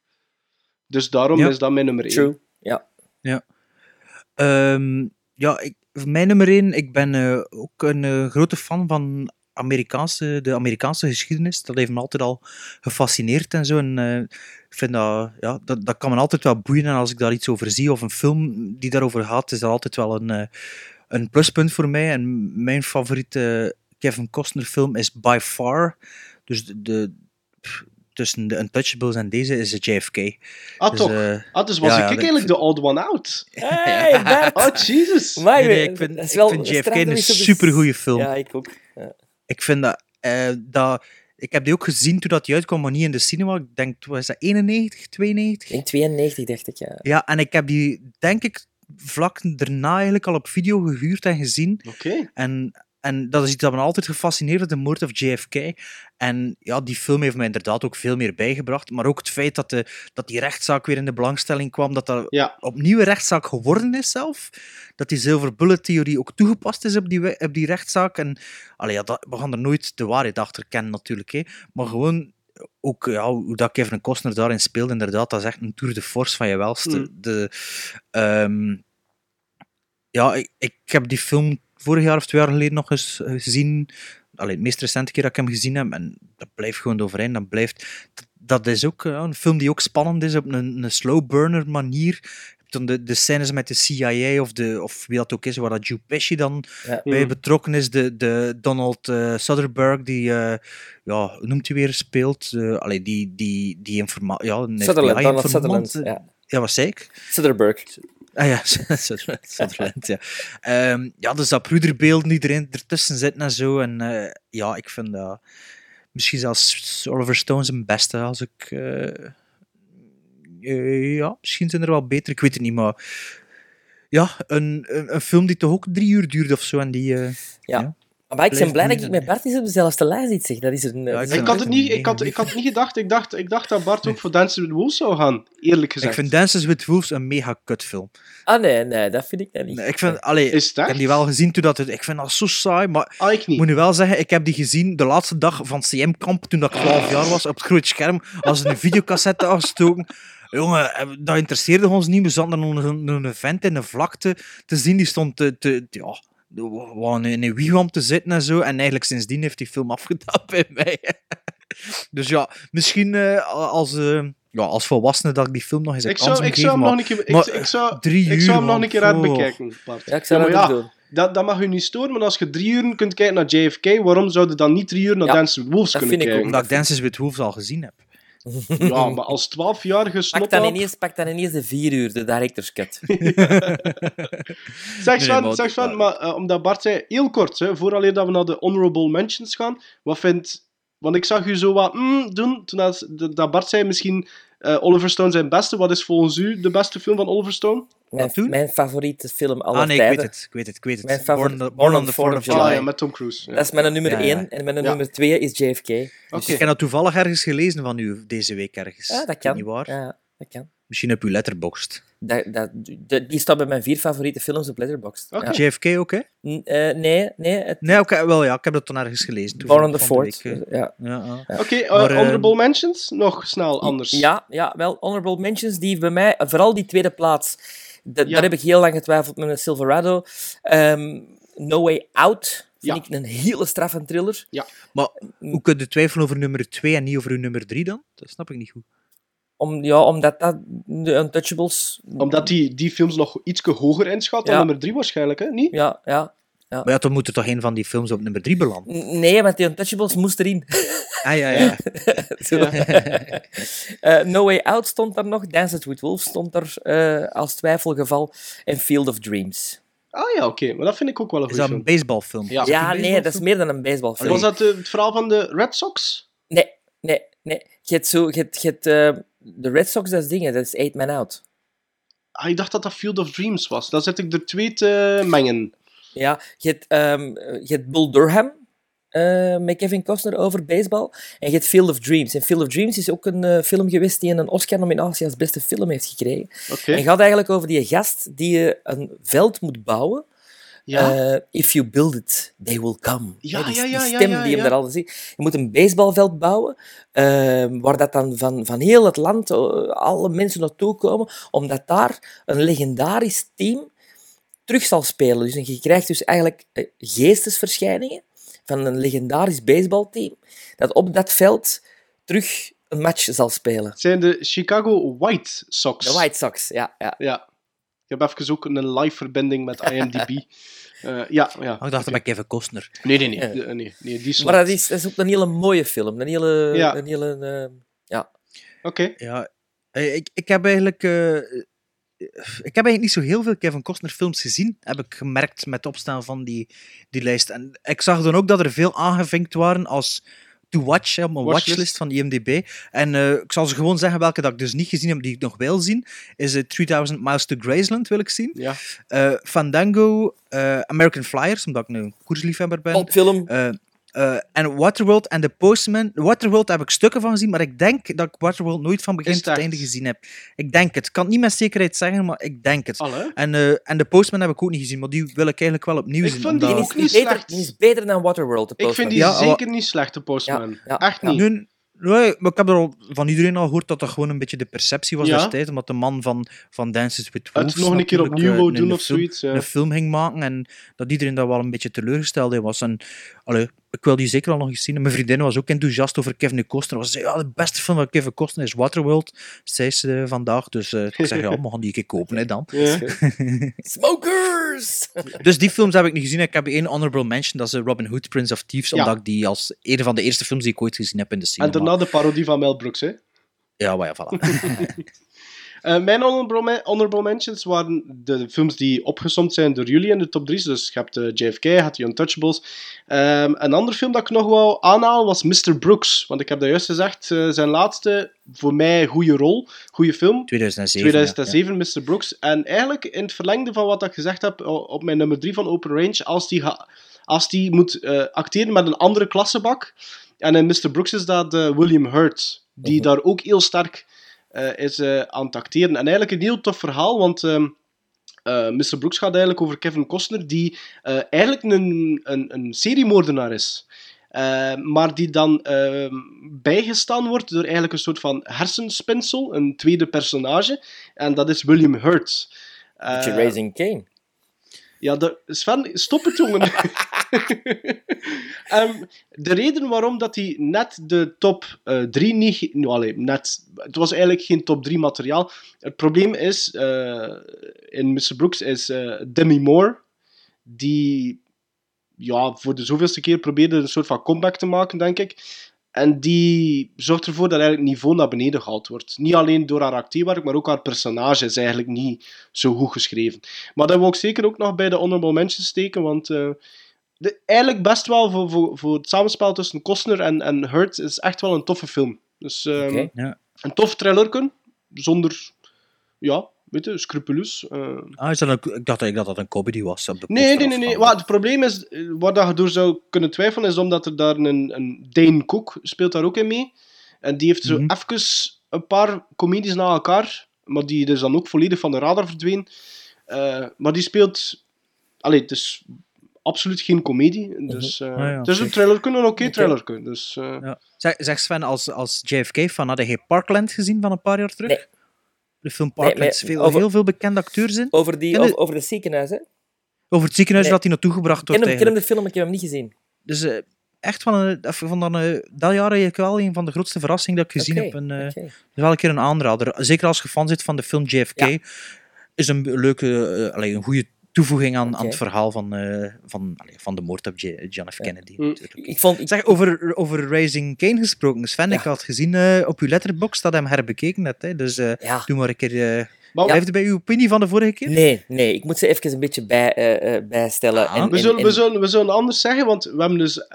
Dus daarom Ja. is dat mijn nummer 1. True. Ja. Ja. Ehm, ja, ik, mijn nummer één, ik ben eh, ook een eh, grote fan van Amerikaanse, de Amerikaanse geschiedenis. Dat heeft me altijd al gefascineerd en zo. En, eh, ik vind dat, ja, dat, dat kan me altijd wel boeien. En als ik daar iets over zie, of een film die daarover gaat, is dat altijd wel een, een pluspunt voor mij. En mijn favoriete Kevin Costner film is By Far. Dus de, tussen de Untouchables en deze is het JFK. Ah, Dus, toch? eh, ah, dus was ja, ik ja, eigenlijk de old one out. Hey, Bert! Oh, Jesus. Maar, Nee, nee, ik vind, ik JFK een de- supergoeie film. Ja, ik ook. Ja. Ik vind dat, eh, dat Ik heb die ook gezien toen dat die uitkwam, maar niet in de cinema. Ik denk, was dat 91, 92? In 92 dacht ik, ja. Ja, en ik heb die, denk ik, vlak daarna eigenlijk al op video gehuurd en gezien. Oké. En, en dat is iets dat me altijd gefascineerd heeft, de moord of JFK. En ja, die film heeft me inderdaad ook veel meer bijgebracht. Maar ook het feit dat, de, dat die rechtszaak weer in de belangstelling kwam, dat dat Ja. opnieuw een rechtszaak geworden is zelf. Dat die Silver Bullet-theorie ook toegepast is op die, op die rechtszaak. En allee, ja, dat, we gaan er nooit de waarheid achter kennen natuurlijk. Hè. Maar gewoon ook ja, hoe dat Kevin Costner daarin speelt, inderdaad, dat is echt een tour de force van je welste. Mm. De, ehm, ja, ik, ik heb die film vorig jaar of twee jaar geleden nog eens eh, gezien. Alleen het meest recente keer dat ik hem gezien heb. En dat blijft gewoon overeind. Dat, blijft, dat, dat is ook ja, een film die ook spannend is op een, een slow burner manier. Je hebt dan de, de scènes met de CIA of, de, of wie dat ook is, waar dat Joe Pesci dan Ja. bij Mm. betrokken is. De, de Donald eh Soderbergh, die, eh, ja, hoe noemt hij weer, speelt. eh allee, die, die, die informa ja, Sutherland, Donald. Sutherland, ja. Ja, wat zei ik? Sutherberg. Ah ja, Sutherland, ja. Ehm, ja, dus dat broederbeeld die erin ertussen zitten en zo. En eh, ja, ik vind dat misschien zelfs Oliver Stone zijn beste als ik... eh, eh, ja, misschien zijn er wel beter, ik weet het niet, maar... Ja, een, een, een film die toch ook drie uur duurt of zo. En die, Ja. Maar ik ben blij dat ik met Bart eens op dezelfde lijst iets zeg. Dat is een... Ja, dat ik is had, het niet, ik, had, ik had het niet gedacht. Ik dacht, ik dacht dat Bart ook voor Dances with Wolves zou gaan, eerlijk gezegd. ik vind Dances with Wolves een mega kutfilm. Ah, nee, nee, dat vind ik net niet. Nee, ik vind, allee, Is het ik heb die wel gezien toen dat het, ik vind dat zo saai, maar Ah, ik niet. moet nu wel zeggen, ik heb die gezien de laatste dag van CM-kamp, toen dat ik 12 jaar was, op het groot scherm, als ze een videocassette afgestoken. Jongen, eh, dat interesseerde ons niet. We zaten dan een, een, een vent in een vlakte te zien, die stond te, te, te- ja, gewoon in een wigwam te zitten en zo. En eigenlijk sindsdien heeft die film afgedaan bij mij. Dus ja, misschien eh, als, eh, ja, als volwassene dat ik die film nog eens een Ik zou, ik zou hem nog een keer, ik, maar, ik zou, drie ik zou hem uur, nog een keer uit man. bekijken, Bart. Ja, ik zou Ja, dat doen. Dat, dat mag u niet storen, maar als je drie uur kunt kijken naar JFK, waarom zou je dan niet drie uur naar Ja, Dances with Wolves dat kunnen vind ik ook. kijken? Omdat ik Dances with Wolves al gezien heb. Ja, maar als 12-jarige Pak snot dan, ineens, pak dan ineens de vier uur, de director's cut. Zeg Sven, zeg Sven maar eh, omdat Bart zei, heel kort, hè, vooraleer dat we naar de honorable mentions gaan, wat vindt... Want ik zag u zo wat mm, doen, toen dat, dat Bart zei misschien eh, Oliver Stone zijn beste. Wat is volgens u de beste film van Oliver Stone? Mijn, toen? mijn favoriete film aller Ah nee, ik weet het, ik weet het, ik weet het. Mijn favoriet- Born, Born on the 4th of July. Ah ja, met Tom Cruise. Ja. Dat is mijn nummer Ja, ja. 1 en mijn Ja. nummer 2 is JFK. Oké. Ik heb dat toevallig ergens gelezen van u deze week ergens. Ja, dat kan. Niet waar. Ja, dat kan. Misschien op uw letterboxd. Dat, dat, die staat bij mijn vier favoriete films op Letterboxd. Oké. Ja. JFK ook, hè? N- eh, nee, nee. Het, Nee, oké, wel ja, ik heb dat dan ergens gelezen. Born on the toevallig van 4th. de week, Ja. eh. Ja, ja. Oké, eh, Maar, eh, honorable mentions? Nog snel anders. Ja, ja, wel, honorable mentions die bij mij, vooral die tweede plaats, da- Ja. daar heb ik heel lang getwijfeld met een Silverado. Ehm, no Way Out vind Ja. ik een hele straffe thriller. Maar hoe kun je twijfelen over nummer 2 en niet over uw nummer 3 dan? Dat snap ik niet goed. Om, ja, omdat dat, de Untouchables... Omdat die, die films nog iets hoger inschat dan Ja. nummer drie waarschijnlijk, hè? Niet? Ja, ja. Maar ja, dan moet er toch een van die films op nummer 3 belanden? N- Nee, want die Untouchables moest erin. Ah ja, ja. Zo. Eh, no Way Out stond daar nog. Dances with Wolves stond er eh, als twijfelgeval. En Field of Dreams. Ah ja, oké. Maar dat vind ik ook wel een Is goede dat een film. baseballfilm? Ja. Is het een Ja, nee, dat is meer dan een baseballfilm. Was dat eh, het verhaal van de Red Sox? Nee, nee, nee. Je hebt zo... Je hebt, je hebt, de Red Sox, dat is dingen. Dat is Eight Man Out. Ah, ik dacht dat dat Field of Dreams was. Dan zit ik er twee te mengen. Ja, je hebt, ehm, je hebt Bull Durham eh, met Kevin Costner over baseball. En je hebt Field of Dreams. En Field of Dreams is ook een eh, film geweest die een Oscar-nominatie als beste film heeft gekregen. Oké. En gaat eigenlijk over die gast die eh, een veld moet bouwen. Ja. Eh, if you build it, they will come. Ja, die, ja, die ja, ja, stem ja, die hem daar altijd ziet. Je moet een baseballveld bouwen, eh, waar dat dan van, van heel het land eh, alle mensen naartoe komen, omdat daar een legendarisch team terug zal spelen. Dus je krijgt dus eigenlijk eh, geestesverschijningen van een legendarisch baseballteam, dat op dat veld terug een match zal spelen. Het zijn de Chicago White Sox. De White Sox, ja. ja. Ja. Ik heb even ook een live verbinding met IMDb. Eh, ja, ja. Oh, ik dacht dat Kevin Costner. Nee, nee, nee. Eh, nee, nee die. Maar dat is, dat is ook een hele mooie film. Een hele... Ja. Een hele eh, ja. Oké. Ja, ik, ik heb eigenlijk... eh, ik heb eigenlijk niet zo heel veel Kevin Costner films gezien, heb ik gemerkt met het opstaan van die, die lijst. En ik zag dan ook dat er veel aangevinkt waren als to watch, op mijn Watchlist. watchlist van IMDb. En eh, ik zal ze gewoon zeggen welke dat ik dus niet gezien heb, die ik nog wil zien. Is eh, 3000 Miles to Graceland, wil ik zien. Ja. Eh, Fandango, American Flyers, omdat ik nu een koersliefhebber ben. Topfilm. Eh, eh, en Waterworld en The Postman. Waterworld heb ik stukken van gezien, maar ik denk dat ik Waterworld nooit van begin tot echt? einde gezien heb. Ik denk het. Ik kan het niet met zekerheid zeggen, maar ik denk het. En, eh, en The Postman heb ik ook niet gezien, maar die wil ik eigenlijk wel opnieuw Ik zien. vond die omdat- ook niet beter, slecht. die is beter dan Waterworld. de Ik vind die Ja, zeker niet slecht, de Postman. Ja, ja, Echt ja. niet. Nu, nee, maar ik heb er al van iedereen al gehoord dat dat gewoon een beetje de perceptie was Ja. destijds, omdat de man van, van Dances with Het Wolves nog een keer opnieuw eh, wou doen of film- zoiets. Ja. een film ging maken en dat iedereen daar wel een beetje teleurgesteld in was. En, allee, ik wil die zeker al nog eens zien. En mijn vriendin was ook enthousiast over Kevin Costner. Ze zei, ja, de beste film van Kevin Costner is Waterworld, zei ze vandaag. Dus eh, ik zeg, ja, we gaan die een keer kopen hè, dan. Ja. Dus die films heb ik niet gezien. Ik heb één honorable mention, dat is eh, Robin Hood, Prince of Thieves, Ja. omdat ik die als een van de eerste films die ik ooit gezien heb in de cinema. En daarna de parodie van Mel Brooks, hè. Ja, maar ja, voilà. Eh, mijn honorable, men- honorable mentions waren de films die opgesomd zijn door jullie in de top 3. Dus je hebt eh, JFK, je hebt The Untouchables. Ehm, een ander film dat ik nog wou aanhalen was Mr. Brooks. Want ik heb dat juist gezegd, eh, zijn laatste, voor mij, goede rol, goede film. 2007. 2007, Mr. Brooks. En eigenlijk in het verlengde van wat ik gezegd heb op mijn nummer 3 van Open Range, als die, als die moet acteren met een andere klassebak. En in Mr. Brooks is dat William Hurt, die daar ook heel sterk is eh, aan het acteren. En eigenlijk een heel tof verhaal, want ehm, eh, Mr. Brooks gaat eigenlijk over Kevin Costner, die eh, eigenlijk een, een, een seriemoordenaar is. Eh, maar die dan ehm, bijgestaan wordt door eigenlijk een soort van hersenspinsel, een tweede personage. En dat is William Hurt. Eh, Beetje Raising Kane. ja, de, Sven, stop het, jongen. Ehm, de reden waarom dat hij net de top 3 niet... ge- Nou, allee, net... Het was eigenlijk geen top 3 materiaal. Het probleem is, eh, in Mr. Brooks is eh, Demi Moore, die ja, voor de zoveelste keer probeerde een soort van comeback te maken, denk ik. En die zorgt ervoor dat eigenlijk het niveau naar beneden gehaald wordt. Niet alleen door haar acteerwerk, maar ook haar personage is eigenlijk niet zo goed geschreven. Maar dat wil ik zeker ook nog bij de honorable mentions steken, want eh, de, eigenlijk best wel voor, voor, voor het samenspel tussen Costner en, en Hurt is echt wel een toffe film. Dus ehm. Ja. een tof thrillerken, zonder, ja, weet je, scrupuleus. eh. Ah, is dat een, ik dacht dat dat een comedy was. Op de Nee, nee, nee. nee. Wat, het probleem is, eh, waar dat je door zou kunnen twijfelen, is omdat er daar een, een Dane Cook speelt daar ook in mee. En die heeft zo Mhm. even een paar comedies na elkaar, maar die is dan ook volledig van de radar verdwenen. Eh, maar die speelt... Allee, het is absoluut geen comedie. Dus, eh, Ah, ja, het is een oké. trailerken, een oké Oké. trailerken. Dus, eh, Ja. Zeg, zeg Sven, als, als JFK-fan, had je Parkland gezien van een paar jaar terug? Nee. De film Nee, Parkland. maar veel, over- heel veel bekende acteurs in. Over, die, over, over het ziekenhuis, hè? Ik Over het ziekenhuis Nee. dat hij naartoe gebracht wordt. hem, ken hem de film, ik heb hem niet gezien. Dus eh, echt van, een, of van dan, eh, dat jaar eigenlijk wel een van de grootste verrassingen dat ik gezien heb. En, oké. dus wel een keer een aanrader. Zeker als je fan zit van de film JFK, Ja. is een leuke, een goede toevoeging aan, aan het verhaal van, eh, van, allee, van de moord op J- John F. Kennedy. Mm. natuurlijk. Ik vond... Ik, Zeg, over, over Raising Kane gesproken. Sven, Ja. ik had gezien eh, op uw letterbox dat hem herbekeken net. Hè, dus eh ja. doe maar een keer... eh Maar- Blijft het bij uw opinie van de vorige keer? Nee, nee, ik moet ze even een beetje bij, eh, eh, bijstellen. Ah. En, we, en- zullen, en- we, zullen, we zullen anders zeggen, want we hebben dus,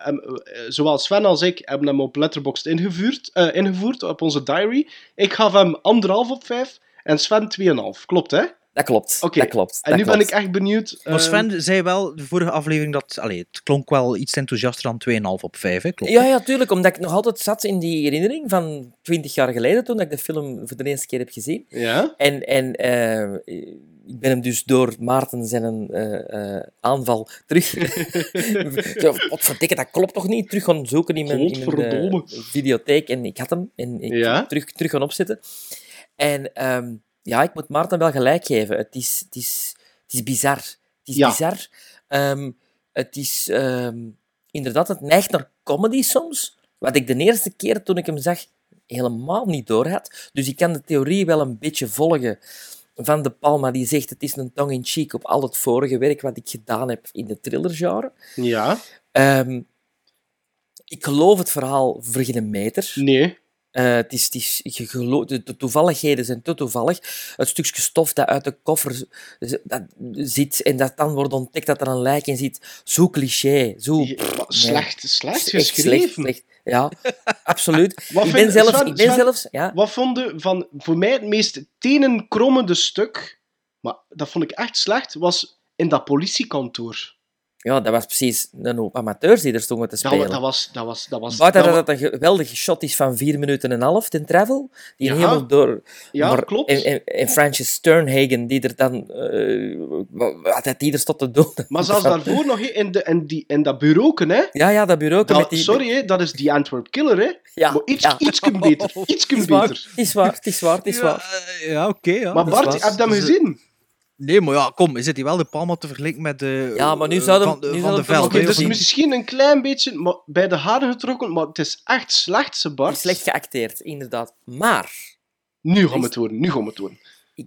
zowel Sven als ik, hebben hem op Letterboxd ingevoerd, eh, ingevoerd op onze diary. Ik gaf hem anderhalf op vijf en Sven 2,5. Klopt, hè? Dat klopt, Oké. dat klopt. En dat nu ben ik echt benieuwd. Maar eh, Sven zei wel de vorige aflevering dat... Allee, het klonk wel iets enthousiaster dan 2,5 op 5, hè? Klopt. Ja, ja, tuurlijk. Omdat ik nog altijd zat in die herinnering van twintig jaar geleden, toen ik de film voor de eerste keer heb gezien. Ja? En, en eh, ik ben hem dus door Maarten zijn eh, eh, aanval terug... Zo, Wat verdikke, dat klopt toch niet? Terug gaan zoeken in mijn, in mijn videotheek. En ik had hem. En ik Ja? terug, terug gaan opzetten. En ehm, ja, ik moet Maarten wel gelijk geven. Het is, het is, het is bizar. Het is Ja. bizar. Ehm, het is... ehm, inderdaad, het neigt naar comedy soms. Wat ik de eerste keer toen ik hem zag helemaal niet door had. Dus ik kan de theorie wel een beetje volgen van De Palma, die zegt het is een tongue-in-cheek op al het vorige werk wat ik gedaan heb in de thrillergenre. Ja? Ehm, ik geloof het verhaal voor geen meter. Nee. Eh, het is, het is, de, de toevalligheden zijn te toevallig. Het stukje stof dat uit de koffer dat zit en dat dan wordt ontdekt dat er een lijk in zit. Zo cliché. Zo, Ja, slecht, slecht Echt geschreven. slecht. Ja, absoluut. Wat ik vind- ben zelfs... Sven, ik ben Sven, zelfs ja. Wat vonden van voor mij het meest tenenkrommende stuk, maar dat vond ik echt slecht, was in dat politiekantoor. Ja, dat was precies een hoop amateurs die er stonden te Dat, spelen. wa- dat was... Dat was, dat was Buiten dat dat het een geweldige shot is van 4 minuten en een half, ten travel, die Ja. helemaal door... Ja, maar- klopt. En, en, en Francis Sternhagen, die er dan... eh, wat wat had die er stond te doen? Maar zelfs daarvoor nog, in, de, in, die, in dat bureau, hè. Ja, ja, dat bureau Dat- met die... Sorry, hè, dat is die Antwerp Killer, hè. Ja, maar iets, ja. ietsken beter. Ietsken Het is waar, beter. het is waar, het is waar, het is waar. Eh, ja, oké. ja. Maar dat Bart, heb je hem Dus, eh, gezien? Nee, maar ja, kom, is het hier wel de Palma te vergelijken met de... Ja, maar nu eh, zouden- van, de- nu van de veld. dus misschien een klein beetje maar bij de haren getrokken, maar het is echt slecht, ze Bart. Slecht geacteerd, inderdaad. Maar... Nu gaan we het horen, nu gaan we het horen.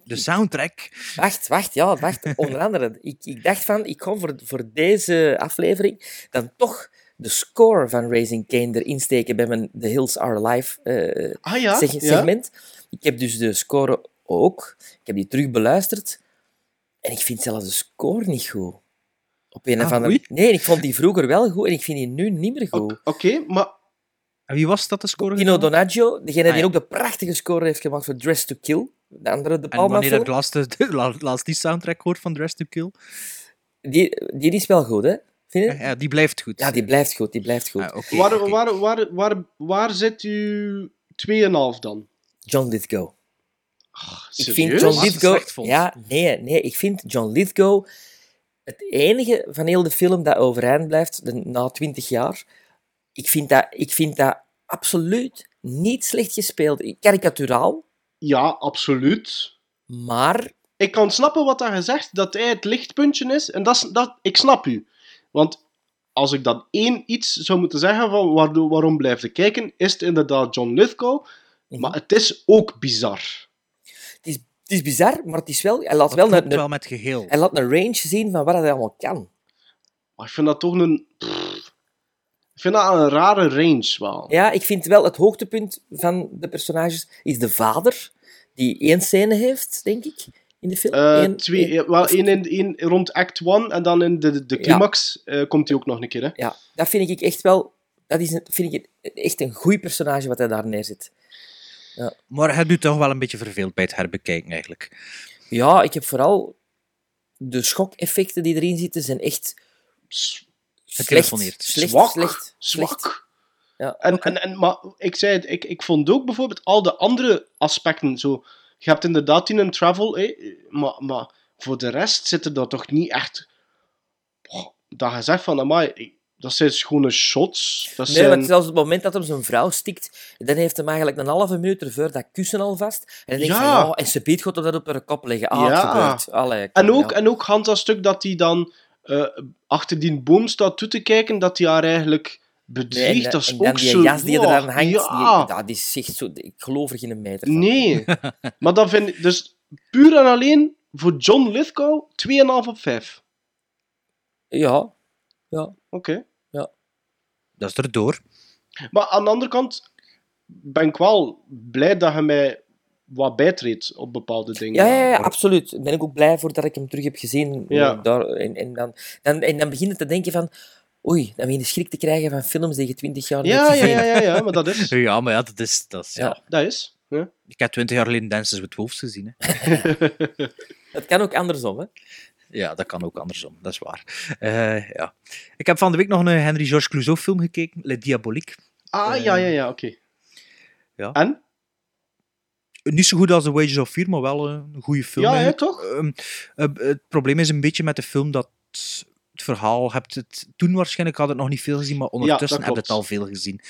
De soundtrack. Wacht, wacht, ja, wacht. Onder andere, ik, ik dacht van, ik ga voor, voor deze aflevering dan toch de score van Raising Kane erin steken bij mijn The Hills Are Alive eh, Ah ja? seg- ja? segment. Ik heb dus de score ook. Ik heb die terug beluisterd. En ik vind zelfs de score niet goed. Op een Ah, of andere... oei. Nee, ik vond die vroeger wel goed en ik vind die nu niet meer goed. Oké, maar En wie was dat, de score? Tino Donaggio, degene Ah, die ook de prachtige score heeft gemaakt voor Dress to Kill. De andere, de En Palma wanneer film. ik laatst, de, laatst die soundtrack hoort van Dress to Kill? Die, die is wel goed, hè? Vind je? Ja, ja, die blijft goed. Ja, die blijft goed, die blijft goed. Ah, oké, waar, oké. waar, waar, waar, waar zit u 2,5 dan? John Lithgow. Ik serieus? vind John Lithgow... Ja, nee, nee. Ik vind John Lithgow het enige van heel de film dat overeind blijft de- na twintig jaar. Ik vind, dat, ik vind dat absoluut niet slecht gespeeld. Karikaturaal, Ja, absoluut. maar... Ik kan snappen wat hij zegt, dat hij het lichtpuntje is. En dat, is- dat, ik snap u. Want als ik dan één iets zou moeten zeggen van waardoor, waarom blijf ik kijken, is het inderdaad John Lithgow. Mhm. Maar het is ook bizar. Het is, het is bizar, maar het is wel... Hij laat, Dat wel klopt een, wel met geheel. hij laat een range zien van wat hij allemaal kan. Maar ik vind dat toch een... pff, ik vind dat een rare range wel. Ja, ik vind wel het hoogtepunt van de personages is de vader, die één scène heeft, denk ik, in de film. Eh, Eén- twee, één- ja, wel, één, in, één rond act 1 en dan in de, de climax eh, komt hij ook nog een keer. Hè? Ja, dat vind ik echt wel... Dat is een, vind ik echt een goed personage wat hij daar neerzet. Maar hij doet toch wel een beetje verveeld bij het herbekijken, eigenlijk. Ja, ik heb vooral... De schokeffecten die erin zitten, zijn echt... Slecht, Getelefoneerd. slecht, Zwak. slecht, Zwak. Ja, En, en, en, maar ik zei het, ik, ik vond ook bijvoorbeeld al de andere aspecten zo. Je hebt inderdaad in een travel, hè, maar, maar voor de rest zitten er toch niet echt. Oh, dat je zegt van, amai, dat zijn schone shots. Dat Nee, zijn... want zelfs op het moment dat hem zijn vrouw stikt, dan heeft hem eigenlijk een halve minuut ervoor dat kussen al vast. En dan denk je Ja. van, ja, en ze biedt God dat op haar kop leggen. Ah, Ja. Allee, En ook, ja. en ook Hans dat stuk dat hij dan eh, achter die boom staat toe te kijken, dat hij haar eigenlijk Nee, bedriegt. en, dat is en dan die zo... jas die er wow, aan hangt, Ja. die, dat is echt zo... Ik geloof er geen meter van. Nee. maar dan vind ik... Dus puur en alleen voor John Lithgow 2,5 op 5. Ja. Ja. Oké. Dat is erdoor. Maar aan de andere kant ben ik wel blij dat je mij wat bijtreedt op bepaalde dingen. Ja, ja, ja, absoluut. Daar ben ik ook blij voor dat ik hem terug heb gezien. Ja. Daar, en, en, dan, dan, en dan begin je te denken van... Oei, dan begin je schrik te krijgen van films die je twintig jaar niet Ja, hebt ja, gezien. ja, ja, ja, maar dat is... Ja, maar ja, dat is... Dat is ja. Ja. Dat is. Ja. Ik heb twintig jaar geleden Dances with Wolves gezien. Hè. Het kan ook andersom, hè. Ja, dat kan ook andersom, dat is waar. Eh, ja. Ik heb van de week nog een Henry Georges Clouseau film gekeken, Le Diabolique. Ah, ja, ja, ja, oké. Ja. En? Niet zo goed als The Wages of Fear, maar wel eh, een goede film. Ja, hè, toch? Ehm, eh, het probleem is een beetje met de film dat het verhaal, hebt het toen waarschijnlijk had het nog niet veel gezien, maar ondertussen dat heb je het al veel gezien.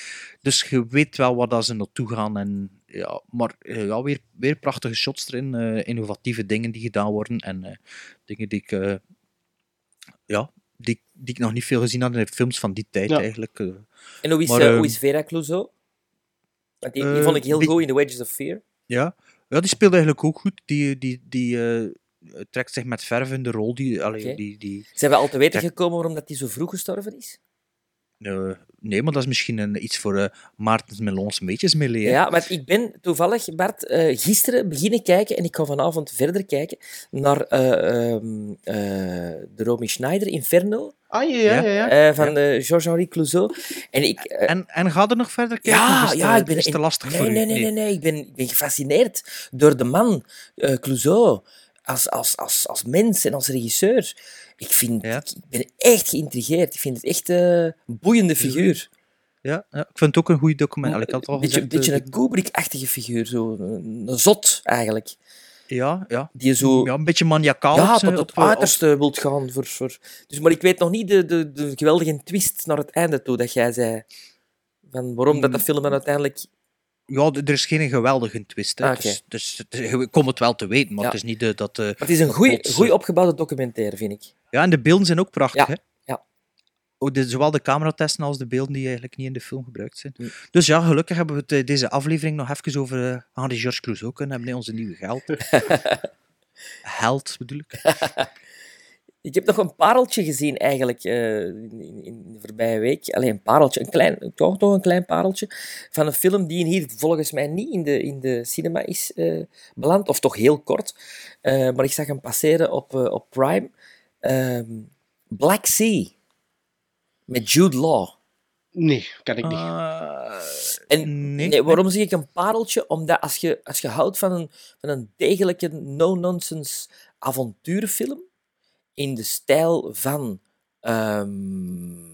Dus je weet wel waar dat ze naartoe gaan. En, ja, maar eh, ja, weer, weer prachtige shots erin, eh, innovatieve dingen die gedaan worden en eh, dingen die ik, eh, ja, die, die ik nog niet veel gezien had in de films van die tijd Ja. eigenlijk. eh. En hoe is, Maar, eh, ehm, hoe is Vera Clouseau? Want die, die vond ik heel die- goed in The Wages of Fear. Ja. ja, die speelde eigenlijk ook goed. Die, die, die eh, trekt zich met verf in de rol. Die, allee, die, die, Zijn we al te weten gekomen waarom dat hij zo vroeg gestorven is? Eh, nee, maar dat is misschien een, iets voor eh Maartens Melons Meetjes mee. Ja, want ik ben toevallig, Bart, eh, gisteren beginnen kijken en ik ga vanavond verder kijken naar eh, ehm, eh, de Romy Schneider, Inferno. Ah, ja, ja, ja. ja. Eh, van Georges-Henri Clouseau. En, ik, En, en ga er nog verder kijken? ja, is ja, te- ik ben is te lastig nee, voor u? nee, nee, nee, nee, Ik, ben, ik ben gefascineerd door de man, eh Clouseau, als, als, als, als mens en als regisseur. Ik, vind, ik, ik ben echt geïntrigeerd. Ik vind het echt eh, een boeiende figuur. Ja, ja, ik vind het ook een goede document. Een beetje, gezegd, beetje eh, een Kubrick-achtige figuur, zo. Een, een zot, eigenlijk. Ja, ja. Die zo... Ja, een beetje maniacaal. Ja, tot het eh, op- uiterste wilt gaan. Voor, voor... Dus, maar ik weet nog niet de, de, de geweldige twist naar het einde toe dat jij zei. Van waarom dat de film dan uiteindelijk... Ja, er is geen geweldige twist. Hè. Ah. Dus, dus ik kom het wel te weten, maar Ja. het is niet de, dat... eh, het is een goed eh, opgebouwde documentaire, vind ik. Ja, en de beelden zijn ook prachtig. Ja, Hè? ja. Ook de, zowel de cameratesten als de beelden die eigenlijk niet in de film gebruikt zijn. Dus ja, gelukkig hebben we het, eh, deze aflevering nog even over uh, Henri Georges Clouseau kunnen hebben, hè, onze nieuwe geld. Held, bedoel ik. Ik heb nog een pareltje gezien eigenlijk eh, in, in, in de voorbije week. Alleen een pareltje, een klein, toch, toch een klein pareltje. Van een film die hier volgens mij niet in de, in de cinema is eh, beland, of toch heel kort. Eh, maar ik zag hem passeren op, op Prime. Ehm, Black Sea. Met Jude Law. Nee, ken ik niet. En nee, waarom zeg ik een pareltje? Omdat als je, als je houdt van een, van een degelijke no-nonsense avonturenfilm in de stijl van... ehm,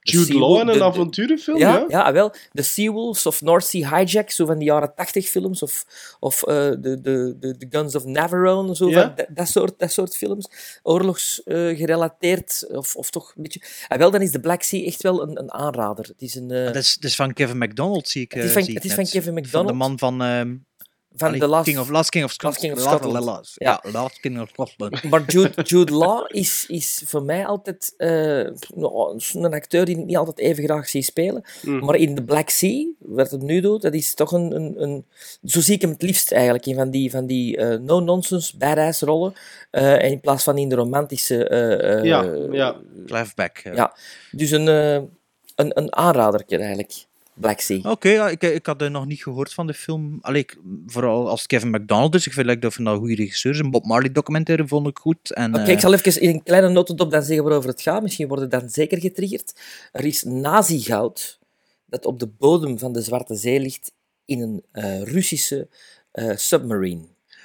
de Jude Law in een de- de- avonturenfilm, Ja, ja? ja, wel. De Seawolves of North Sea Hijack, zo van die jaren tachtig films, of, of eh, de, de, de, de Guns of Navarone, zo Ja. van dat, dat, soort, dat soort films. Oorlogsgerelateerd, of, of toch een beetje... Ah, wel, dan is de Black Sea echt wel een, een aanrader. Het is een... eh, Dat is, dat is van Kevin McDonald, zie ik. Het is eh, van- het is van Kevin Van McDonald. de man van... Van allee, The Last- King of, Last King of Last King of Scotland. Last- Ja. Ja, Last King of Scotland. Maar Jude, Jude Law is, is voor mij altijd eh, nou, een acteur die ik niet altijd even graag zie spelen. Mm. Maar in The Black Sea, wat het nu doet, dat is toch een... een, een zo zie ik hem het liefst eigenlijk, in van die, van die eh, no-nonsense, badass rollen. eh, en in plaats van in de romantische... eh, eh, Ja, ja. Clive Beck. eh. ja. Dus een, eh, een, een aanradertje eigenlijk, Black Sea. Oké, ja, ik, ik had er nog niet gehoord van de film. Allee, ik- vooral als Kevin McDonald is. Ik vind like, dat van een goede regisseur is. Een Bob Marley documentaire vond ik goed. Oké, eh, ik zal even in een kleine notendop dan zeggen waarover het gaat. Misschien worden dan zeker getriggerd. Er is nazi-goud dat op de bodem van de Zwarte Zee ligt in een eh, Russische eh, submarine.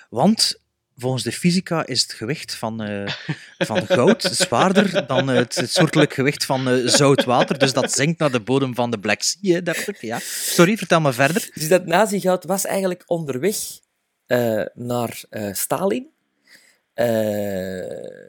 Want volgens de fysica is het gewicht van, eh, van goud zwaarder dan het, het soortelijk gewicht van eh, zout water. Dus dat zinkt naar de bodem van de Black Sea, dacht. Ja. Sorry, vertel me verder. Dus dat nazi-goud was eigenlijk onderweg eh, naar Stalin. Eh,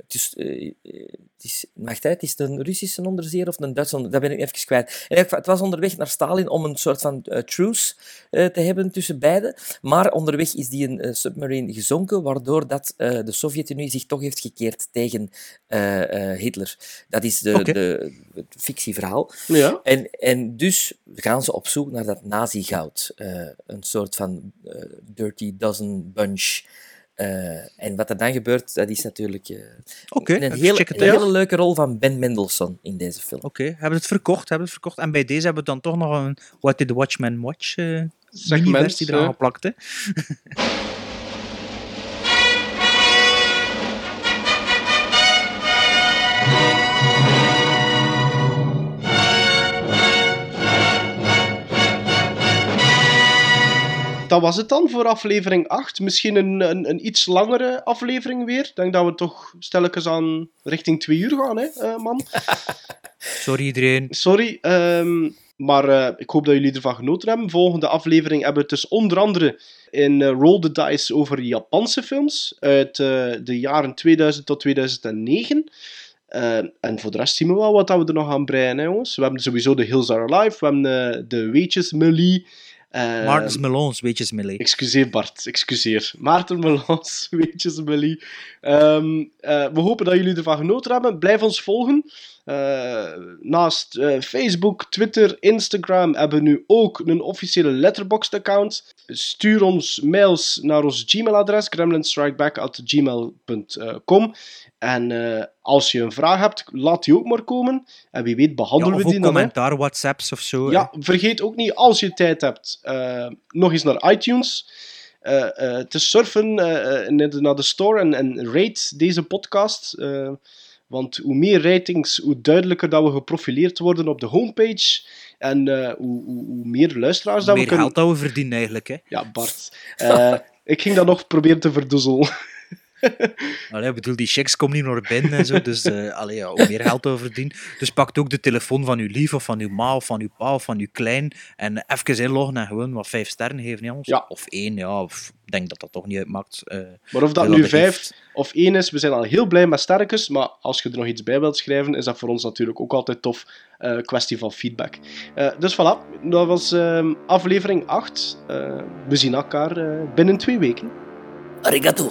het, is, eh, het, is, het een Russische onderzeeër of een Duitse onder- Dat ben ik even kwijt. Geval, Het was onderweg naar Stalin om een soort van eh, truce eh, te hebben tussen beiden. Maar onderweg is die een eh, submarine gezonken, waardoor dat, eh, de Sovjet-Unie zich toch heeft gekeerd tegen eh, eh, Hitler. Dat is de, de, het fictieverhaal. Ja. En, en dus gaan ze op zoek naar dat nazi-goud. Eh, een soort van eh, dirty dozen bunch. Eh, en wat er dan gebeurt, dat is natuurlijk eh, een, hele, een hele leuke rol van Ben Mendelsohn in deze film. Oké, hebben we het verkocht, hebben het verkocht. En bij deze hebben we dan toch nog een What Did the Watchmen Watch eh mini-versie eraan hè? geplakt. Hè? Dat was het dan voor aflevering 8. Misschien een, een, een iets langere aflevering weer. Ik denk dat we toch stelkens aan richting 2 uur gaan, hè, eh, man. Sorry iedereen. Sorry, ehm, maar eh, ik hoop dat jullie ervan genoten hebben. Volgende aflevering hebben we het dus onder andere in eh, Roll the Dice over Japanse films uit de jaren 2000 tot 2009. Eh, en voor de rest zien we wel wat dat we er nog aan breien, hè, jongens. We hebben sowieso de Hills Are Alive, we hebben eh, de Weetjes Melee. Eh, Martens Melons, weetjes Millie. Excuseer Bart, excuseer. Maarten Melans, weetjes Millie. Ehm, eh, we hopen dat jullie ervan genoten hebben. Blijf ons volgen. Eh, naast eh, Facebook, Twitter, Instagram hebben we nu ook een officiële Letterboxd-account. Stuur ons mails naar ons Gmail-adres, gremlinstrikeback.gmail.com. En eh, als je een vraag hebt, laat die ook maar komen. En wie weet behandelen of we die dan. hè. commentaar, WhatsApps of zo. Ja, vergeet ook niet, als je tijd hebt, nog eens naar iTunes te surfen, naar de- naar de store en, en rate deze podcast. Want hoe meer ratings, hoe duidelijker dat we geprofileerd worden op de homepage. En eh, hoe, hoe, hoe meer luisteraars dat meer we kunnen... geld dat we verdienen eigenlijk. Hè. Ja, Bart. Eh, ik ging dat nog proberen te verdoezelen. Allee, ik bedoel, die checks komen niet naar binnen en zo, dus eh allee, ja, hoe meer geld over verdienen. Dus pakt ook de telefoon van uw lief, of van uw ma, of van uw pa, of van uw klein, en even inloggen en gewoon wat vijf sterren geven, ja, ons. Of één, ja, of ik denk dat dat toch niet uitmaakt. eh, Maar of dat nu vijf of één is, we zijn al heel blij met sterkes. Maar als je er nog iets bij wilt schrijven, is dat voor ons natuurlijk ook altijd tof. eh, kwestie van feedback. Eh, dus voilà, dat was ehm, aflevering 8. Eh, we zien elkaar eh, binnen twee weken. Arigato.